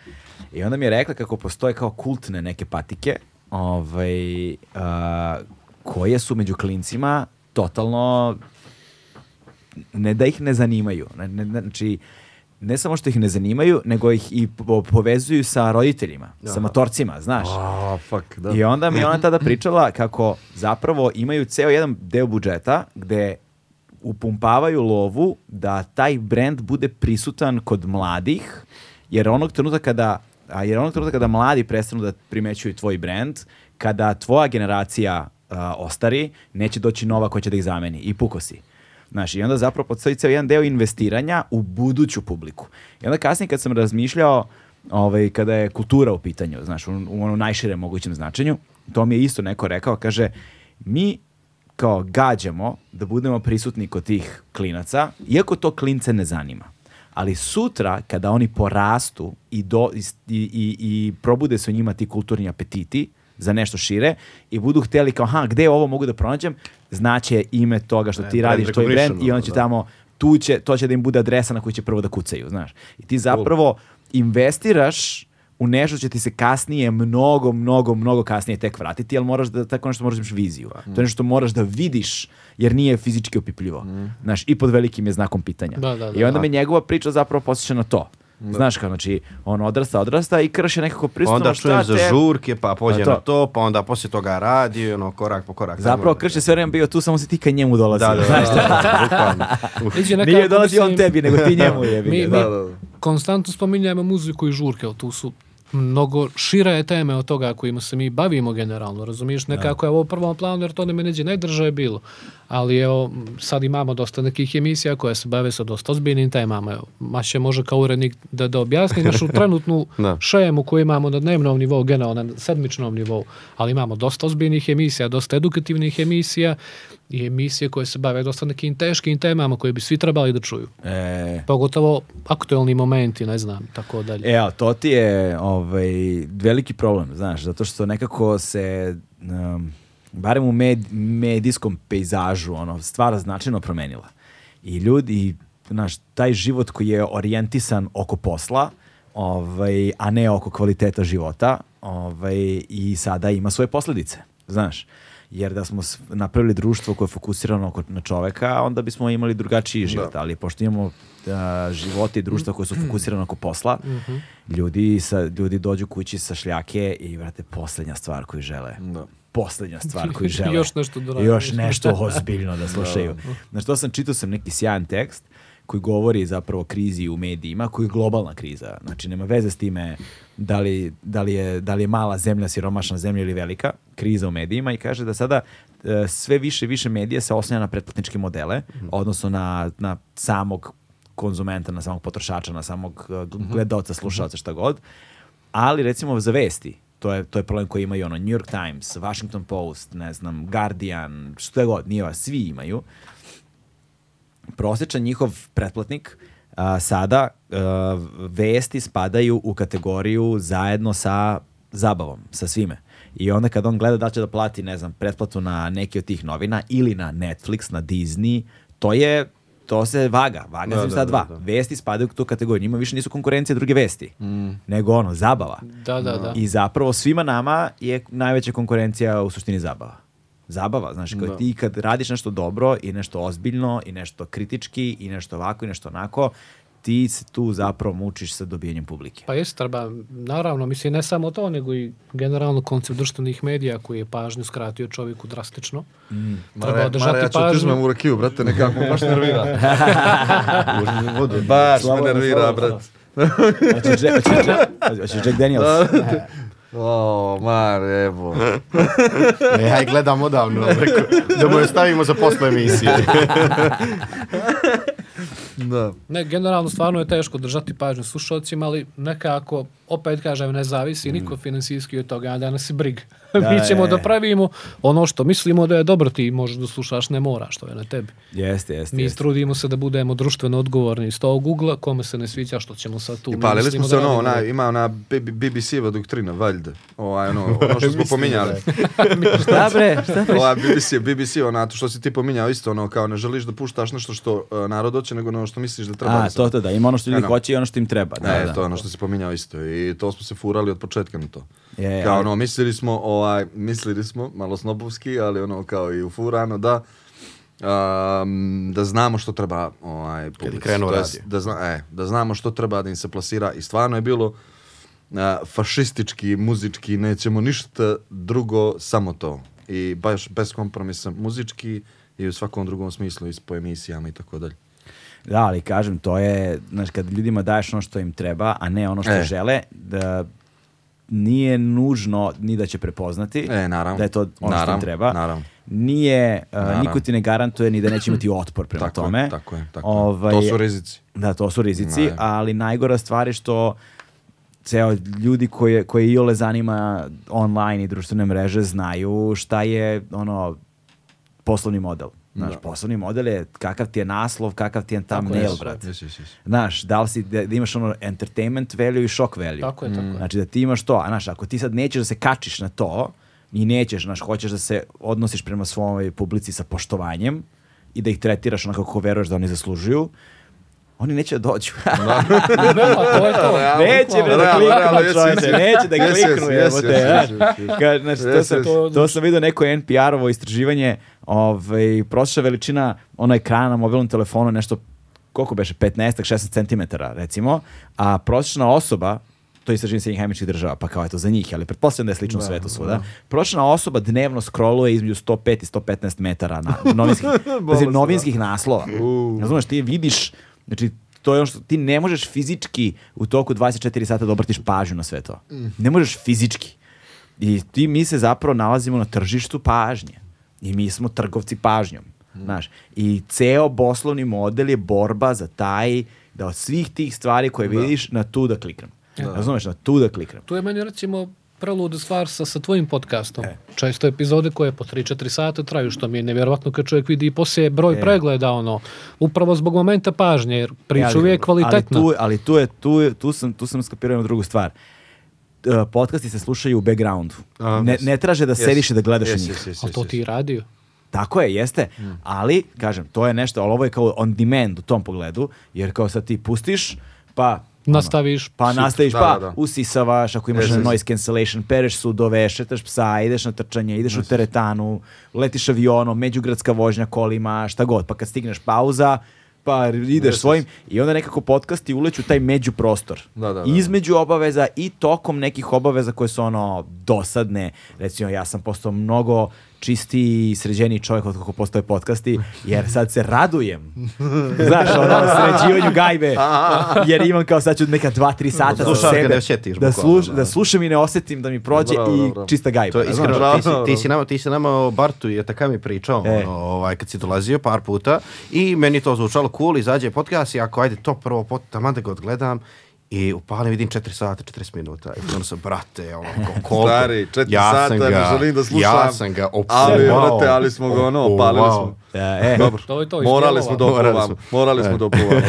I onda mi je rekla kako postoje kao kultne neke patike, ovaj, a, koje su među klincima totalno ne da ih ne zanimaju. Ne, ne, znači, ne samo što ih ne zanimaju, nego ih i po- povezuju sa roditeljima, sa motorcima, znaš. A, fuck, da. I onda mi je ona tada pričala kako zapravo imaju ceo jedan deo budžeta gde upumpavaju lovu da taj brand bude prisutan kod mladih, jer onog trenutka kada a jer onog trenutka kada mladi prestanu da primećuju tvoj brand, kada tvoja generacija a, ostari, neće doći nova koja će da ih zameni i puko si. Znaš, i onda zapravo postoji ceo jedan deo investiranja u buduću publiku. I onda kasnije kad sam razmišljao ovaj, kada je kultura u pitanju, znaš, u, u onom najširem mogućem značenju, to mi je isto neko rekao, kaže, mi kao gađamo da budemo prisutni kod tih klinaca, iako to klince ne zanima. Ali sutra, kada oni porastu i, do, i, i, i probude se u njima ti kulturni apetiti za nešto šire i budu hteli kao, ha, gde ovo mogu da pronađem, znaće ime toga što E, ti brand radiš, tvoj brand recognition, i on će da. tamo, tu će, to će da im bude adresa na koju će prvo da kucaju, znaš. I ti zapravo investiraš u nešto će ti se kasnije, mnogo, mnogo, mnogo kasnije tek vratiti, ali moraš da, tako nešto moraš da imaš viziju. To je nešto što moraš da vidiš, jer nije fizički opipljivo. Znaš, i pod velikim je znakom pitanja. Da, da, da. I onda me njegova priča zapravo posjeća na to. Znaš kao, znači, on odrasta, odrasta i krše nekako pristupno Onda čujem za te- žurke, pa pođe to. na to, pa onda poslije toga radi, ono, korak po korak. Zapravo krše sve vreme bio tu, samo si ti kad njemu dolazio. Da, da, znaš. da, da, nekako, *laughs* Nije dolazi on tebi, nego ti njemu je. *laughs* Mi, mi Da, da, da. konstantno spominjamo muziku i žurke, tu su mnogo šira je teme od toga kojima se mi bavimo generalno, razumiješ, nekako je ovo u prvom planu jer to ne me neđe najdržaje bilo, ali evo, sad imamo dosta nekih emisija koje se bave sa dosta ozbiljnim temama, evo, Maše može kao urednik da, da objasni *laughs* našu trenutnu Da. šemu koju imamo na dnevnom nivou, generalno na sedmičnom nivou, ali imamo dosta ozbiljnih emisija, dosta edukativnih emisija i emisije koje se bave dosta nekim teškim temama koje bi svi trebali da čuju. E, Pogotovo aktuelni momenti, ne znam, tako dalje. Evo, to ti je ovaj, veliki problem, znaš, zato što nekako se, um, barem u med, medijskom pejzažu, ono, stvar značajno promenila. I ljudi, znaš, taj život koji je orijentisan oko posla, ovaj, a ne oko kvaliteta života, ovaj, i sada ima svoje posljedice, znaš. Jer da smo napravili društvo koje je fokusirano na čoveka, onda bismo imali drugačiji život. Ali pošto imamo a, živote i društva koje su fokusirane oko posla, ljudi, sa, ljudi dođu kući sa šljake i, vrate, posljednja stvar koju žele. Da. Posljednja stvar *laughs* koju žele. Još nešto da. Još nešto ozbiljno da slušaju. Znaš, to sam, čitao sam neki sjajan tekst koji govori zapravo o krizi u medijima, koji je globalna kriza. Znači, nema veze s time da li, da li, je, da li je mala zemlja, siromašna zemlja ili velika, kriza u medijima i kaže da sada e, sve više i više medija se oslanja na pretplatničke modele, odnosno na, na samog konzumenta, na samog potrošača, na samog e, gledalca, slušalca, šta god. Ali recimo za vesti, to je, to je problem koji imaju ono New York Times, Washington Post, ne znam, Guardian, što god, nije svi imaju. Prosječan njihov pretplatnik a, sada a, vesti spadaju u kategoriju zajedno sa zabavom, sa svime. I onda kad on gleda da će da plati, ne znam, pretplatu na neki od tih novina ili na Netflix, na Disney, to je to se vaga, vaga Da, se da, sad da, dva. da. Vesti spadaju u tu kategoriju. Njima više nisu konkurencije druge vesti, nego ono, zabava. Da, da, da. I zapravo svima nama je najveća konkurencija u suštini zabava. Zabava, znaš, kao Da. ti kad radiš nešto dobro i nešto ozbiljno i nešto kritički i nešto ovako i nešto onako, ti se tu zapravo mučiš sa dobijanjem publike. Pa jest, treba, naravno, mislim, ne samo to, nego i generalno koncept društvenih medija koji je pažnju skratio čovjeku drastično. Treba Mare, održati Mare, ja ću pažnju. uzmem u rakiju, brate, nekako baš nervira. *laughs* Baš me nervira, slabo, brat. Hoćeš Jack- hoćeš Jack- hoćeš Jack Daniels? *laughs* *laughs* O, Mare, evo. *laughs* E, ja gledam odavno, rekao, da mu je stavimo za posle emisije. *laughs* Da. Ne, generalno stvarno je teško držati pažnju slušalcima, ali nekako, opet kažem, ne zavisi niko finansijski od toga, da nas je brig. Da, Mi ćemo je. da pravimo ono što mislimo da je dobro, ti možeš da slušaš, ne mora, što je na tebi. Jeste, jeste. Mi jeste. trudimo se da budemo društveno odgovorni iz tog ugla, kome se ne sviđa što ćemo sad tu. I palili smo se da ono, ona, ima ona BBC-eva doktrina, valjda. Ovaj, ono, *laughs* ono što smo pominjali. *laughs* Šta bre? Šta bre? Ova BBC, BBC, ona, to što si ti pominjao isto, ono, kao ne želiš da puštaš nešto što uh, narod hoće, nego ono što misliš da treba A, da to, to da, ima ono što ljudi hoće i ono što im treba. Da, e, da. to ono što si pominjao isto. I to smo se furali od početka na to. Je, kao ono, mislili smo, ovaj, mislili smo, malo snobovski, ali ono, kao i u furano, da, um, da znamo što treba ovaj, publici. da, zna, e, da znamo što treba da im se plasira i stvarno je bilo a, fašistički, muzički, nećemo ništa drugo, samo to. I baš bez kompromisa muzički i u svakom drugom smislu i po emisijama i tako dalje. Da, ali kažem, to je, znaš, kad ljudima daješ ono što im treba, a ne ono što E. žele, da nije nužno ni da će prepoznati E, naravno. da je to ono što im Naravno, treba. naravno. Nije, uh, Naravno. niko ti ne garantuje ni da neće imati otpor prema Tako je, tome. tako je, tako Ovaj, je. To su rizici. Da, to su rizici, Ne. ali najgora stvar je što ceo ljudi koje, koje iole zanima online i društvene mreže znaju šta je ono poslovni model. Znaš, Da. poslovni model je kakav ti je naslov, kakav ti je Tako thumbnail, jesu. brate. Yes, yes, yes. Znaš, da li si, da, da imaš ono entertainment value i shock value. Tako je, tako je. Znači da ti imaš to, a znaš, ako ti sad nećeš da se kačiš na to, i nećeš, znaš, hoćeš da se odnosiš prema svojoj publici sa poštovanjem i da ih tretiraš onako kako veruješ da oni zaslužuju, oni neće da dođu. *laughs* Da, pa to je to. Realno. neće bre da kliknu, čovječe, neće da kliknu, jesi. Ka- znaš, to, sam, jesi. to sam vidio neko NPR-ovo istraživanje, ovaj, prosječna veličina ono ekrana na mobilnom telefonu nešto, koliko beše, 15-16 cm recimo, a prosječna osoba, to je istraživanje Sjedinjenih američkih država, pa kao je to za njih, ali pretpostavljam da je slično u svetu svuda. Prosječna osoba dnevno scrolluje između 105 i 115 metara na novinskih, *laughs* pazi, novinskih naslova. Razumeš, ti vidiš, znači, to je ono što ti ne možeš fizički u toku 24 sata da obratiš pažnju na sve to. Ne možeš fizički. I ti mi se zapravo nalazimo na tržištu pažnje. I mi smo trgovci pažnjom. Znaš, i ceo poslovni model je borba za taj, da od svih tih stvari koje vidiš, na tu da kliknem. Razumeš, na tu da kliknem. Tu je meni recimo preluda stvar sa, sa tvojim podcastom. E. Često epizode koje po 3-4 sata traju, što mi je nevjerovatno kad čovjek vidi i poslije broj E. pregleda, ono, upravo zbog momenta pažnje, jer priča ali- uvijek kvalitetna. Ali tu, ali tu, je, tu, je, tu, sam, tu sam skapirao jednu drugu stvar. Uh, podcasti se slušaju u backgroundu. A, ne, ne traže da Jes. sediš i da gledaš Jes, u njih. jes, Ali to ti i radio. Tako je, jeste. Ali, kažem, to je nešto, ali ovo je kao on demand u tom pogledu, jer kao sad ti pustiš, pa... Nastaviš. Pa super. nastaviš, Da, pa da, da. usisavaš, ako imaš jes. noise cancellation, pereš sudove, šetaš psa, ideš na trčanje, ideš u teretanu, letiš avionom, međugradska vožnja kolima, šta god. Pa kad stigneš pauza, pa ideš Jes, svojim i onda nekako podcasti uleću taj međuprostor. Da, da, da. Između obaveza i tokom nekih obaveza koje su ono dosadne. Recimo, ja sam postao mnogo čistiji i sređeniji čovjek od kako postoje podcasti, jer sad se radujem. Znaš, ono, sređivanju gajbe. *laughs* Jer imam kao sad ću neka dva, tri sata za sebe. osjetiš, da, sluš, da. da slušam i ne osjetim da mi prođe Bravo, i bravo. čista gajba. To je iskreno, ti si, ti si nama, ti si nama o Bartu i Atakami pričao, E. ono, ovaj, kad si dolazio par puta i meni to zvučalo cool, izađe podcast i ako ajde to prvo pot, taman da ga odgledam i upalim vidim 4 sata, 40 minuta. I onda sam, brate, ono, ko- *laughs* koliko... Stari, četiri ja sata, sam ne ga, želim da slušam. Ja sam ga Ali, opuvao. brate, ali smo ga, ono, opalili smo. E, e. Dobro, To je to, morali smo da Morali opuvamo. smo. Morali smo da opuvamo. *laughs*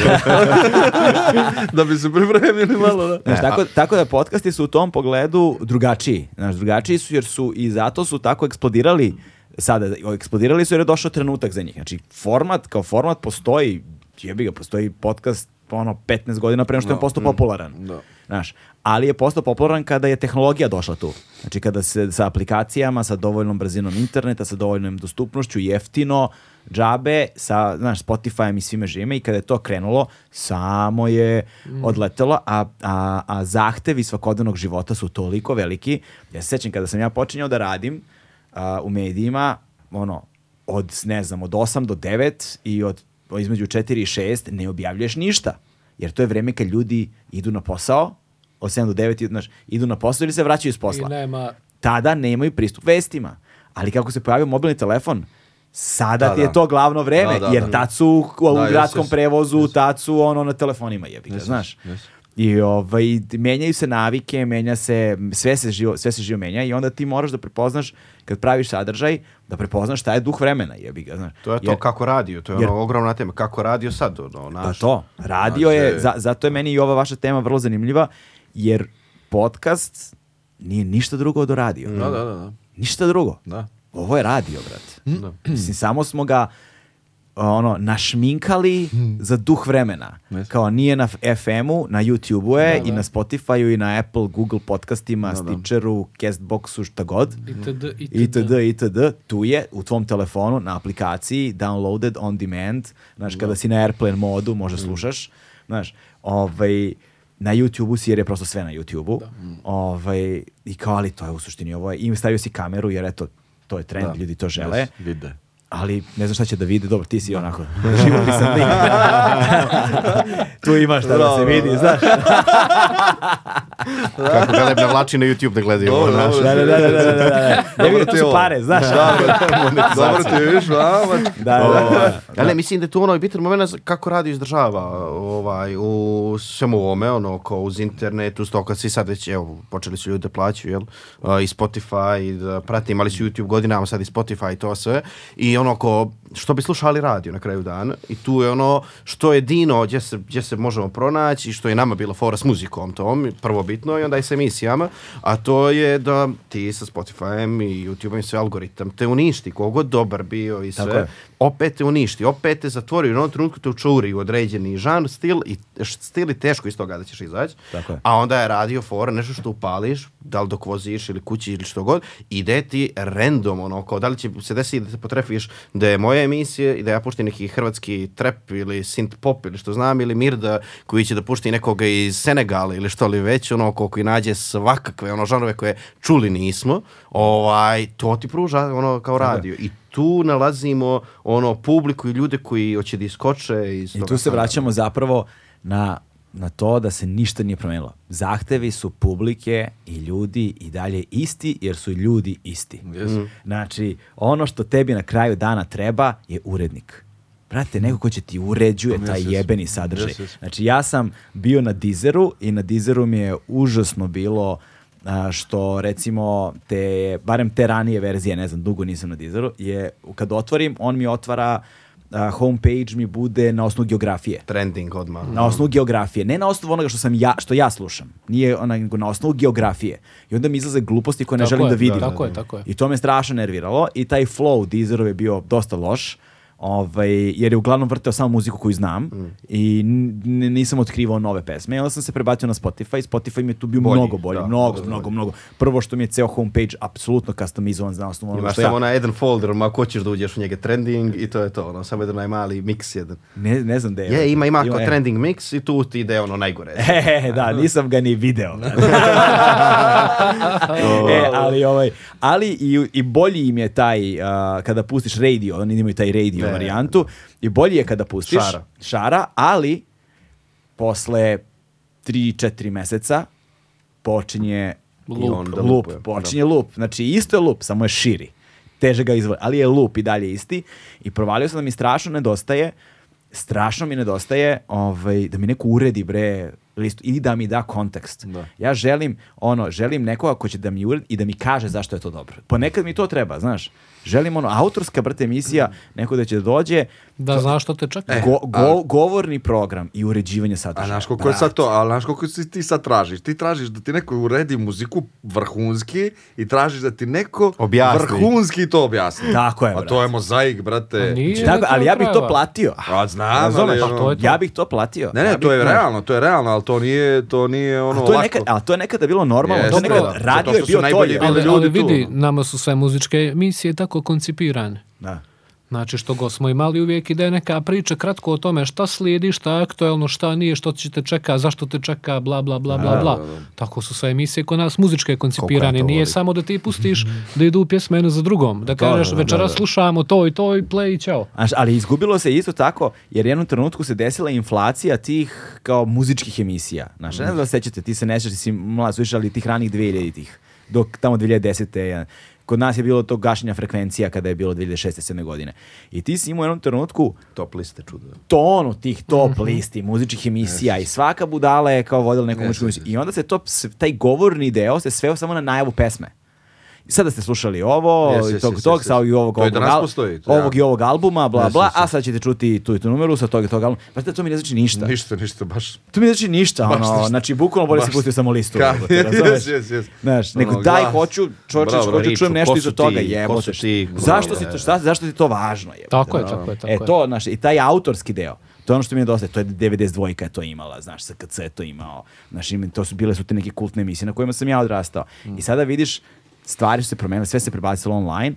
da bi se pripremili malo, da. Znaš, tako, tako da podcasti su u tom pogledu drugačiji. Znaš, drugačiji su jer su i zato su tako eksplodirali sada. Eksplodirali su jer je došao trenutak za njih. Znači, format kao format postoji, jebi ga, postoji podcast ono 15 godina pre nego što je Da. postao popularan. Da. Znaš, ali je postao popularan kada je tehnologija došla tu. Znači kada se sa aplikacijama, sa dovoljnom brzinom interneta, sa dovoljnom dostupnošću, jeftino, džabe, sa znaš, Spotifyem i svime živime i kada je to krenulo, samo je odletelo, a, a, a zahtevi svakodnevnog života su toliko veliki. Ja se sećam kada sam ja počinjao da radim a, u medijima, ono, od, ne znam, od 8 do 9 i od između 4 i 6 ne objavljuješ ništa. Jer to je vreme kad ljudi idu na posao, od 7 do 9 idu, znaš, idu na posao ili se vraćaju iz I posla. nema... Tada nemaju pristup vestima. Ali kako se pojavio mobilni telefon, sada Da, ti je da. to glavno vreme, Da, da, jer da. tad su u, Da, gradskom jes, prevozu, jes. tad su ono na telefonima jebi znaš. jes. I ovaj, menjaju se navike, menja se, sve se živo, sve se živo menja i onda ti moraš da prepoznaš, kad praviš sadržaj, da prepoznaš šta je duh vremena, jebi ga, znaš. To je to Jer- kako radio, to je jer- ono ogromna tema. Kako radio sad, ono, Pa naš... to, radio je, Znači- za- zato je meni i ova vaša tema vrlo zanimljiva, jer podcast nije ništa drugo od radio. Da, da, da. da. Ništa drugo. Da. Ovo je radio, brate. Da. Mislim, samo smo ga ono, našminkali za duh vremena. Yes. Kao nije na FM-u, na YouTube-u je Da, i da. na Spotify-u i na Apple, Google podcastima, Da, da. Stitcheru, Castboxu, šta god. Itd. itd. itd. Tu je u tvom telefonu na aplikaciji downloaded on demand. Znaš, kada si na airplane modu, možda slušaš. Znaš, ovaj, na YouTube-u si jer je prosto sve na YouTube-u. Ovaj, I kao, ali to je u suštini ovo je. I stavio si kameru jer eto, to je trend, Da. ljudi to žele. Yes, vide. Ali ne znam šta će da vide. Dobro, ti si onako živopisan lik. tu imaš šta da se vidi, da. znaš. *laughs* Kako ga ne vlači na YouTube da gledaju ovo, znaš. dobro. Da, da, da, da, da, da, da. Ne vidim, to su pare, znaš. Da, dobro ti viš, a, ma- Da, da, da. Ja ne, mislim da je tu ono bitan moment kako radio izdržava ovaj, u svemu ovome, ono, kao uz internet, uz to kad svi sad već, evo, počeli su ljudi da plaćaju, jel, uh, i Spotify, i da prate, imali su YouTube godinama, sad i Spotify i to sve, i ono, ko, što bi slušali radio na kraju dana, i tu je ono, što je Dino, gdje se, gdje se možemo pronaći, i što je nama bila fora s muzikom tom, prvo bitno, i onda i s emisijama, a to je da ti sa Spotifyem i YouTubeom i sve algoritam te uništi, kogod dobar bio i sve. Opet te uništi, opet te zatvori, u jednom trenutku te učuri u određeni žan, stil i, stil i teško iz toga da ćeš izaći, Tako je. a onda je radio fora, nešto što upališ, da li dok voziš ili kući ili što god, ide ti random, ono, kao da li će se desiti da se potrefiš da je moja emisija i da ja puštim neki hrvatski trap ili synth pop ili što znam, ili Mirda koji će da pušti nekoga iz Senegala ili što li već, ono, ko koji nađe svakakve, ono, žanove koje čuli nismo, ovaj, to ti pruža, ono, kao radio. I tu nalazimo ono publiku i ljude koji hoće da iskoče iz I tu se vraćamo zapravo na, na to da se ništa nije promenilo. Zahtevi su publike i ljudi i dalje isti, jer su ljudi isti. Jesu. Znači, ono što tebi na kraju dana treba je urednik. Brate, neko ko će ti uređuje taj Yes, yes. jebeni sadržaj. Yes, yes. Znači, ja sam bio na Deezeru i na Deezeru mi je užasno bilo a, što recimo te, barem te ranije verzije, ne znam, dugo nisam na Deezeru, je kad otvorim, on mi otvara a, homepage mi bude na osnovu geografije. Trending odmah. Na osnovu geografije, ne na osnovu onoga što sam ja, što ja slušam. Nije ona, nego na osnovu geografije. I onda mi izlaze gluposti koje ne Tako želim je, da vidim. Tako je, tako je. I to me strašno nerviralo i taj flow Deezerov je bio dosta loš. Ovaj, jer je uglavnom vrteo samo muziku koju znam i n- nisam otkrivao nove pesme. I onda sam se prebacio na Spotify. Spotify mi je tu bio Bolji, mnogo bolji, da, mnogo, dosta mnogo, bolji. mnogo. Prvo što mi je ceo homepage apsolutno customizovan za osnovu onoga što ja... samo jedan folder, ma ko ćeš da uđeš u njega trending i to je to, ono, samo jedan najmali mix jedan. Ne, ne znam da je. Je, ima, ima je. trending mix i tu ti ide ono najgore. *laughs* E, da, *laughs* nisam ga ni video. *laughs* e, ali, ovaj, ali i, i bolji im je taj, a, kada pustiš radio, oni imaju taj radio Ne. varijantu, i bolji je kada pustiš Šara. šara, ali posle 3-4 meseca počinje onda lup, lupuje, počinje lup. Znači isto je lup, samo je širi. Teže ga izvoli, ali je lup i dalje isti. I provalio sam da mi strašno nedostaje, strašno mi nedostaje ovaj, da mi neko uredi bre listu i da mi da kontekst. Da. Ja želim, ono, želim nekoga ko će da mi uredi i da mi kaže zašto je to dobro. Ponekad mi to treba, znaš. Želim ono, autorska brate emisija, neko da će da dođe, Da znaš što te čeka. go- go- govorni program i uređivanje A sadržaja. znaš koliko je sad to, a znaš koliko si ti sad tražiš? Ti tražiš da ti neko uredi muziku vrhunski i tražiš da ti neko Objasni. vrhunski to objasni. Tako je, A brate. to je mozaik, brate. A nije. Tako, ali ja bih to platio. A znam, Razumeš? ali, Pa ono- to je to. Ja bih to platio. Ne, ne, Ja to je realno, to je realno, ali to nije, to nije ono A to je lako. nekad, ali to je nekada bilo normalno. Jeste, to je nekad, da. Zato radio je bio to. je. Ali, ljudi ali tu, vidi, nama su sve muzičke emisije tako koncipirane. Da. Znači što god smo imali uvijek ide neka priča kratko o tome šta slijedi, šta je aktuelno, šta nije, što će te čeka, zašto te čeka, bla bla bla bla bla. da, da. Tako su sve emisije kod nas muzičke koncipirane. Nije samo da ti pustiš da idu pjesme jedna za drugom. Da kažeš da, da, da. slušamo to i to i play i. Znaš, ali izgubilo se isto tako, jer jednom trenutku se desila inflacija tih kao muzičkih emisija. Znaš, ne znam da se sećate, ti se ne sjećaš, ti si mlad, ali tih ranih 2000-ih, dok tamo 2010. Kod nas je bilo to gašenja frekvencija kada je bilo 2006. 7. godine. I ti si imao u jednom trenutku Top liste čudo. tonu tih top listi, muzičkih emisija i svaka budala je kao vodila neku Yes, muzičku yes. I onda se to, taj govorni deo se sveo samo na najavu pesme. I sada ste slušali ovo, Yes, i yes, tog, yes, tog, yes, sa ovog i ovog, ovog, postoji, to ovog i ovog albuma, bla, Yes, bla, yes, a yes. sad ćete čuti tu i tu numeru sa tog i tog albuma. Brate, to mi ne znači ništa. Ništa, ništa, baš. To mi ne znači ništa, Baš ono, ništa. znači bukvalno bolje se pustio samo listu. Ka- *laughs* razumeš? Yes, yes, yes. Znaš, nego Ono, daj, glas. hoću, čovječe, Bravo, hoću da čujem nešto iza su toga, jebote. Zašto si to, šta, zašto ti to važno, jebote? Tako je, tako je, tako E, je. to, znaš, i taj autorski deo, to je ono što mi je dosta, to je 92 je to imala, znaš, SKC je to imao, znaš, to su bile su te neke kultne emisije na kojima sam ja odrastao. I sada vidiš, stvari su se promenile, sve se prebacilo online,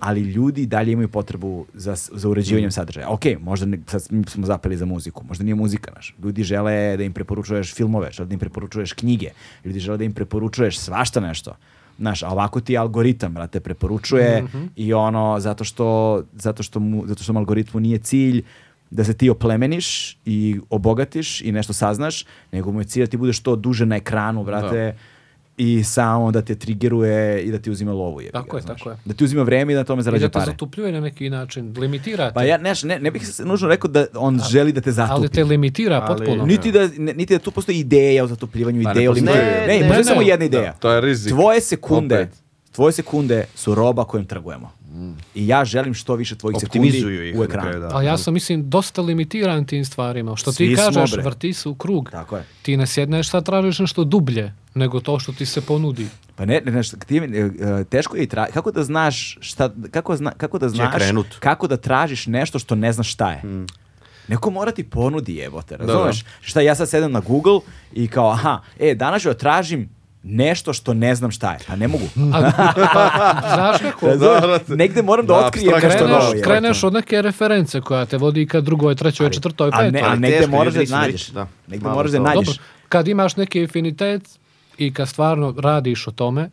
ali ljudi dalje imaju potrebu za, za uređivanjem sadržaja. Ok, možda ne, sad smo zapeli za muziku, možda nije muzika naš. Ljudi žele da im preporučuješ filmove, žele da im preporučuješ knjige, ljudi žele da im preporučuješ svašta nešto. Znaš, a ovako ti algoritam, brate, preporučuje i ono, zato što, zato, što mu, zato što mu algoritmu nije cilj da se ti oplemeniš i obogatiš i nešto saznaš, nego mu je cilj da ti budeš što duže na ekranu, brate, i samo da te trigeruje i da ti uzima lovu. jebi Tako ga, je, znaš. tako je. Da ti uzima vreme i da na tome I da zarađuje te pare. zatupljuje na neki način, limitira te. Pa ja neš, ne, ne bih se nužno rekao da on želi da te zatupi. ali te limitira Ali- potpuno. Niti da, ne- niti da tu postoji ideja o zatupljivanju, Pa ne ideja o limitiranju. Ne, Ne, ne, ne, samo ne. jedna ideja. To je rizik. Tvoje sekunde, Opet. tvoje sekunde su roba kojim trgujemo. I ja želim što više tvojih sekundi ih u ekranu. da. Ali ja sam, mislim, dosta limitiran tim stvarima. Što Svi ti smo, kažeš, bre. vrti se u krug. Tako je. Ti ne sjedneš sad tražiš nešto dublje, nego to što ti se ponudi. Pa ne, ne, ti, e, teško je i tra... kako da znaš šta, kako, zna, kako da znaš, kako da tražiš nešto što ne znaš šta je. Neko mora ti ponudi jebote, razumeš? Šta ja sad sedem na Google i kao, aha, e, danas ću da tražim nešto što ne znam šta je. Pa ne mogu. *laughs* A, pa, znaš kako? Negde moram da, Da, otkrijem nešto Kreneš, novo. kreneš od neke reference koja te vodi ka drugoj, trećoj, četvrtoj, A, petoj. ne, a negde teško, moraš da nađeš. da. Negde moraš da nađeš. Dobro, kad imaš neki afinitet i kad stvarno radiš o tome,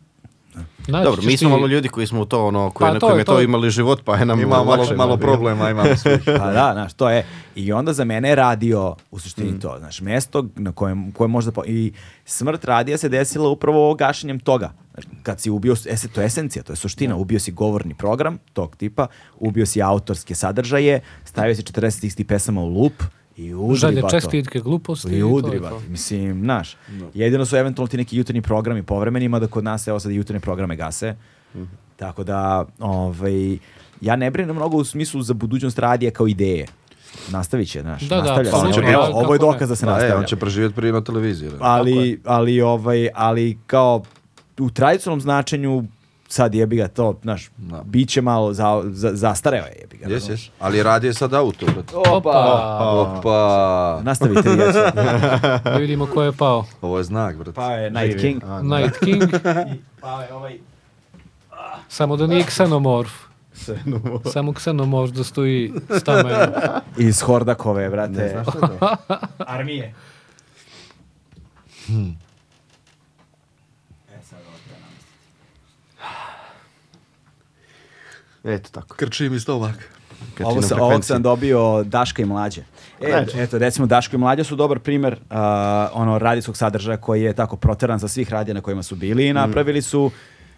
Naći Dobro, mi smo ti- malo ljudi koji smo u to, ono, koji, Pa na to kojem je je to, to. imali život, pa je nam Ima malo, lakše malo bilo. problema, imamo svi. *laughs* Pa da, znaš, to je. I onda za mene je radio u suštini to, znaš, mesto na kojem, koje možda... Po... I smrt radija se desila upravo gašenjem toga. Znaš, kad si ubio, ese, to je esencija, to je suština, ubio si govorni program tog tipa, ubio si autorske sadržaje, stavio si 40 istih pesama u lup i udri Žalje, bato. čestitke, gluposti. I udri, to. bate. Mislim, znaš, jedino su eventualno ti neki jutarnji programi povremenima, da kod nas, evo sad jutarnje programe gase. Tako da, ovaj, ja ne brinem mnogo u smislu za budućnost radija kao ideje. Nastavit će, znaš, Da, da, nastavlja se. apsolutno, Evo, da, ovo je dokaz da se Da, nastavlja. e, on će preživjeti prije na televiziji. da. ali, ali, ovaj, ali kao u tradicionalnom značenju sad jebi ga to, znaš, Da. bit će malo za, za, zastareo je jebi ga. Jes, jes. Ali radi je sad auto. brate. Opa! Opa! Nastavite vi, ja *laughs* Da vidimo ko je pao. Ovo je znak, brate. Pa je Night King. Night King, *laughs* Pa je ovaj... samo da nije ksenomorf. Samo ksenomorf da stoji stameno. *laughs* Iz Hordakove, brate. Armije. E, sad ovo treba namestiti. Eto tako. Krči mi stomak. Ovo sam, ovog sam dobio Daška i Mlađe. E, eto, recimo Daško i Mlađe su dobar primjer uh, ono radijskog sadržaja koji je tako proteran sa svih radija na kojima su bili i napravili su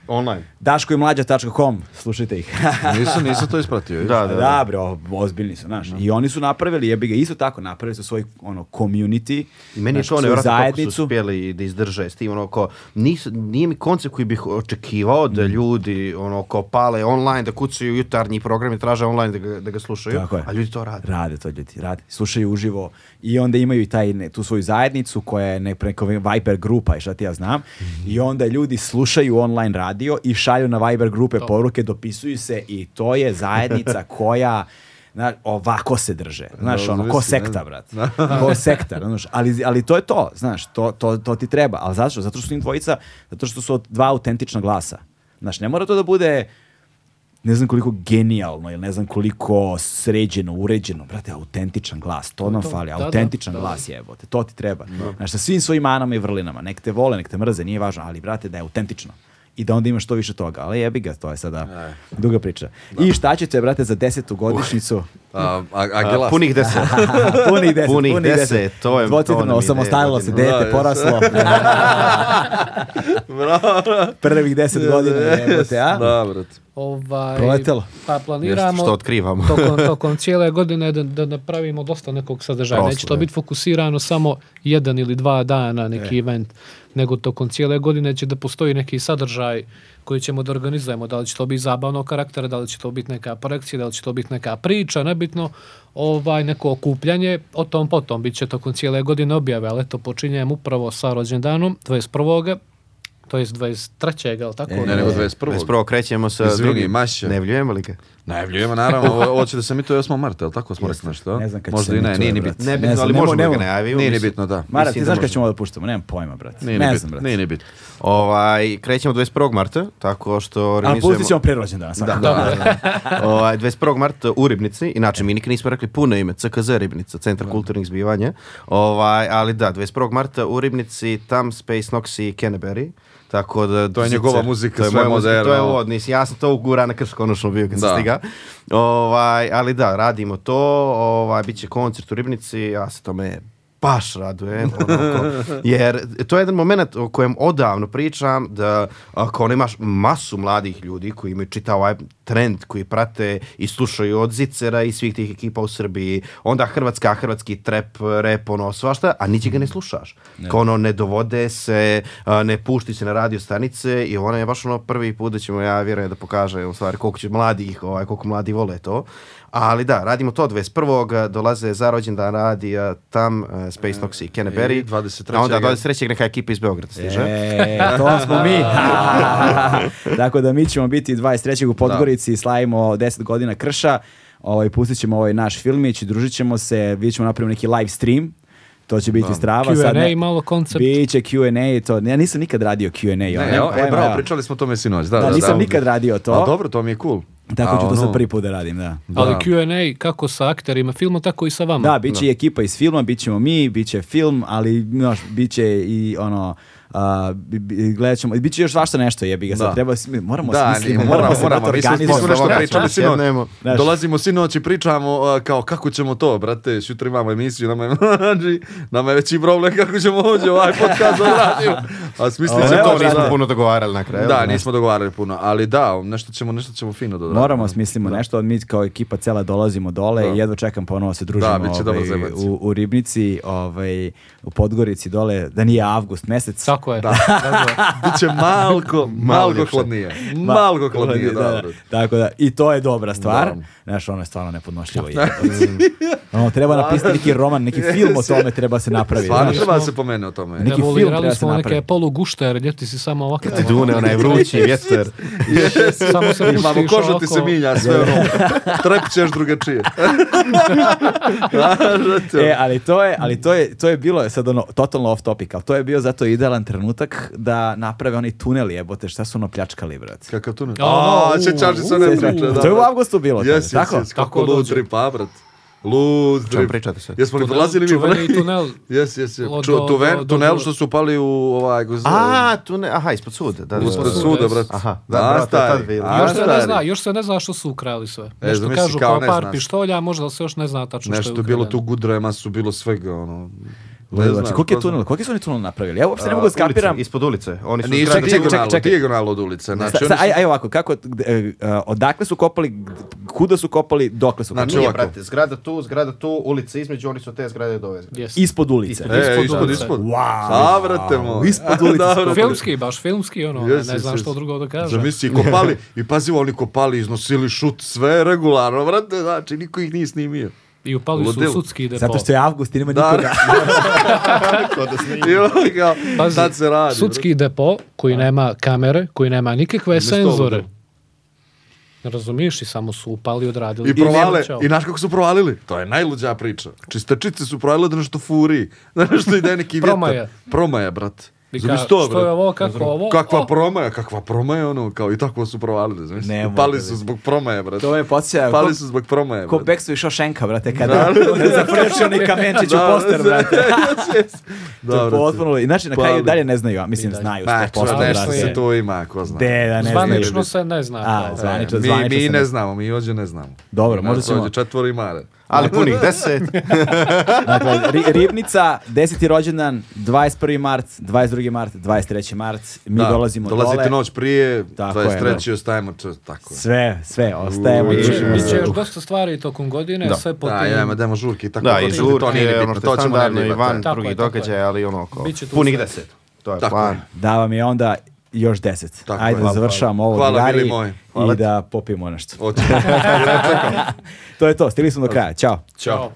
Online. daškoimlađa.com, slušajte ih. *laughs* Nisam, nisam to ispratio. Da, Da, da, da. bro, ozbiljni su, znaš. I oni su napravili, jebi ga, isto tako, napravili su svoj, ono, community, I meni je znaš, to nevjerojatno kako su uspjeli da izdrže s tim, ono, ko, nis, nije mi koncept koji bih očekivao Mm. da ljudi, ono, ko pale online, da kucaju jutarnji program i traže online da ga, da ga slušaju, Tako je. a ljudi to rade. Rade to ljudi, rade. Slušaju uživo i onda imaju i taj, ne, tu svoju zajednicu koja je ne, preko Viber grupa i šta ti ja znam. I onda ljudi slušaju online radio i šalju na Viber grupe poruke, dopisuju se i to je zajednica *laughs* koja Znaš, ovako se drže. Znaš, Da, ono, ko sekta, ne? brat. Ko sekta, znaš. Ali, ali to je to, znaš, to, to, to ti treba. Ali zašto? Zato što su im dvojica, zato što su dva autentična glasa. Znaš, ne mora to da bude ne znam koliko genijalno ili ne znam koliko sređeno, uređeno, brate, autentičan glas, to nam to, fali, da, da, autentičan da. glas jebote, to ti treba. Znaš, sa svim svojim manama i vrlinama, nek te vole, nek te mrze, nije važno, ali brate, da je autentično. I da onda imaš što više toga, ali jebi ga, to je sada duga priča. I šta ćete, brate, za desetu godišnicu? A, a, a, punih deset. *laughs* punih deset, Punih punih deset, deset. to je- ide osamostalilo se, dete, Da, poraslo. *laughs* Prvih deset godina, jebote, a? Da, brate. Ovaj, Proletelo. Pa planiramo Što otkrivamo. tokom, *laughs* tokom cijele godine da, da napravimo dosta nekog sadržaja. Neće to biti fokusirano samo jedan ili dva dana neki E. event, nego tokom cijele godine će da postoji neki sadržaj koji ćemo da organizujemo. Da li će to biti zabavnog karaktera, da li će to biti neka projekcija, da li će to biti neka priča, nebitno, ovaj, neko okupljanje, o tom potom bit će tokom cijele godine objave, ali eto počinjem upravo sa rođendanom 21. To je 23. je li tako? Ne, nego 21. 21. krećemo sa Izvini, drugim. mašće. Ne vljujemo li ga? Najavljujemo, naravno, ovo, će da se mi to je 8. marta, je li tako smo rekli nešto? Ne znam kad Možda i ne, nije ni bitno. Ne bitno, znam, ali nemo- možemo da ga najavimo. Nije ni bitno, da. Mara, ti da znaš kad ćemo da puštamo, nemam pojma, brate. Ne znam, brate. Nije ni bitno. Ovaj, krećemo 21. marta, tako što Ali organizujemo... pustit ćemo pre rođendana, svakako. *laughs* ovaj, 21. marta u Ribnici, inače mi nikad nismo rekli puno ime, CKZ Ribnica, Centar kulturnih zbivanja, ovaj, ali da, 21. marta u Ribnici, tam Space Noxy i Kenneberry, tako da... To je njegova muzika, to je sve moja muzika, To je ovo, nisi, ja sam to ugura na krš konačno bio kad sam Da. stiga. Ovaj, ali da, radimo to, ovaj, bit će koncert u Ribnici, ja se tome baš radujem, onako, *laughs* jer to je jedan moment o kojem odavno pričam, da ako ono imaš masu mladih ljudi koji imaju čitav ovaj trend, koji prate i slušaju od Zicera i svih tih ekipa u Srbiji, onda Hrvatska, hrvatski trap, rap, ono, svašta, a niđe ga ne slušaš. Kao ono, ne dovode se, ne pušti se na radio stanice i ono je baš ono prvi put da ćemo, ja vjerujem da pokaže u stvari koliko će mladih, ovaj, koliko mladi vole to. Ali da, radimo to 21. dolaze za rođendan radi a, tam uh, Space Nox i Kenneberry. i 23.. A onda 23. neka ekipa iz Beograda stiže. E, to smo mi. *laughs* *laughs* Tako da mi ćemo biti 23. u Podgorici, slavimo 10 godina krša. Ovaj, pustit ćemo ovaj naš filmić, družit ćemo se, vidjet ćemo napraviti neki live stream. To će biti strava. Sad Q&A ne- malo koncept. Biće Q&A, to, ja nisam nikad radio Q&A. Ne, ja, evo, nemam e, bravo, pričali smo o tome sinoć. Da, Da, da, nisam da. nikad radio to. A dobro, to mi je cool. Tako A ću to ono- sad prvi put da radim, da. Ali Da. Q&A kako sa akterima filma, tako i sa vama. Da, bit će i ekipa iz filma, bit ćemo mi, bit će film, ali znaš, bit će i ono, A, gledat ćemo, bit će još svašta nešto jebi ga, sad Da. treba, moramo Da, smislimo, moramo, moramo, se moramo, nešto Da, pričali da, sinoć. Dolazimo sinoć i pričamo uh, kao kako ćemo to, brate, sutra imamo emisiju, nama je, *laughs* nama je veći problem kako ćemo ovdje ovaj podcast odraditi. A smislit ćemo To nismo da. puno dogovarali na kraju. Da, nismo dogovarali puno, ali da, nešto ćemo, nešto ćemo fino dodati. Moramo smislimo nešto, mi kao ekipa cela dolazimo dole Da. i jedva čekam ponovo se družimo Da, će ovaj, u, u Ribnici, ovaj, u Podgorici dole, da nije avgust mesec. Tako je. Biće malko, malko hladnije. Malko hladnije, da, da, da. Tako da, i to je dobra stvar. Da. Znaš, ono je stvarno nepodnošljivo. je. ono, treba napisati neki roman, neki *laughs* film o tome treba se napraviti. Stvarno treba da se pomene o tome. Neki film treba se smo neke napraviti. polugušter, ljeti si samo ovako. Ti dune, onaj vrući vjetar. Samo se Imamo pustiš kožu ti se minja, sve ono, *laughs* trepćeš drugačije. *laughs* E, ali to je, ali to je, to je bilo sad ono totalno off topic, ali to je bio zato idealan trenutak da naprave oni tuneli, jebote, šta su ono pljačkali, brate. Kakav tunel? A, A, u, sjećaš li se u, one Sve- priče? da, to je u da. avgustu bilo, Jes, jes, tako? jes, kako Tako lud tripa, brat. Lud čemu trip. pričate sad? Jesmo li Tunel, prolazili mi čuveni tunel. *laughs* Jes, jes, jes. Tunel što su upali u ovaj... kako se? A, tu ne, aha, ispod suda. Da, da, Ispred Ispod suda, suda, brat. Aha, Da, da, brate, tad bilo. Još se ne zna, još se ne zna što su ukrali sve. Nešto zamisli, kažu kao ne par pištolja, možda se još ne zna tačno što je Nešto je bilo tu gudrema su bilo svega, ono... Znači, znam, koliki je tunel? Koliki su oni tunel napravili? Ja uopšte ne mogu da ulice, skapiram. Ispod ulice. Oni su Nisu izgradili- čekaj, dijagonalno, čekaj. dijagonalno od ulice. Znači, sta- su- aj, aj ovako, kako, e, odakle su kopali, kuda su kopali, dokle su kopali? Znači, Nije, brate, zgrada tu, zgrada tu, ulica između, oni su te zgrade do ove zgrade. Yes. Ispod ulice. Ispod- E, ispod ispod, ulice. ispod. Wow. Zavrate moj. Ispod ulice Da. Filmski, baš filmski, ono, Jes, ne znam jes. što drugo da kažem. Zamisli, kopali, i pazi, oni kopali, iznosili šut, sve regularno, brate, znači, niko ih nije snimio. I upali su u sudski depo. Zato što je avgust i nema Da, nikoga. *laughs* I kao, Pazi, tad se radi. Sudski depo koji nema kamere, koji nema nikakve senzore. ludilo. Razumiješ i samo su upali i odradili. I provale, čao. i znaš kako su provalili? To je najluđa priča. Čistačice su provalile da nešto furi. *laughs* Da nešto ide neki vjetar. Promaja. Promaja, brate. I Zamisli ka- to, što je brate. ovo, kako ovo? Kakva O! promaja, kakva promaja, ono, kao i tako su provalili, znaš. Ne Pali da su zbog promaja, brate. To me podsjeća, Pali su zbog promaja, ko brate. Backstreet Šošenka, brate, kada Da, *laughs* da, da. zaprečio onaj kamenčić u poster, brate. To je Da, brate. potpuno, znači na kraju Pali. dalje ne znaju, a mislim I znaju Ma, 100%, čo, nešto brate. se to ima, ko zna. De, da ne Zvanično znaju. se ne zna. A, kao. zvanično, mi, zvanično mi se ne znamo, mi ovdje ne znamo. Dobro, možda ćemo- ovdje četvori mare. Ali punih *laughs* deset. Dakle, Ri- Ribnica, 10. rođendan, 21. mart, 22. mart, 23. mart, mi Da, dolazimo Dolazite dole. noć prije, Tako je, 23. ostajemo, čo, tako. je. Sve, sve, ostajemo. Biće- još dosta stvari tokom godine, Da. sve po Da, ja, demo žurke i tako. Da, to i će- to nije žurke, ni ono što to je ćemo standardno i van drugih događaja, ali ono tu punih deset. To je Tako plan. je. Da vam je onda još 10. Tako Ajde da završavamo ovo Hvala, drugari moji. i da popijemo nešto. Hoće. *laughs* To je to, stigli smo do kraja. Ćao. Ćao. Ćao.